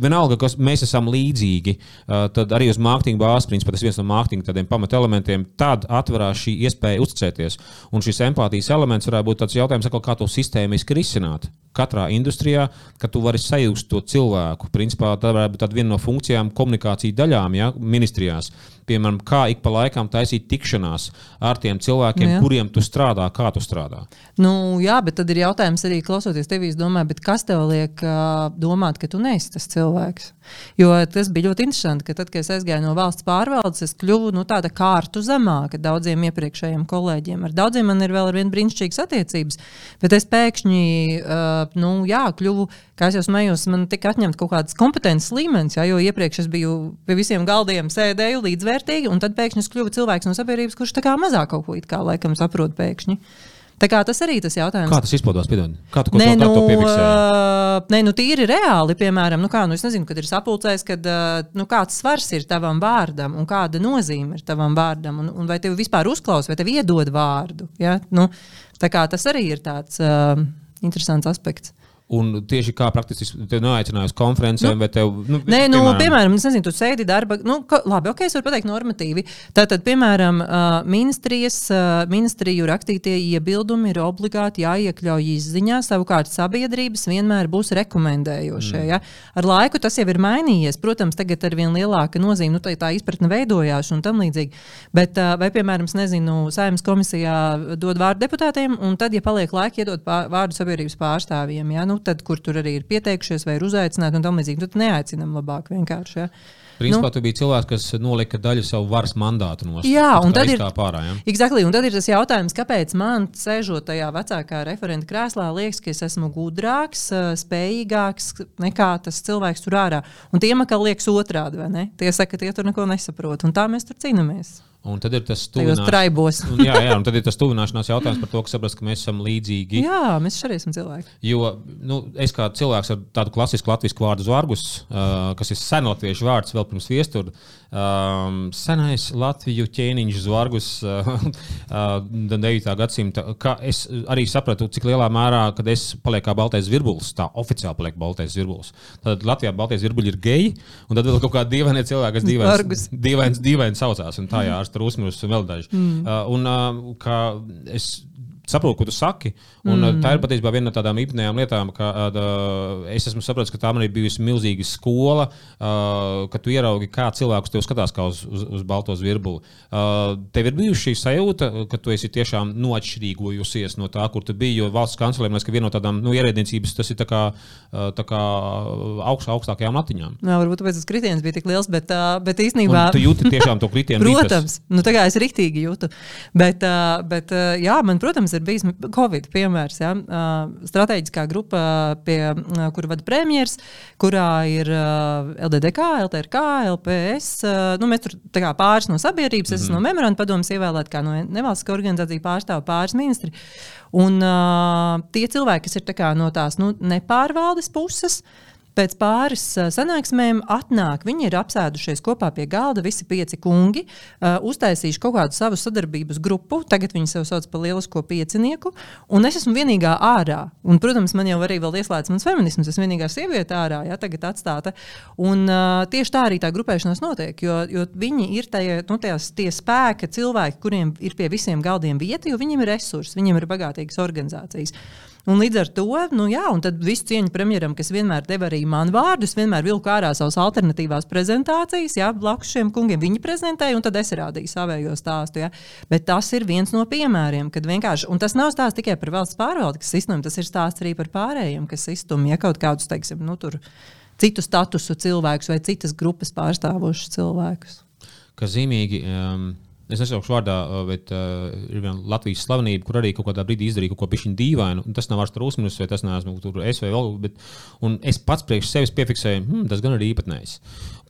vienalga, kas mēs esam līdzīgi, tad arī uz mārketinga bāzes, principā tas viens no mārketinga pamatelementiem, tad atverās šī iespēja uzticēties. Un šis empātijas empātijas elements varētu būt tāds jautājums, kā to sistēmiski risināt. Katrā industrijā, ka tu vari sajust to cilvēku. Principā tā varētu būt viena no funkcijām, komunikācijas daļām, ja, ministrijās piemēram, kā ik pa laikam taisīt tikšanās ar tiem cilvēkiem, nu jā. kuriem tu strādā, kā tu strādā. Nu, jā, bet tad ir jautājums arī klausoties tevī, domāju, kas tev liek domāt, ka tu neesi tas cilvēks? Jo tas bija ļoti interesanti, ka tad, kad es aizgāju no valsts pārvaldes, es kļuvu nu, tāda kārtu zemāka daudziem iepriekšējiem kolēģiem. Ar daudziem man ir vēl ar vienu brīnišķīgas attiecības. Bet es pēkšņi, uh, nu, jā, kļuvu, kā es jau smējos, man tika atņemts kaut kāds kompetences līmenis, jā, jo iepriekš es biju pie visiem galdiem sēdēju līdzvērtīgi, un tad pēkšņi es kļuvu cilvēks no sabiedrības, kurš tā kā mazāk kaut ko it kā laikam saprot pēkšņi. Tā kā tas arī tas jautājums. Kā tas izpaužās? Kā tu, nē, to, nu, uh, nē, nu, tīri reāli, piemēram, nu, kā, nu, es nezinu, kad ir sapulcējis, kad, uh, nu, kāds svars ir tavam vārdam un kāda nozīme ir tavam vārdam, un, un vai tev vispār uzklausa, vai tev iedod vārdu. Ja? Nu, tas arī ir tāds uh, interesants aspekts. Un tieši kā praktiski te neaicināja uz konferencēm, nu, vai tev. Nu, nē, nu, piemēram, piemēram es nezinu, tu sēdi darba. Nu, ka, labi, ok, es varu pateikt normatīvi. Tātad, piemēram, ministrijas, ministriju rakstītie iebildumi ir obligāti jāiekļauj izziņā. Savukārt sabiedrības vienmēr būs rekomendējošie. Mm. Ja? Ar laiku tas jau ir mainījies. Protams, tagad ar vien lielāka nozīme, nu, tā, tā izpratne veidojās un tam līdzīgi. Bet, vai, piemēram, nezinu, saimnes komisijā dod vārdu deputātiem, un tad, ja paliek laika, iedod pār, vārdu sabiedrības pārstāvjiem. Ja? Nu, tad, kur tur arī ir pieteikušies vai ir uzaicināti un tam līdzīgi. Tad neaicinām labāk vienkārši. Ja. Principā nu, tu biji cilvēks, kas nolika daļu savu varas mandātu no savas. Jā, un tad ir pārā. Ja? Exactly, un tad ir tas jautājums, kāpēc man, sēžot tajā vecākā referenta krēslā, liekas, ka es esmu gudrāks, spējīgāks nekā tas cilvēks tur ārā. Un tie man kā liekas otrādi, vai ne? Tie saka, ka tie tur neko nesaprot, un tā mēs tur cīnāmies. Un tad ir tas tuvināšanās, un, jā, jā, un tad ir tas tuvināšanās jautājums par to, ka, saprast, ka mēs esam līdzīgi. Jā, mēs arī esam cilvēki. Jo nu, es kā cilvēks ar tādu klasisku latviešu vārdu zvargus, uh, kas ir senlatviešu vārds vēl pirms viestura, um, senais latviešu ķēniņš zvargus uh, uh, 9. gadsimta. Es arī sapratu, cik lielā mērā, kad es palieku kā baltais virbulis, tā oficiāli paliek baltais virbulis. Tad Latvijā baltais virbuļi ir geji, un tad vēl kaut kādi dīvaini cilvēki, kas dīvaini, dīvaini, dīvaini saucās. Un tā, jā, un vēl daži. Mm. Uh, un, uh, kā es saprotu, ko tu saki. Un, mm. Tā ir patiesībā viena no tādām īpatnējām lietām, ka uh, es esmu sapratis, ka tā man ir bijusi milzīga skola, uh, ka tu ieraugi, kā cilvēks tev skatās kā uz, uz, uz balto virbuli. Uh, tev ir bijusi šī sajūta, ka tu esi tiešām noatšķirīgojusies no tā, kur tu biji. Jo valsts kancelēm liekas, ka viena no tādām nu, ierēdniecības tas ir tā kā, tā kā augst, augstākajām latiņām. Jā, varbūt tāpēc tas kritiens bija tik liels, bet, bet īstenībā. Un tu jūti tiešām to kritienu. protams, nu, tā kā es riktīgi jūtu. Bet, bet jā, man, protams, ir bijis Covid piemērs. Ja? Stratēģiskā grupa, pie, kura vada premjeras, kurā ir LDDK, LTRK, LPS. Nu, mēs tur kā, pāris no sabiedrības, mm -hmm. es esmu no mhm. memoranda padomus ievēlēta kā no nevalstiskā organizācija pārstāv pāris ministri. Un tie cilvēki, kas ir tā no tās nu, nepārvaldes puses, uh, Pēc pāris sanāksmēm atnāk, viņi ir apsēdušies kopā pie galda, visi pieci kungi, uh, uztaisījuši kaut kādu savu sadarbības grupu. Tagad viņi sev sauc par lielisko piecinieku, un es esmu vienīgā ārā. Un, protams, man jau arī vēl ieslēdz mans feminisms, es vienīgā sieviete ārā, ja tagad atstāta. Un, uh, tieši tā arī tā grupēšanās notiek, jo, jo viņi ir tie, nu, tās, tie spēki, cilvēki, kuriem ir pie visiem galdiem vieta, jo viņiem ir resursi, viņiem ir bagātīgas organizācijas. Un līdz ar to, nu jā, un tad visu cieņu premjeram, kas vienmēr deva arī man vārdus, vienmēr vilku ārā savas alternatīvās prezentācijas, jā, blakus šiem kungiem viņi prezentēja, un tad es rādīju savējo stāstu. Jā. Bet tas ir viens no piemēriem, kad vienkārši, un tas nav stāsts tikai par valsts pārvaldes sistēmu, tas ir stāsts arī par pārējiem, kas iztumj ja kaut kādus, teiksim, nu, tur, citu statusu cilvēkus vai citas grupas pārstāvošus cilvēkus. Kas zīmīgi. Um es nesaukšu vārdā, bet uh, ir viena Latvijas slavenība, kur arī kaut kādā brīdī izdarīja kaut ko pišķiņu dīvainu. Tas nav vairs trūsmas, vai tas neesmu tur es vai vēl, bet es pats priekš sevis piefiksēju, hmm, tas gan ir īpatnējs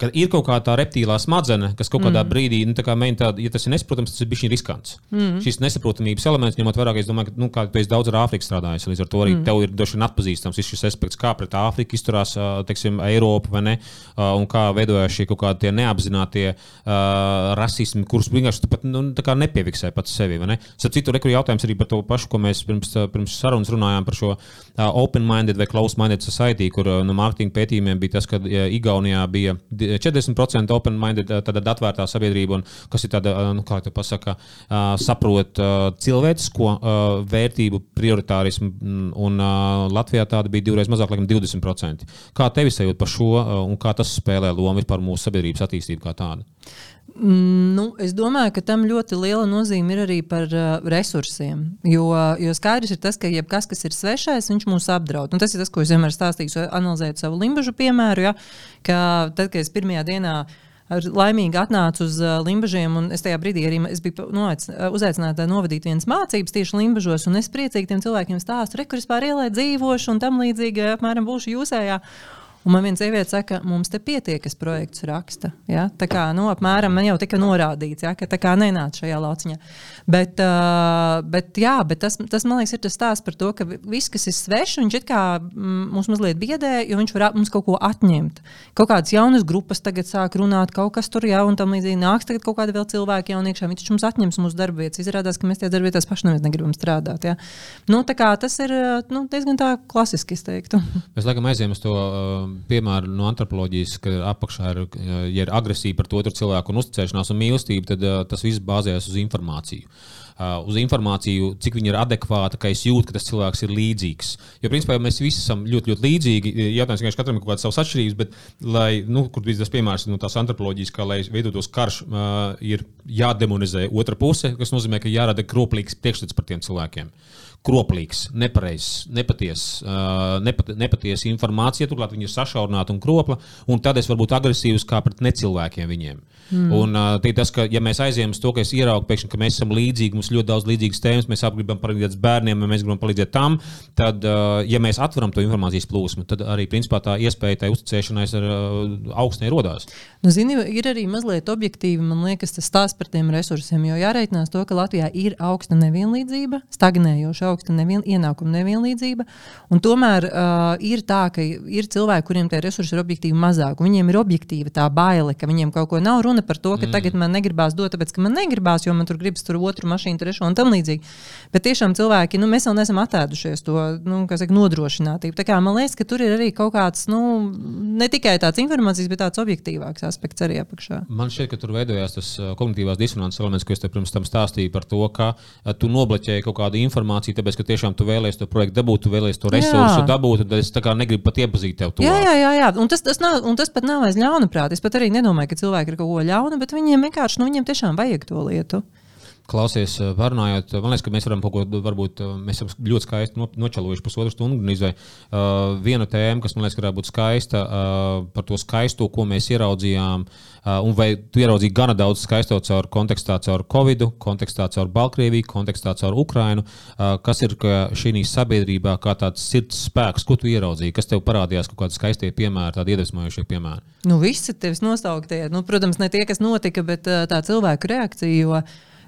ka ir kaut kā tā reptīlā smaddzene, kas kaut kādā mm. brīdī, nu, kā mēģina, ja tas ir nesaprotams, tas ir bijis riskants. Mm. Šis nesaprotamības elements, ņemot vērā, ka es domāju, ka, nu, kā tu esi daudz ar Āfriku strādājis, līdz ar to arī mm. tev ir vien atpazīstams šis aspekts, kā pret Āfriku izturās, teiksim, Eiropa vai ne, un kā veidojās šie kaut kādi neapzinātie uh, rasismi, kurus vienkārši tu pat nu, nepiefiksē pats sevi. Starp citu, rekur jautājums arī par to pašu, ko mēs pirms, pirms sarunas runājām par šo open-minded vai close-minded society, kur uh, no mārketinga pētījumiem bija tas, ka uh, Igaunijā bija 40% open-minded, tāda atvērtā sabiedrība, un kas ir tāda, nu, kā jau pasaka, saprot cilvēcisko vērtību, prioritārismu, un Latvijā tāda bija divreiz mazāk, laikam 20%. Kā tevi sajūt par šo, un kā tas spēlē lomu vispār mūsu sabiedrības attīstību kā tādu? Mm, nu, es domāju, ka tam ļoti liela nozīme ir arī par uh, resursiem. Jo, jo skaidrs ir tas, ka jebkas, kas ir svešais, viņš mūs apdraud. Un tas ir tas, ko es vienmēr stāstīju, analizējot savu limbažu piemēru. Ja, ka tad, kad es pirmajā dienā laimīgi atnācu uz uh, Limbažiem, un es tajā brīdī arī biju nu, uzaicināta novadīt vienas mācības tieši Limbažos, un es priecīgi tiem cilvēkiem stāstu, re, kur es pār ielai dzīvošu, un tam līdzīgi apmēram būšu jūsējā. Un man viena sieviete saka, mums te pietiek, kas projekts raksta. Ja? Tā kā nu, apmēram man jau tika norādīts, ja? ka tā kā nenāca šajā lauciņā. Bet, uh, bet, jā, bet tas, tas, man liekas, ir tas stāsts par to, ka viss, kas ir svešs, viņš it kā mums mazliet biedē, jo viņš var mums kaut ko atņemt. Kaut kādas jaunas grupas tagad sāk runāt, kaut kas tur jau un tam līdzīgi nāks tagad kaut kādi vēl cilvēki jauniekšā. Viņš mums atņems mūsu darbvietas. Izrādās, ka mēs tajā darbvietās paši neviens negribam strādāt. Ja? Nu, tas ir nu, diezgan tā klasiski, es teiktu. Mēs laikam aizējām uz to. Uh piemēru no antropoloģijas, ka apakšā ir, ja ir agresija to otru cilvēku un uzticēšanās un mīlestība, tad uh, tas viss bāzējas uz informāciju. Uh, uz informāciju, cik viņa ir adekvāta, ka es jūtu, ka tas cilvēks ir līdzīgs. Jo, principā, mēs visi esam ļoti, ļoti līdzīgi. Jautājums, ka katram ir kaut kādas savas atšķirības, bet, lai, nu, kur bija tas piemērs no tās antropoloģijas, kā lai veidotos karš, uh, ir jādemonizē otra puse, kas nozīmē, ka jārada kroplīgs priekšstats par tiem cilvēkiem. Uh, kroplīgs, nepareizs, nepatiesa uh, nepat, nepaties informācija, turklāt viņi ir sašaurināti un kropla, un tad es varu būt agresīvs kā pret necilvēkiem viņiem. Mm. Un uh, tas, ka ja mēs aizējām uz to, ka es ieraugu pēkšņi, ka mēs esam līdzīgi, mums ļoti daudz līdzīgas tēmas, mēs gribam palīdzēt bērniem, mēs gribam palīdzēt tam, tad, uh, ja mēs atveram to informācijas plūsmu, tad arī principā tā iespēja tai uzticēšanai ar uh, augstnē rodās. Nu, zini, ir arī mazliet objektīvi, man liekas, tas stāsts par tiem resursiem, jo jāreikinās to, ka Latvijā ir augsta nevienlīdzība, stagnējoša augsta nevien, ienākuma nevienlīdzība. Tomēr uh, ir tā, ka ir cilvēki, kuriem tie resursi ir objektīvi mazāk. Viņiem ir objektīva tā baile, ka viņiem kaut ko nav runa par to, ka mm. tagad man negribās dot, tāpēc ka man negribās, jo man tur gribas tur otru mašīnu, trešo un tam līdzīgi. Bet tiešām cilvēki, nu, mēs vēl neesam attēdušies to nu, saka, nodrošinātību. Tā kā man liekas, ka tur ir arī kaut kāds, nu, ne tikai tāds informācijas, bet tāds objektīvāks aspekts arī apakšā. Man šķiet, ka tur veidojās tas kognitīvās disonances elements, ko es te pirms tam stāstīju par to, ka tu nobloķēji kaut kādu informāciju tāpēc, ka tiešām tu vēlēsies to projektu dabūt, tu vēlēsies to resursu jā. dabūt, tad es negribu pat iepazīt tevi. Jā, jā, jā, jā. Un tas, tas, nav, un tas pat nav aiz ļaunprāt. Es pat arī nedomāju, ka cilvēki ir kaut ko ļaunu, bet viņiem vienkārši, nu, viņiem tiešām vajag to lietu. Klausies, eh, parunājot, man liekas, ka mēs varam kaut ko, varbūt eh, mēs esam ļoti skaisti nočalojuši pusotru stundu. Izvai, uh, viena tēma, kas man liekas, varētu būt skaista, uh, par to skaisto, ko mēs ieraudzījām. Uh, un vai tu ieraudzīji gana daudz skaisto caur kontekstā, caur Covid, kontekstā caur Baltkrieviju, kontekstā caur Ukrainu? Kas ir šī sabiedrībā kā tāds sirds spēks, ko tu ieraudzīji? Kas tev parādījās kaut kādi skaistie piemēri, tādi iedvesmojošie piemēri? Nu, visi tevis nosauktie. Nu, protams, ne tie, kas notika, bet tā cilvēku reakcija. Jo...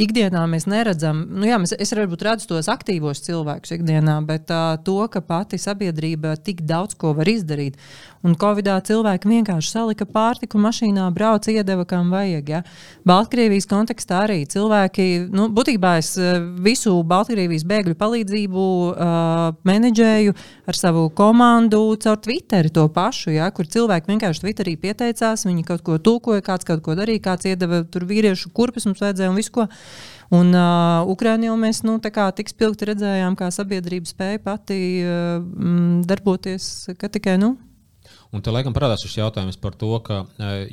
ikdienā mēs neredzam, nu jā, mēs, es varbūt redzu tos aktīvos cilvēkus ikdienā, bet uh, to, ka pati sabiedrība tik daudz ko var izdarīt. Un Covidā cilvēki vienkārši salika pārtiku mašīnā, brauca, iedeva, kam vajag. Ja? Baltkrievijas kontekstā arī cilvēki, nu, būtībā es visu Baltkrievijas bēgļu palīdzību uh, menedžēju ar savu komandu caur Twitteri to pašu, ja? kur cilvēki vienkārši Twitterī pieteicās, viņi kaut ko tulkoja, kāds kaut ko darīja, kāds iedeva tur vīriešu kurpes mums vajadzēja un visu ko. Un uh, Ukraiņā jau mēs nu, tik spilgti redzējām, kā sabiedrība spēja pati uh, darboties, ka tikai nu, Un te laikam parādās šis jautājums par to, ka,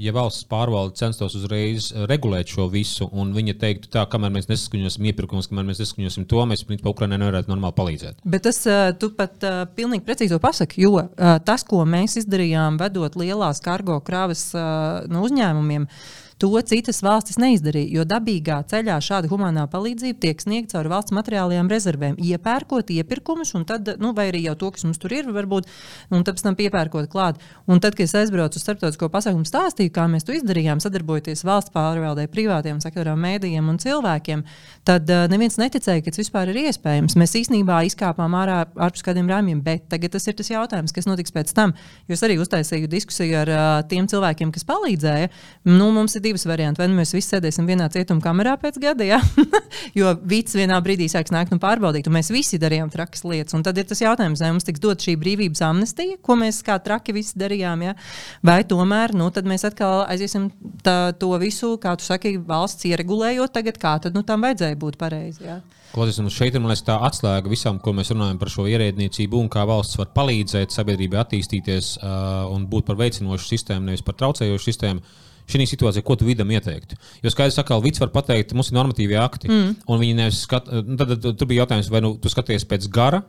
ja valsts pārvalde censtos uzreiz regulēt šo visu, un viņa teiktu, tā, kamēr mēs nesaskaņosim iepirkumus, kamēr mēs nesaskaņosim to, mēs principā Ukraiņai nevarētu normāli palīdzēt. Bet tas tu pat uh, pilnīgi precīzi pasaki, jo uh, tas, ko mēs izdarījām, vedot lielās kargo krāvas uh, no uzņēmumiem, uh, To citas valstis neizdarīja, jo dabīgā ceļā šāda humanā palīdzība tiek sniegta caur valsts materiālajām rezervēm, iepērkot iepirkumus, tad, nu, vai arī jau to, kas mums tur ir, varbūt, un pēc tam piepērkot klāt. Un tad, kad es aizbraucu uz starptautisko pasākumu, stāstīju, kā mēs to izdarījām, sadarbojoties valsts pārvaldē, privātiem sektoriem, mēdījiem un cilvēkiem, tad uh, neviens neticēja, ka tas vispār ir iespējams. Mēs īstenībā izkāpām ārā ārpus kādiem rāmjiem, bet tagad tas ir tas jautājums, kas notiks pēc tam. Jo es arī uztaisīju diskusiju ar uh, tiem cilvēkiem, kas palīdzēja. Nu, mums ir divas varianti. Vai nu mēs visi sēdēsim vienā cietuma kamerā pēc gada, ja? jo vīts vienā brīdī sāks nākt un pārbaudīt, un mēs visi darījām trakas lietas. Un tad ir tas jautājums, vai mums tiks dot šī brīvības amnestija, ko mēs kā traki visi darījām, ja? vai tomēr nu, mēs atkal aiziesim tā, to visu, kā tu saki, valsts ieregulējot tagad, kā tad nu, tam vajadzēja būt pareizi. Ja? Klausies, un šeit ir tā atslēga visam, ko mēs runājam par šo ierēdniecību un kā valsts var palīdzēt sabiedrībai attīstīties uh, un būt par veicinošu sistēmu, nevis par traucējošu sistēmu šī situācijā, ko tu vidam ieteiktu? Jo skaidrs, ka Vits var pateikt, mums ir normatīvie akti, mm. un viņi nevis skat, nu, tad, tad, tur bija jautājums, vai nu tu skaties pēc gara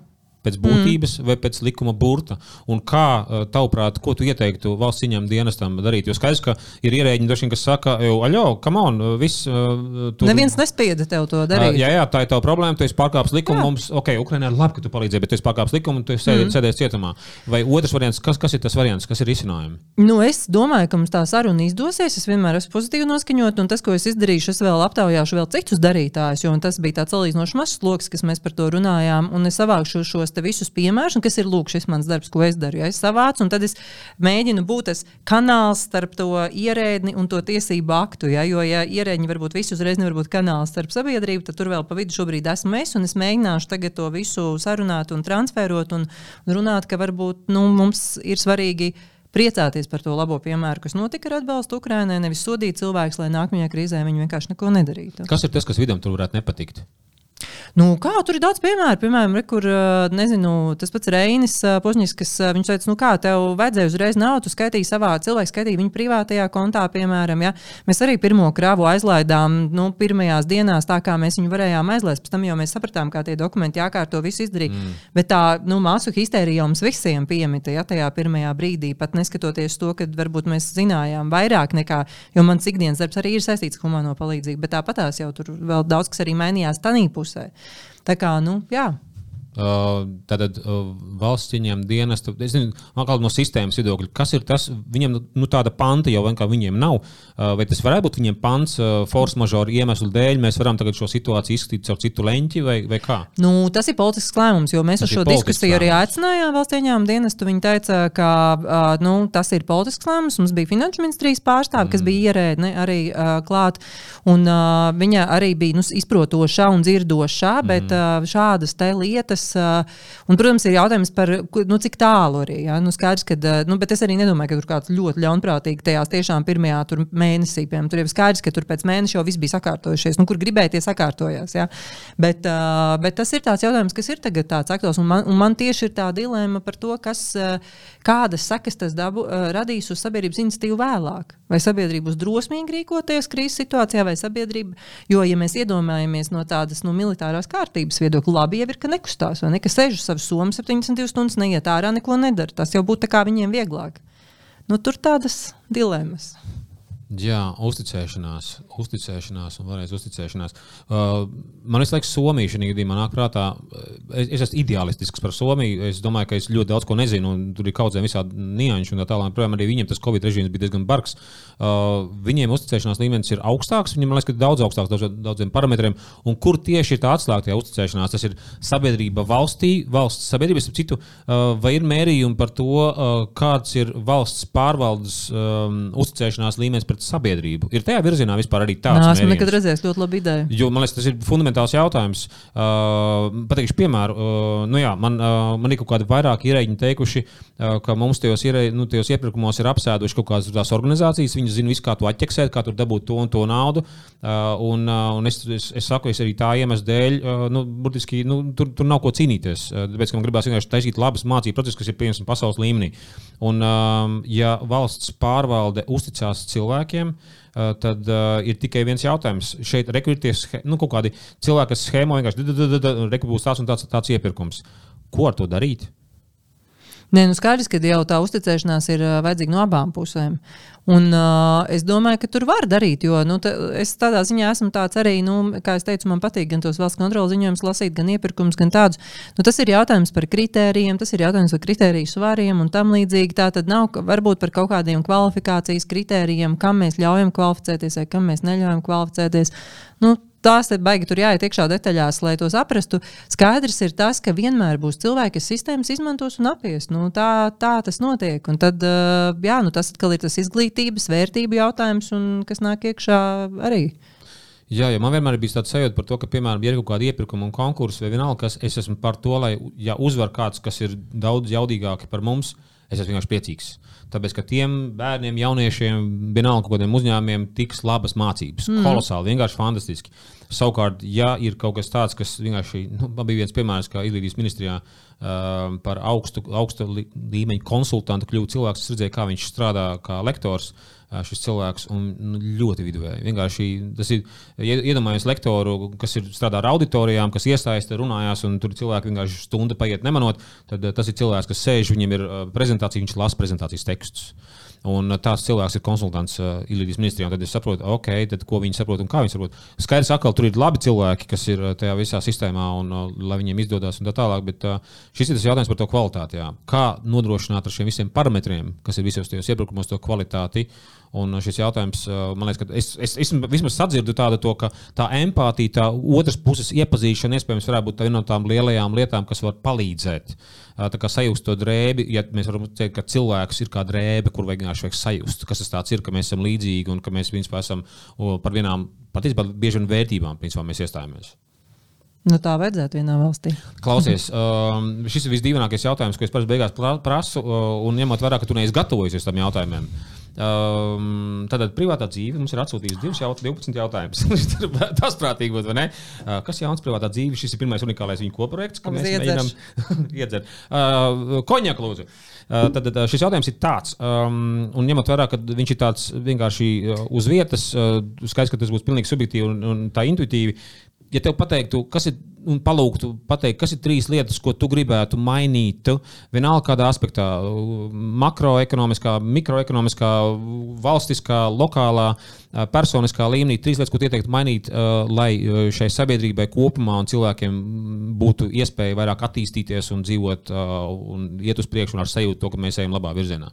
pēc būtības mm. vai pēc likuma burta. Un kā, tavuprāt, ko tu ieteiktu valsts ieņēmuma dienestam darīt? Jo skaidrs, ka ir ierēģi, droši, kas saka, aļo, come on, viss. Tu... Neviens nespieda tev to darīt. Jā, jā, tā ir tava problēma, tu esi pārkāpis likumu. Jā. Mums, ok, Ukraiņā ir labi, ka tu palīdzēji, bet tu esi pārkāpis likumu un tu esi mm. sēdējis cietumā. Vai otrs variants, kas, kas ir tas variants, kas ir risinājumi? Nu, es domāju, ka mums tā saruna izdosies. Es vienmēr esmu pozitīvi noskaņot, un tas, ko es izdarīšu, es vēl aptaujāšu vēl citus darītājus, jo tas bija tāds salīdzinoši mazs sloks, kas mēs par to runājām. Un es savākšu šos visus piemērus, kas ir lūk, šis mans darbs, ko es daru. Ja es savācu, un tad es mēģinu būt tas kanāls starp to ierēdni un to tiesību aktu. Ja? Jo, ja ierēdņi varbūt visi uzreiz nevar būt kanāls starp sabiedrību, tad tur vēl pa vidu šobrīd esmu es, un es mēģināšu tagad to visu sarunāt un transferot un runāt, ka varbūt nu, mums ir svarīgi priecāties par to labo piemēru, kas notika ar atbalstu Ukraiņai, nevis sodīt cilvēkus, lai nākamajā krīzē viņi vienkārši neko nedarītu. Kas ir tas, kas vidam tur varētu nepatikt? Nu, kā tur ir daudz piemēru, piemēram, re, kur nezinu, tas pats Reinis Požņis, kas viņš teica, nu kā tev vajadzēja uzreiz naudu, skaitīja savā cilvēku, skaitīja viņa privātajā kontā, piemēram. Ja? Mēs arī pirmo kravu aizlaidām nu, pirmajās dienās, tā kā mēs viņu varējām aizlaist. Pēc tam jau mēs sapratām, kā tie dokumenti jākārto, visu izdarīt. Mm. Bet tā nu, māsu histērija mums visiem piemita ja, tajā pirmajā brīdī, pat neskatoties to, ka varbūt mēs zinājām vairāk nekā, jo mans ikdienas darbs arī ir saistīts ar humano palīdzību, bet tāpatās jau tur vēl daudz kas arī mainījās tanī pusē. Tā kā, nu, jā. Uh, tātad uh, valsts ieņem dienestu, es nezinu, no sistēmas viedokļa, kas ir tas, viņiem nu, tāda panta jau viņiem nav. Uh, vai tas varētu būt viņiem pants, force majeure iemeslu dēļ, mēs varam tagad šo situāciju izskatīt caur citu leņķi vai, vai kā? Nu, tas ir politisks lēmums, jo mēs tas uz šo diskusiju arī aicinājām valsts ieņēmuma dienestu. Viņi teica, ka nu, tas ir politisks lēmums. Mums bija finanšu ministrijas pārstāve, mm. kas bija ierēdne arī klāt, un viņa arī bija nu, izprotošā un dzirdošā, bet mm. šādas lietas lietas. Un, protams, ir jautājums par nu, cik tālu arī. Ja? Nu, skaidrs, ka, nu, bet es arī nedomāju, ka tur kāds ļoti ļaunprātīgi tajā tiešām pirmajā mēnesī, piemēram, tur jau skaidrs, ka tur pēc mēneša jau viss bija sakārtojušies. Nu, kur gribēja, tie sakārtojās. Ja? Bet, bet tas ir tāds jautājums, kas ir tagad tāds aktuāls. Un man, un man tieši ir tā dilemma par to, kas, kādas sekas tas dabu, uh, radīs uz sabiedrības iniciatīvu vēlāk. Vai sabiedrība būs drosmīga rīkoties krīzes situācijā, vai sabiedrība, jo, ja mēs iedomājamies no tādas no militārās kārtības viedokļa, labi jau ir, ka nekustās vai ne, ka sēž uz savas somas 72 stundas, neiet ārā, neko nedara. Tas jau būtu viņiem vieglāk. Nu, tur tādas dilemmas. Jā, uzticēšanās, uzticēšanās un vēlreiz uzticēšanās. Uh, man liekas, Somija šī gadījumā nāk prātā. Es, es esmu ideālistisks par Somiju. Es domāju, ka es ļoti daudz ko nezinu, un tur ir kāda visādi nianšu un tā tālāk. Protams, arī viņiem tas Covid režīms bija diezgan bargs. Uh, viņiem uzticēšanās līmenis ir augstāks, viņiem liekas, ka daudz augstāks daudz, daudziem parametriem. Un kur tieši ir tā atslēgta uzticēšanās? Tas ir sabiedrība valstī, valsts sabiedrības citu, uh, vai ir mērījumi par to, uh, kāds ir valsts pārvaldes um, uzticēšanās līmenis pret sabiedrību. Ir tajā virzienā vispār arī tāds. Nē, esmu nekad redzējis ļoti labu ideju. Jo, man liekas, tas ir fundamentāls jautājums. Uh, pateikšu piemēru. Uh, nu jā, man, uh, man ir kaut kādi vairāki ierēģi teikuši, uh, ka mums tajos, ierē, nu, tajos iepirkumos ir apsēduši kaut kādas tās organizācijas. Viņi zina visu, kā to atķeksēt, kā tur dabūt to un to naudu. Uh, un, uh, un es, es, es saku, es arī tā iemesla dēļ, uh, nu, burtiski, nu, tur, tur nav ko cīnīties. Uh, tāpēc, man gribās vienkārši taisīt labas mācību procesus, kas ir pieejams pasaules līmenī. Un, um, ja valsts pārvalde uzticās cilvēkiem, uh, tad uh, ir tikai viens jautājums. Šeit rekrutēties nu, kaut kādi cilvēki, kas schēmo vienkārši rekrutēs tāds un tāds, tāds iepirkums. Ko ar to darīt? Nē, nu skaidrs, ka jau tā uzticēšanās ir uh, vajadzīga no abām pusēm. Un, uh, es domāju, ka tur var darīt, jo nu, es tādā ziņā esmu tāds arī, nu, kā jau teicu, man patīk gan tos valsts kontrolas ziņojumus lasīt, gan iepirkums, gan tādus. Nu, tas ir jautājums par kritērijiem, tas ir jautājums par kritēriju svariem un tam līdzīgi. Tā tad nav varbūt par kaut kādiem kvalifikācijas kritērijiem, kam mēs ļaujam kvalificēties vai kam mēs neļaujam kvalificēties. Nu, tās ir baigi, tur jāiet iekšā detaļās, lai to saprastu. Skaidrs ir tas, ka vienmēr būs cilvēki, kas sistēmas izmantos un apies. Nu, tā, tā tas notiek. Un tad, jā, nu, tas atkal ir tas izglītības, vērtību jautājums, kas nāk iekšā arī. Jā, ja man vienmēr bija tāds sajūta par to, ka, piemēram, ir kaut kāda iepirkuma un konkursa vai vienalga, kas es esmu par to, lai, ja uzvar kāds, kas ir daudz jaudīgāks par mums, es esmu vienkārši priecīgs. Tāpēc, ka tiem bērniem, jauniešiem, vienalga kādiem uzņēmumiem, tiks labas mācības. Mm. Kolosāli, vienkārši fantastiski. Savukārt, ja ir kaut kas tāds, kas vienkārši, nu, man bija viens piemērs, kā izglītības ministrijā uh, par augstu, augstu līmeņa konsultantu kļūt cilvēks, es redzēju, kā viņš strādā kā lektors. Uh, šis cilvēks un nu, ļoti viduvēji. Vienkārši tas ir iedomājies lektoru, kas ir strādā ar auditorijām, kas iesaista, runājās, un tur cilvēki vienkārši stunda paiet nemanot. Tad tas ir cilvēks, kas sēž, viņam ir prezentācija, viņš lasa prezentācijas tekstus. Un tāds cilvēks ir konsultants uh, Ilīdijas ministrijā. Tad es saprotu, okay, tad, ko viņi saprot un kā viņi saprot. Skaidrs, ka tur ir labi cilvēki, kas ir tajā visā sistēmā, un uh, lai viņiem izdodas un tā tālāk. Bet uh, šis ir tas jautājums par to kvalitāti. Jā. Kā nodrošināt ar šiem visiem parametriem, kas ir visos tajos iebrukumos, to kvalitāti. Un šis jautājums, man liekas, ka es, es, es vismaz sadzirdu tādu, to, ka tā empātija, tā otras puses iepazīšana, iespējams, varētu būt viena no tām lielajām lietām, kas var palīdzēt. Tā kā sajust to drēbi, ja mēs varam teikt, ka cilvēks ir kā drēbe, kur vienkārši vajag sajust, kas tas ir, ka mēs esam līdzīgi un ka mēs principā esam par vienām, patiesībā bieži vien vērtībām, principā mēs iestājamies. Nu, tā vajadzētu vienā valstī. Klausies, šis ir visdīvainākais jautājums, ko es parasti beigās prasu, un ņemot vērā, ka tu neesi gatavojies tam jautājumam. Um, Tātad privātā dzīve mums ir atsūtījusi divus jaut 12 jautājumus. Tas prātīgi būtu, vai ne? Uh, kas jauns privātā dzīve? Šis ir pirmais unikālais viņa koprojekts, ko mēs mēģinām iedzert. Uh, Koņak, lūdzu. Uh, tad uh, šis jautājums ir tāds, um, un ņemot vērā, ka viņš ir tāds vienkārši uz vietas, uh, skaidrs, ka tas būs pilnīgi subjektīvi un, un tā intuitīvi ja tev pateiktu, kas ir, un palūgtu pateikt, kas ir trīs lietas, ko tu gribētu mainīt, vienalga kādā aspektā, makroekonomiskā, mikroekonomiskā, valstiskā, lokālā, personiskā līmenī, trīs lietas, ko ieteiktu mainīt, lai šai sabiedrībai kopumā un cilvēkiem būtu iespēja vairāk attīstīties un dzīvot un iet uz priekšu ar sajūtu to, ka mēs ejam labā virzienā.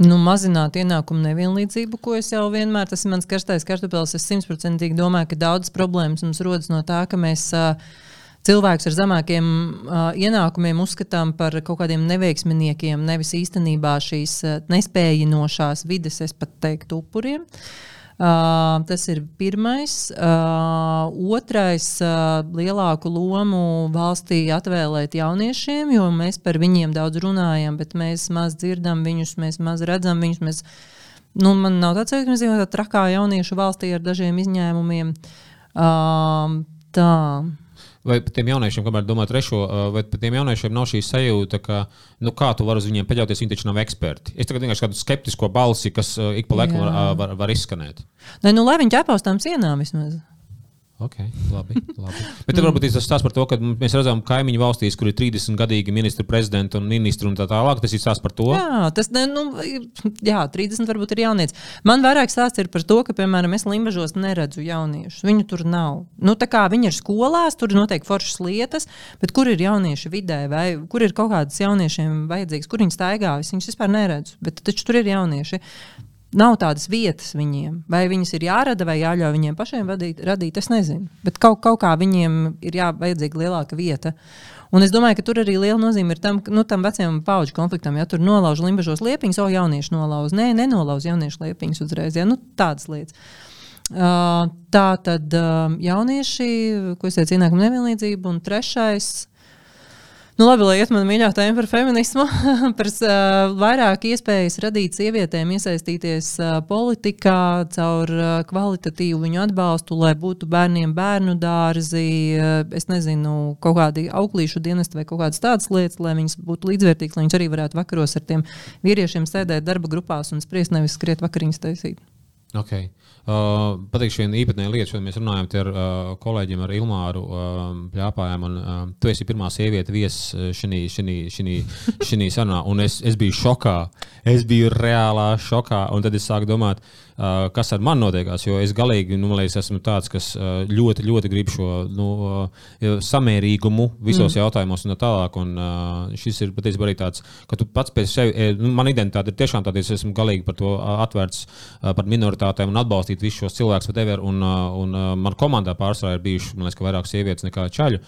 Nu, mazināt ienākumu nevienlīdzību, ko es jau vienmēr, tas ir mans karstais kartupēlis. Es simtprocentīgi domāju, ka daudzas problēmas mums rodas no tā, ka mēs cilvēkus ar zemākiem ienākumiem uzskatām par kaut kādiem neveiksminiekiem, nevis īstenībā šīs nespējinošās vides, es pat teiktu, upuriem. Uh, Uh, tas ir pirmais. Uh, otrais, uh, lielāku lomu valstī atvēlēt jauniešiem, jo mēs par viņiem daudz runājam, bet mēs maz dzirdam viņus, mēs maz redzam viņus. Mēs, nu, man nav tāds, ka mēs dzīvojam trakā jauniešu valstī ar dažiem izņēmumiem. Uh, tā. Vai par tiem jauniešiem, kamēr domā trešo, vai par tiem jauniešiem nav šī sajūta, ka, nu, kā tu vari uz viņiem paļauties, viņi taču nav eksperti. Es tagad vienkārši kādu skeptisko balsi, kas ik pa laikam var, var, var izskanēt. Nē, nu, lai viņi ķēpās tām sienām vismaz. Okay, labi, labi. Bet mm. varbūt tas stāsta par to, ka mēs redzam, ka kaimiņu valstīs, kur ir 30 gadīgi ministri, prezidenti un ministri un tā tālāk, tas ir stāsts par to. Jā, tas nu, jā, 30 varbūt ir jaunietis. Man vairāk stāsts ir par to, ka, piemēram, es Limbažos neredzu jauniešus. Viņu tur nav. Nu, viņi ir skolās, tur noteikti foršas lietas, bet kur ir jaunieši vidē, vai kur ir kaut kādas jauniešiem vajadzīgas, kur viņi staigā, es viņus vispār neredzu. Bet taču tur ir jaunieši. Nav tādas vietas viņiem. Vai viņas ir jārada, vai jāļauj viņiem pašiem vadīt, radīt, es nezinu. Bet kaut, kaut kā viņiem ir jāvajadzīga lielāka vieta. Un es domāju, ka tur arī liela nozīme ir tam, nu, tam vecajam pauģu konfliktam. Ja tur nolauž limbažos liepiņus, o jaunieši nolauž. Nē, nenolauž jauniešu liepiņus uzreiz. Ja? Nu, tādas lietas. Uh, tā tad uh, jaunieši, ko es teicu, ienākuma nevienlīdzība, un trešais Nu, labi, lai iet man mīļā tēma par feminismu, par uh, vairāk iespējas radīt sievietēm iesaistīties uh, politikā caur uh, kvalitatīvu viņu atbalstu, lai būtu bērniem bērnu dārzi, uh, es nezinu, kaut kādi auklīšu dienesti vai kaut kādas tādas lietas, lai viņas būtu līdzvērtīgas, lai viņas arī varētu vakaros ar tiem vīriešiem sēdēt darba grupās un spriest, nevis skriet vakariņas taisīt. Okay. Uh, pateikšu vienu īpatnēju lietu, kad mēs runājam ar uh, kolēģiem, ar Ilmāru uh, Pļāpājām. Un, uh, tu esi pirmā sieviete viesis šajā sanā, un es, es biju šokā. Es biju reālā šokā, un tad es sāku domāt, uh, Uh, kas ar mani notiekās. Jo es galīgi nu, liekas, esmu tāds, kas ļoti, ļoti grib šo nu, samērīgumu visos mm. jautājumos un tā tālāk. Un, šis ir patiesībā arī tāds, ka tu pats pēc sevis, nu, man identitāte ir tiešām tāda, es esmu galīgi par to atvērts par minoritātēm un atbalstīt visus šos cilvēkus, bet ever, un, un man komandā pārsvarā ir bijuši, man liekas, vairāk sievietes nekā čaļu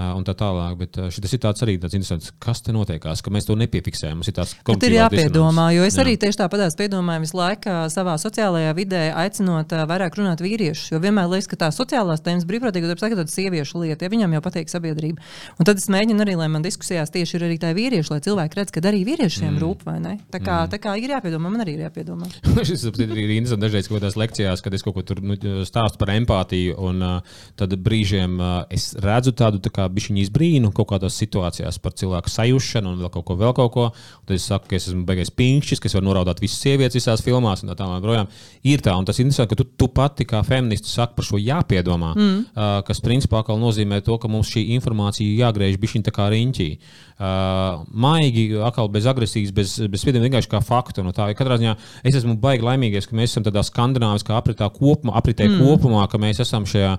un tā tālāk. Bet šis ir tāds arī tāds interesants, kas te notiekās, ka mēs to nepiefiksējam. Tas ir, ir jāpiedomā, jo es jā. arī tieši tāpat piedomāju visu laiku savā sociālajā sociālajā vidē, aicinot vairāk runāt vīriešus. Jo vienmēr liekas, ka tā sociālās tēmas brīvprātīgi ir tāda sieviešu lieta, ja viņam jau patīk sabiedrība. Un tad es mēģinu arī, lai man diskusijās tieši ir arī tā vīrieši, lai cilvēki redz, ka arī vīriešiem mm. rūp vai ne. Tā kā, mm. tā kā ir jāpiedomā, man arī ir jāpiedomā. Šis ir interesants dažreiz kaut kādās lekcijās, kad es kaut ko tur nu, stāstu par empātiju, un uh, tad brīžiem uh, es redzu tādu tā kā bišķiņu izbrīnu kaut kādās situācijās par cilvēku sajūšanu un vēl kaut ko, vēl kaut ko. Tad es saku, ka es esmu beigais pinkšķis, kas var noraudāt visas sievietes visās filmās un tā tālāk. Ir tā, un tas ir interesanti, ka tu, tu pati kā feminists saki par šo jāpiedomā, mm. uh, kas principā nozīmē to, ka mums šī informācija jāgriež bišķiņ tā kā riņķī. Uh, maigi, atkal bez agresijas, bez, bez spiediena, vienkārši kā faktu. No tā, katrā ziņā es esmu baigi laimīgs, ka mēs esam tādā skandināviskā apritā kopumā, apritē mm. kopumā, ka mēs esam šajā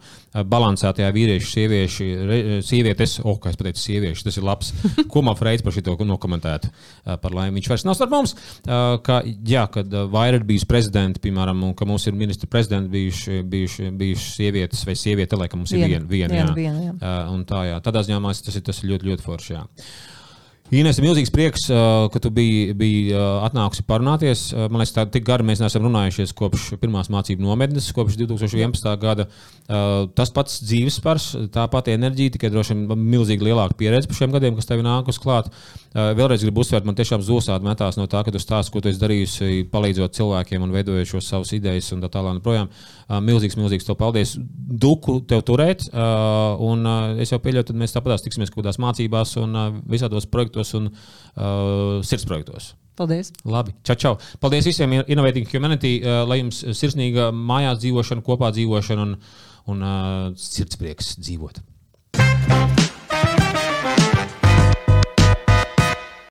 balansētajā vīriešu, sieviešu, sievietes, oh, kā es pateicu, sieviešu, tas ir labs. Ko man Freids par šo nokomentētu? Uh, par laimi viņš vairs nav starp mums. Uh, ka, jā, kad vairāk bijusi prezidenti, piemēram, un ka mums ir ministra prezidenti bijuši, bijuši, bijuši sievietes vai sieviete, laikam mums ir viena. Vien, vien, viena, viena, jā. Uh, tā, jā. Tādā ziņā tas ir, tas ir ļoti, ļoti forši. Jā. Ines, milzīgs prieks, ka tu biji, biji atnākusi parunāties. Man liekas, tā tik gari mēs neesam runājušies kopš pirmās mācību nometnes, kopš 2011. gada. Tas pats dzīves spars, tā pati enerģija, tikai droši vien milzīgi lielāka pieredze par šiem gadiem, kas tev nākus klāt. Vēlreiz gribu uzsvērt, man tiešām zosādi metās no tā, ka tu stāsti, ko tu esi darījusi, palīdzot cilvēkiem un veidojot šos savus idejas un tā tālāk. Projām. Milzīgs, milzīgs tev paldies. Duku tev turēt, un es jau pieļauju, tad mēs tāpatās tiksimies kaut kādās mācībās un visādos projektos projektos un uh, sirds projektos. Paldies! Labi, čau, čau! Paldies visiem Innovating Humanity, uh, lai jums sirsnīga mājās dzīvošana, kopā dzīvošana un, un uh, sirdsprieks dzīvot.